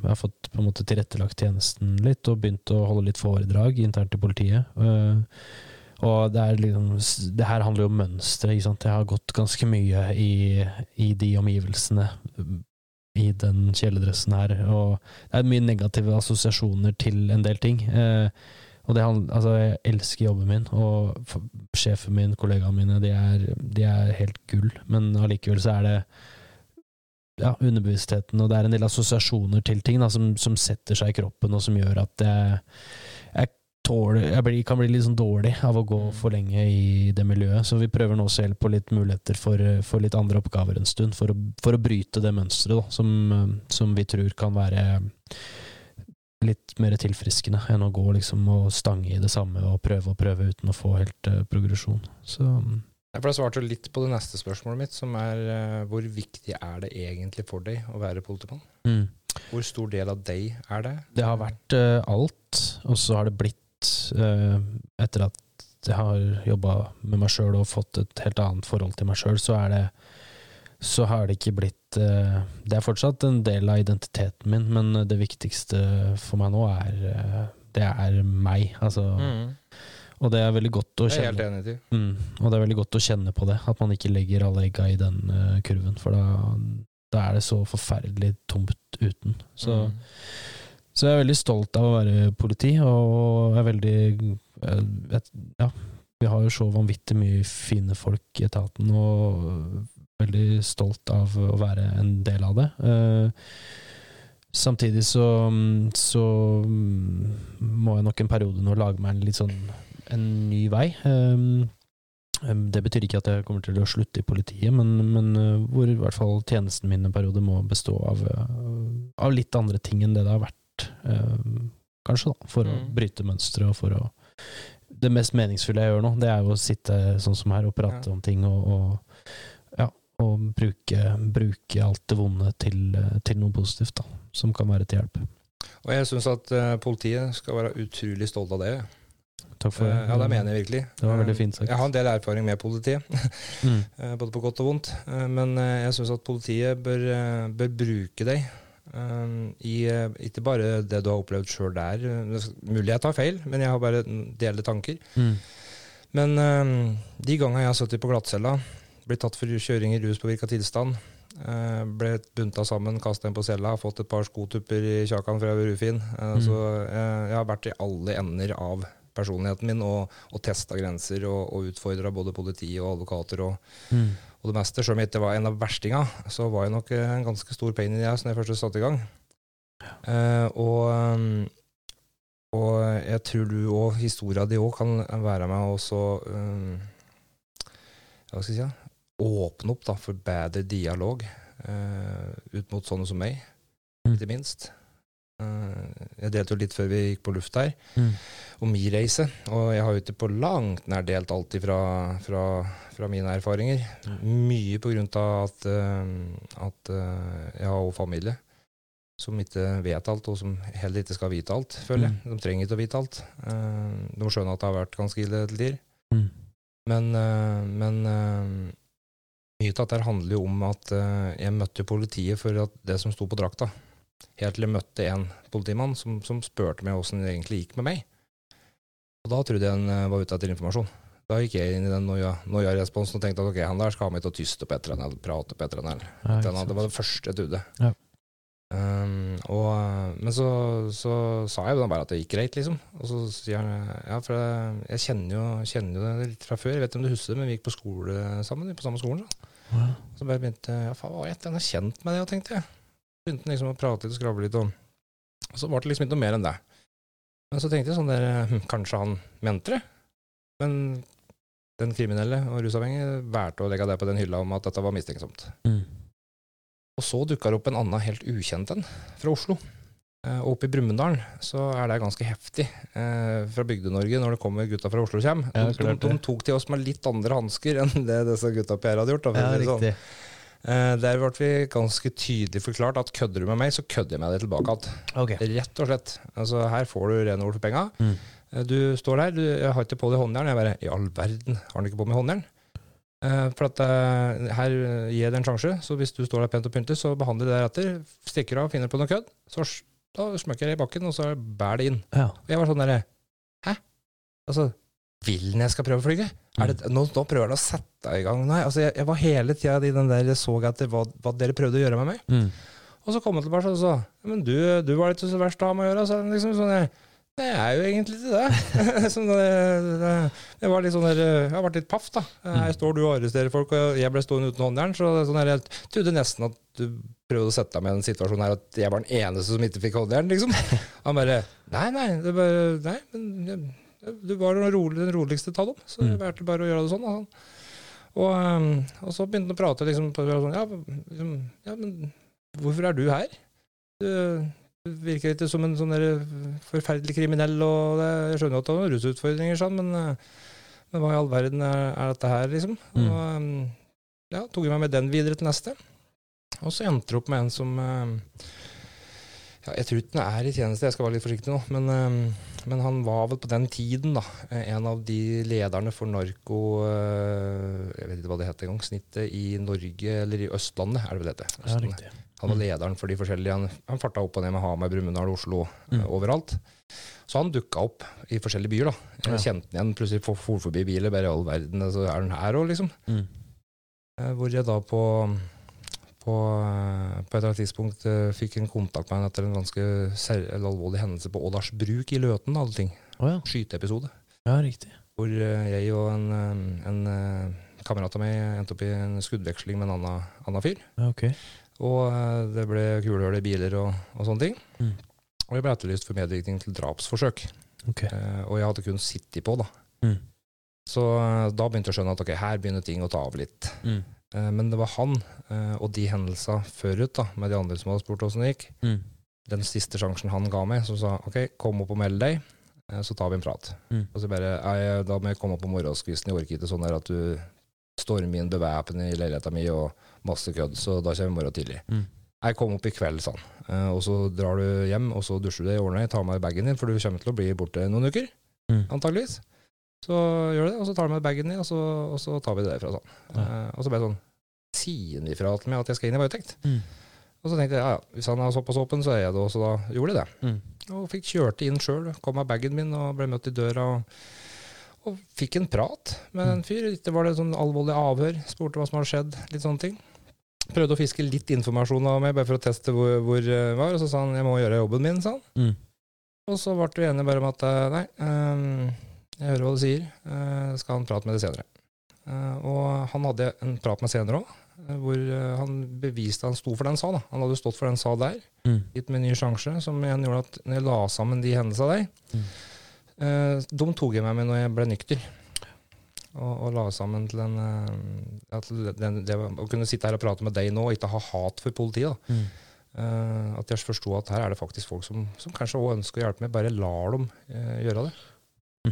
jeg har fått på en måte tilrettelagt tjenesten litt og begynt å holde litt foredrag internt i politiet. Uh, og det, liksom, det her handler jo om mønstre. Ikke sant? Jeg har gått ganske mye i, i de omgivelsene i den kjeledressen her, og det er mye negative assosiasjoner til en del ting. Uh, og det, altså, jeg elsker jobben min, og sjefen min, kollegaene mine, de er, de er helt gull. Men allikevel så er det ja, underbevisstheten, og det er en del assosiasjoner til ting da, som, som, setter seg i kroppen, og som gjør at jeg, jeg, tåler, jeg blir, kan bli litt sånn dårlig av å gå mm. for lenge i det miljøet. Så vi prøver nå selv på litt muligheter for, for litt andre oppgaver en stund, for å, for å bryte det mønsteret som, som vi tror kan være litt mer tilfriskende enn å gå liksom og stange i det samme og prøve og prøve uten å få helt uh, progresjon. Så mm. for Da svarte du litt på det neste spørsmålet mitt, som er uh, hvor viktig er det egentlig for deg å være politimann? Mm. Hvor stor del av deg er det? Det har vært uh, alt, og så har det blitt, etter at jeg har jobba med meg sjøl og fått et helt annet forhold til meg sjøl, så er det så har det ikke blitt uh, Det er fortsatt en del av identiteten min, men det viktigste for meg nå er uh, Det er meg. Altså mm. Og det er veldig godt å kjenne. Jeg er helt enig i. Mm, og det er veldig godt å kjenne på det, at man ikke legger alle egga i den kurven, for da, da, er det så forferdelig tomt uten. Så, mm. så jeg er veldig stolt av å være politi, og jeg er veldig et, Ja, vi har jo så vanvittig mye fine folk i etaten, og veldig stolt av å være en del av det. Uh, samtidig så, så må jeg nok en periode nå lage meg en litt sånn en ny vei. Um, det betyr ikke at jeg kommer til å slutte i politiet, men, men uh, hvor i hvert fall tjenesten min en periode må bestå av, av litt andre ting enn det det har vært, kanskje, da, for mm. å bryte mønstre og for å Det mest meningsfulle jeg gjør nå, det er jo å sitte sånn som her og prate ja. om ting og, og og bruke, bruke, alt det vonde til, til, noe positivt, da, som kan være til hjelp. Og jeg syns at uh, politiet skal være utrolig stolt av det. Takk for det. Uh, ja, det mener jeg virkelig. Det var veldig fint sagt. Jeg har en del erfaring med politiet, mm. uh, både på godt og vondt. men jeg syns at politiet bør, bør bruke deg i ikke bare det du har opplevd sjøl der. Mulig jeg tar feil, men jeg har bare delte tanker. Mm. Men eh, de gangene jeg har sittet på glattcella, blitt tatt for kjøring i ruspåvirka tilstand, eh, ble bunta sammen, kasta inn på cella, fått et par skotupper i kjakan fra Rufin. Eh, Mm. Så eh, jeg har vært i alle ender av personligheten min og, og testa grenser og, og utfordra både politi og advokater og, Mm. og det meste. Selv om jeg ikke var en av verstinga, så var jeg nok en ganske stor pain in the ass når jeg først satte i gang. Eh, og, og jeg tror du og historia di òg kan være med og så um, Hva skal jeg si? Åpne opp da, for bedre dialog uh, ut mot sånne som meg, Mm. ikke minst. Uh, jeg delte jo litt før vi gikk på luft her, Mm. om min reise. Og jeg har jo ikke på langt nær delt alltid fra, fra, fra mine erfaringer. Mye på grunn av at, uh, at jeg har også familie som ikke vet alt, og som heller ikke skal vite alt, føler jeg. De trenger ikke å vite alt. De skjønner at det har vært ganske ille til tider. Mm. Men, men mye av dette handler jo om at eh, jeg møtte politiet for at det som sto på drakta. Helt til jeg møtte en politimann som, som spurte meg åssen det egentlig gikk med meg. Og da trodde jeg han eh, var ute etter informasjon. Da gikk jeg inn i den noia- noia-responsen og tenkte at ok, han der skal ha meg til å tyste på et eller annet, prate på et eller annet. Ja, det var det første jeg trodde. Ja. Um, og, eh, men så, så sa jeg jo da bare at det gikk greit, liksom. Og så sier han ja, for jeg, jeg kjenner, jo, kjenner jo det litt fra før. Jeg vet ikke om du husker det, men vi gikk på skole sammen. På samme skolen. Da. Ja. Så bare begynte ja, faen, jeg er kjent med det, tenkte jeg. Begynte liksom å prate litt og skravle litt, og, og så var det liksom ikke noe mer enn det. Men så tenkte jeg sånn der hm, Kanskje han mente det? Men den kriminelle og rusavhengige valgte å legge det på den hylla om at dette var mistenksomt. Mm. Og så dukka det opp en annen helt ukjent en fra Oslo. Eh, og oppe i Brumunddal så er det ganske heftig eh, fra Bygde-Norge når det kommer gutta fra Oslo kommer. Ja, de, de, de tok til oss med litt andre hansker enn det disse gutta på her hadde gjort. Da, Ja, sånn. Eh, der ble vi ganske tydelig forklart at kødder du med meg, så kødder jeg med deg tilbake igjen. Okay. Rett og slett. Altså, her får du rene ord for penga. Mm. Eh, Du står der, du jeg har ikke på deg håndjern. Jeg bare I all verden, har han ikke på meg håndjern? Eh, for at her gir det en sjanse, så hvis du står der pent og pynter, så behandler det deretter. Stikker av, finner på noe kødd, så da smøker jeg det i bakken, og så bærer det inn. Ja. Og jeg var sånn derre Hæ? Altså, vil han jeg skal prøve å flyge? Det, nå, nå prøver han å sette i gang Nei, altså, jeg, jeg var hele tida i den der Jeg så etter hva, hva dere prøvde å gjøre med meg. Mm. Og så kom han tilbake og sa men du, du var litt så verst å ha med å gjøre. Så liksom sånn, jeg, Jeg er jo egentlig ikke det. det, det. Var litt sånn der, jeg har vært litt paff, da. Her står du og arresterer folk, og jeg ble stående uten håndjern. Så sånn der, jeg trodde nesten at du prøvde å sette deg med i en situasjon her at jeg var den eneste som ikke fikk håndjern, liksom. Han bare Nei, nei, det bare, nei men du var den, rolig, den roligste av dem, så jeg Mm. valgte bare å gjøre det sånn. sånn. Og, um, og så begynte han å prate liksom, på, sånn, ja, liksom, ja, men hvorfor er du her? Du virker ikke som en sånn forferdelig kriminell, og det, jeg skjønner at han har rusutfordringer, sånn, men, eh, men hva i all verden er, er dette her, liksom? Mm. Og um, ja, tok jeg meg med den videre til neste. Og så endte det opp med en som eh, ja, Jeg tror ikke den er i tjeneste, jeg skal være litt forsiktig nå, men, eh, men han var vel på den tiden da, eh, en av de lederne for narko eh, Jeg vet ikke hva det heter engang. Snittet i Norge, eller i Østlandet, er det vel det heter. Østlandet. Han var lederen for de forskjellige. Han, han farta opp og ned med Hamar, Brumunddal, Oslo, Mm. eh, overalt. Så han dukka opp i forskjellige byer. da. Jeg Ja. kjente han igjen, plutselig for, for forbi biler, bare i all verden, så er han her òg, liksom. Mm. Hvor jeg da på, på, eh, på et eller annet tidspunkt eh, fikk en kontakt med han etter en ganske alvorlig hendelse på Ådalsbruk i Løten, alle ting. Å ja. Skyteepisode. ja, riktig. Hvor eh, jeg og en, en kamerat av meg endte opp i en skuddveksling med en annen, annen fyr. Ja, ok. Og det ble kulehull i biler og, og sånne ting. Mm. Og jeg ble etterlyst for medvirkning til drapsforsøk. Ok. Eh, og jeg hadde kun sittet på, da. Mm. Så da begynte jeg å skjønne at ok, her begynner ting å ta av litt. Mm. Eh, men det var han eh, og de hendelsene forut, da, med de andre som hadde spurt åssen det gikk, Mm. den siste sjansen han ga meg, som sa ok, kom opp og meld deg, eh, så tar vi en prat. Mm. Og så bare jeg, da må jeg komme opp på morgenskvisten, jeg orker ikke sånn at du stormer inn bevæpnet i leiligheta mi og masse kødd, så da kommer vi i morgen tidlig. Mm. Jeg kom opp i kveld, sa han. Sånn. og så drar du hjem, og så dusjer du deg, i årene, tar med bagen din, for du kommer til å bli borte noen uker, Mm. antageligvis. Så gjør du det, og så tar du med bagen din, og så, og så tar vi det derfra, sånn. Ja. Uh, og så ble det sånn, sier han ifra til meg at jeg skal inn i varetekt? Mm. Og så tenkte jeg, ja, ja, hvis han er såpass åpen, så er jeg det, og så da gjorde jeg det. Mm. Og fikk kjørt inn sjøl, kom med bagen min og ble møtt i døra. Og, Og fikk en prat med en fyr. Det var det sånn alvorlig avhør. Spurte hva som hadde skjedd. Litt sånne ting. Prøvde å fiske litt informasjon av meg, bare for å teste hvor, hvor jeg var. Og så sa han jeg må gjøre jobben min, sa han. Mm. Og så ble vi enige bare om at eh, nei, ehm, jeg hører hva du sier. Eh, skal han prate med deg senere. Eh, og han hadde en prat med senere òg, hvor eh, han beviste han sto for det han sa. da. Han hadde stått for det han sa der, Mm. gitt meg en ny sjanse, som igjen gjorde at når jeg la sammen de hendelsene der, Mm. de tok jeg med meg når jeg ble nykter. Og, og la sammen til en at den, det, Å kunne sitte her og prate med deg nå og ikke ha hat for politiet. da. Mm. Uh, at jeg forsto at her er det faktisk folk som, som kanskje også ønsker å hjelpe meg. Bare lar dem uh, gjøre det.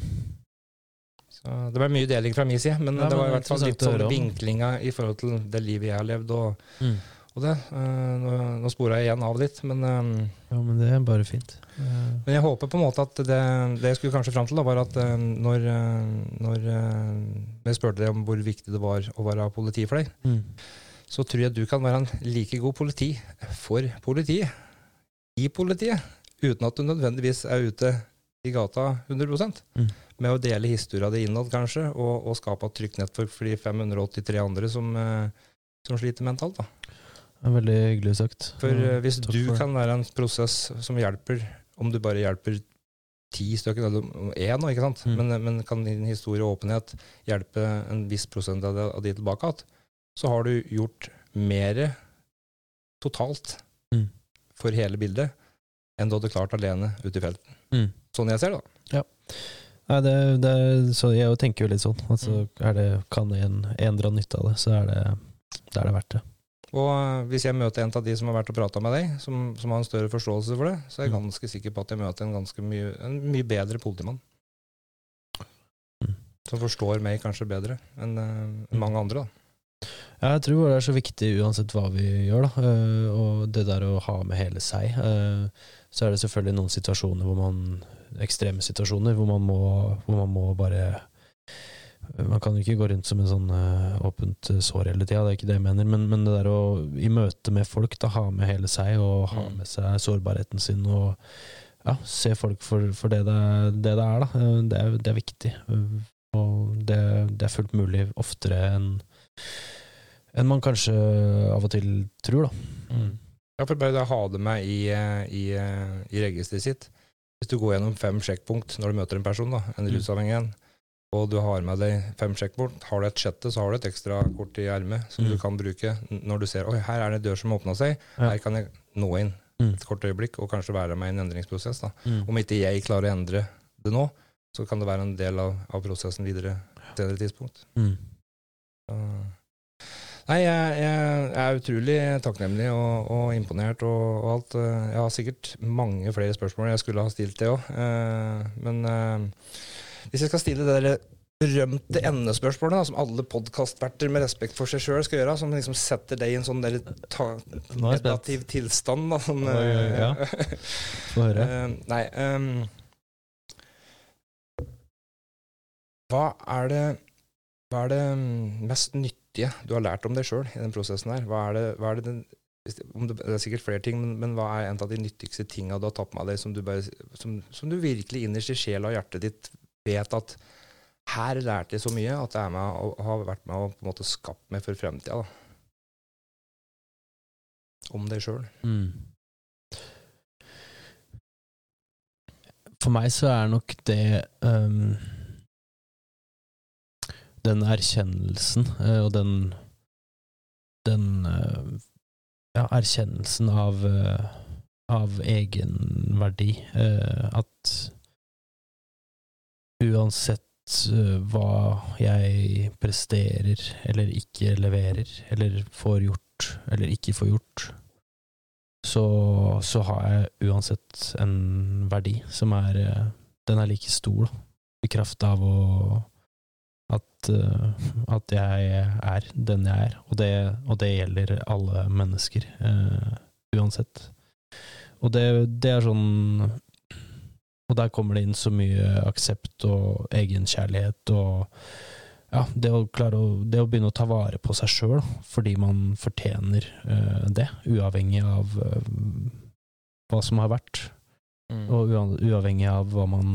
Så det ble mye deling fra min side, men Ja, det var i hvert fall litt sånn vinklinga i forhold til det livet jeg har levd, og, Mm. og det. Eh, nå nå spora jeg igjen av litt, men, eh, Ja, men det er bare fint. Eh, men jeg håper på en måte at det, det jeg skulle kanskje fram til, da, var at eh, når, eh, når eh, jeg spurte deg om hvor viktig det var å være politi for deg, Mm. så tror jeg du kan være en like god politi for politiet, i politiet, uten at du nødvendigvis er ute i gata 100 Mm. Med å dele historia di innad, kanskje, og, og skape et trygt nettverk for de 583 andre som, eh, som sliter mentalt. da. Det er veldig hyggelig sagt. For Ja, eh, hvis takk du for kan være en prosess som hjelper, om du bare hjelper ti stykker, eller én, ikke sant? Mm. Men, men kan din historie og åpenhet hjelpe en viss prosent av, de, av de tilbake igjen, så har du gjort mer totalt Mm. for hele bildet enn du hadde klart alene ute i felten. Mm. Sånn jeg ser det. da. Nei, det, det, så jeg tenker jo litt sånn. Altså, det, kan en, en dra nytte av det, så er det, det er det verdt det. Og eh, hvis jeg møter en av de som har vært og prata med deg, som, som har en større forståelse for det, så er jeg Mm. ganske sikker på at jeg møter en ganske mye, en mye bedre politimann. Mm. Som forstår meg kanskje bedre enn en mange andre. da. Jeg tror det er så viktig uansett hva vi gjør, da. eh, og det der å ha med hele seg. eh, så er det selvfølgelig noen situasjoner hvor man Ekstreme situasjoner hvor man må, hvor man må bare Man kan jo ikke gå rundt som en sånn eh, åpent eh, sår hele tida, det er ikke det jeg mener. Men, men det der å i møte med folk, da ha med hele seg, og ha Mm. med seg sårbarheten sin, og ja, se folk for, for det, det, det det er, da. eh, Det er, det er viktig. Og det, er fullt mulig oftere enn enn man kanskje av og til tror, da. Mm. Ja, for bare å ha det med i, i, i registeret sitt. Hvis du går gjennom fem sjekkpunkt når du møter en person, da, en Mm. rusavhengig en, og du har med deg fem sjekkpunkt, har du et sjette, så har du et ekstra kort i ermet som Mm. du kan bruke når du ser oi, her er det en dør som åpna seg, Ja. her kan jeg nå inn Mm. et kort øyeblikk og kanskje være med i en endringsprosess. da. Mm. Om ikke jeg klarer å endre det nå, så kan det være en del av, av prosessen videre til et tidspunkt. Mm. Så- Nei, jeg, jeg er utrolig takknemlig og, og imponert og, og alt. Eh, Jeg har sikkert mange flere spørsmål jeg skulle ha stilt det òg. Men eh, hvis jeg skal stille det der berømte endespørsmålet da, som alle podkastverter med respekt for seg sjøl skal gjøre, som liksom setter deg i en sånn der er meditativ tilstand da, sånn, Oi, ja. eh, Få høre. Eh, nei um, Hva er det Hva er det mest nyttige du har lært om deg sjøl i den prosessen her? Hva er det, hva er det, den, det, er sikkert flere ting, men, men hva er en av de nyttigste tinga du har tatt med deg, som du, bare, som, som du virkelig innerst i sjela og hjertet ditt vet at her lærte jeg så mye at det med har vært med å på en måte skapt meg for fremtida. Om deg sjøl. Mm. For meg så er nok det um, Den erkjennelsen eh, og den Den eh, ja, erkjennelsen av eh, av egenverdi. at uansett hva jeg presterer eller ikke leverer, eller får gjort eller ikke får gjort, så, så har jeg uansett en verdi som er Den er like stor, da. I kraft av å at, eh, at jeg er den jeg er. Og det, og det gjelder alle mennesker, uh, uansett. Og det, det er sånn Og der kommer det inn så mye aksept og egenkjærlighet og ja, det å å, det å begynne å ta vare på seg sjøl, fordi man fortjener uh, det, uavhengig av uh, hva som har vært, Mm. og uavhengig av hva man,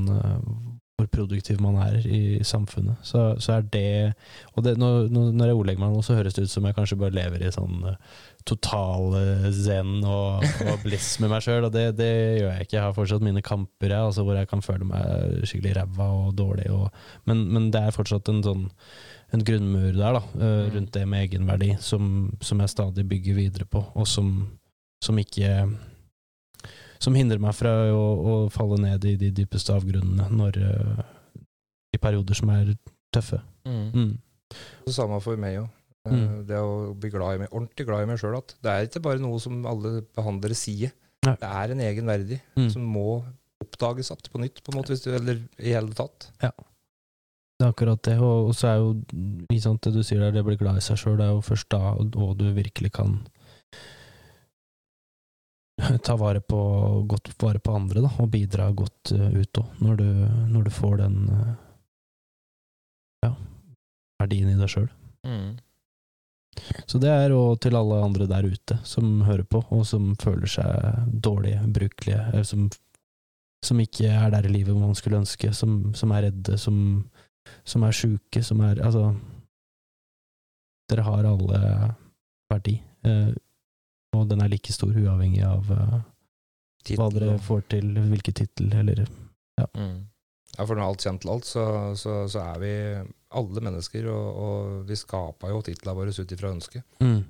hvor produktiv man er i samfunnet. Så, så er det Og det, når, når jeg ordlegger meg nå, så høres det ut som jeg kanskje bare lever i sånn uh, total uh, zen og, og bliss med meg sjøl, og det, det, gjør jeg ikke. Jeg har fortsatt mine kamper jeg, altså, hvor jeg kan føle meg skikkelig ræva og dårlig, og, men, men, det er fortsatt en sånn en grunnmur der, da, uh, rundt det med egenverdi, som, som, jeg stadig bygger videre på, og som, som ikke som hindrer meg fra å, å, falle ned i de dypeste avgrunnene når, uh, i perioder som er tøffe. Mm. Mm. Det samme for meg òg. Eh, mm. Det å bli glad i meg, ordentlig glad i meg sjøl. Det er ikke bare noe som alle behandlere sier. Nei. Det er en egen verdi mm. som må oppdages igjen på nytt, på en måte, hvis du, eller i hele tatt. Ja. Det er akkurat det. Og, og så er jo sant, det du sier der, det å bli glad i seg sjøl, det er jo først da og du virkelig kan ta vare på, godt vare på andre, da, og bidra godt uh, ut òg, når, når, du får den uh, ja, verdien i deg sjøl. Mm. Så det er òg til alle andre der ute som hører på, og som føler seg dårlige, brukelige, eh, som, som, ikke er der i livet man skulle ønske, som, som er redde, som, som er sjuke, som er Altså, dere har alle verdi. Uh, og den er like stor uavhengig av uh, hva dere får til, hvilken tittel, eller ja. Mm. ja. For når alt kommer til alt, så, så, så, er vi alle mennesker, og, og vi skaper jo titlene våre ut ifra ønsket. Mm.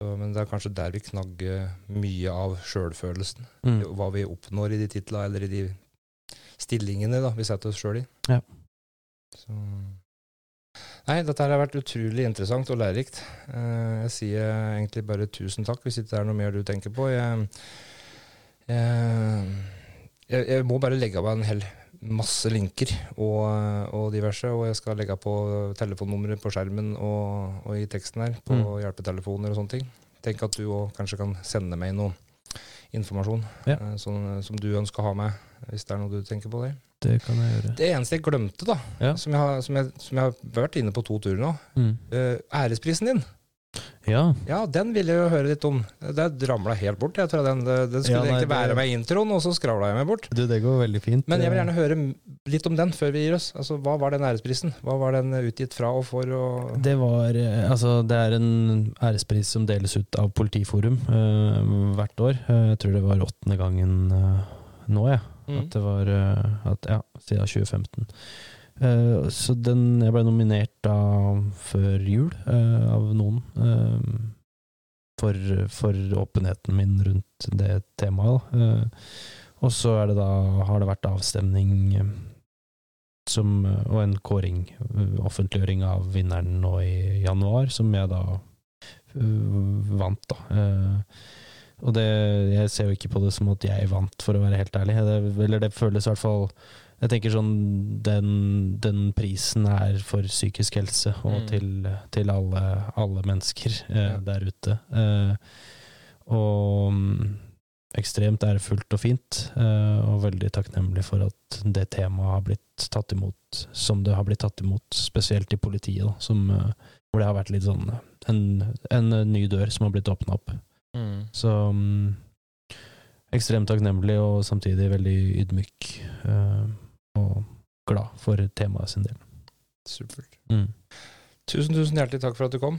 men det er kanskje der vi knagger mye av sjølfølelsen. Mm. Hva vi oppnår i de titlene, eller i de stillingene da, vi setter oss sjøl i. Ja. Så Nei, dette har vært utrolig interessant og lærerikt. Eh, jeg sier egentlig bare tusen takk, hvis ikke det er noe mer du tenker på. Jeg, jeg, jeg må bare legge av meg en hel masse linker og, og, diverse, og jeg skal legge på telefonnummeret på skjermen og, og, i teksten her, på mm. hjelpetelefoner og sånne ting. Tenk at du òg kanskje kan sende meg noe informasjon ja. Eh, som, som, du ønsker å ha med, hvis det er noe du tenker på der. Det kan jeg gjøre. Det eneste jeg glemte, da, ja. som, jeg har, som, jeg, som, jeg, har vært inne på to turer nå, mm. uh, æresprisen din. Ja. ja, den ville jeg jo høre litt om. Det ramla helt bort. Jeg tror den, den skulle ja, nei, egentlig være med i introen, og så skravla jeg meg bort. Du, det går veldig fint. Men jeg vil gjerne høre litt om den før vi gir oss. Altså, Hva var den æresprisen? Hva var den utgitt fra og for? Og det var eh, Altså, det er en ærespris som deles ut av Politiforum uh, hvert år. Uh, jeg tror det var åttende gangen uh, nå, jeg. Ja. Mm. At det var eh, at, Ja, siden 2015. Uh, eh, så den Jeg ble nominert da før jul uh, av noen. Uh, for, for, åpenheten min rundt det temaet. og så er det da har det vært avstemning som, og en kåring, offentliggjøring av vinneren nå i januar, som jeg da vant, da. Og det, jeg ser jo ikke på det som at jeg vant, for å være helt ærlig. Det, eller det føles i hvert fall Jeg tenker sånn Den, den prisen er for psykisk helse, og mm. til, til alle, alle, mennesker eh, der ute. Eh, og mm, ekstremt ærefullt og fint, eh, og veldig takknemlig for at det temaet har blitt tatt imot som det har blitt tatt imot, spesielt i politiet, da, som, eh, hvor det har vært litt sånn en, en ny dør som har blitt åpna opp. Mm. Så um, ekstremt takknemlig og samtidig veldig ydmyk uh, og glad for temaet sin del. Supert. Mm. Tusen, tusen hjertelig takk for at du kom.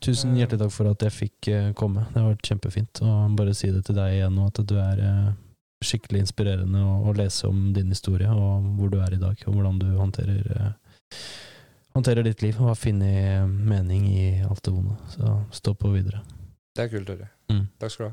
Tusen eh. hjertelig takk for at jeg fikk uh, komme. Det har vært kjempefint. Og bare si det til deg igjen nå, at du er uh, skikkelig inspirerende å, lese om din historie, og hvor du er i dag, og hvordan du håndterer håndterer ditt liv og har funnet mening i alt det vonde. Så stå på videre. Det er kult å høre. 嗯，到时候。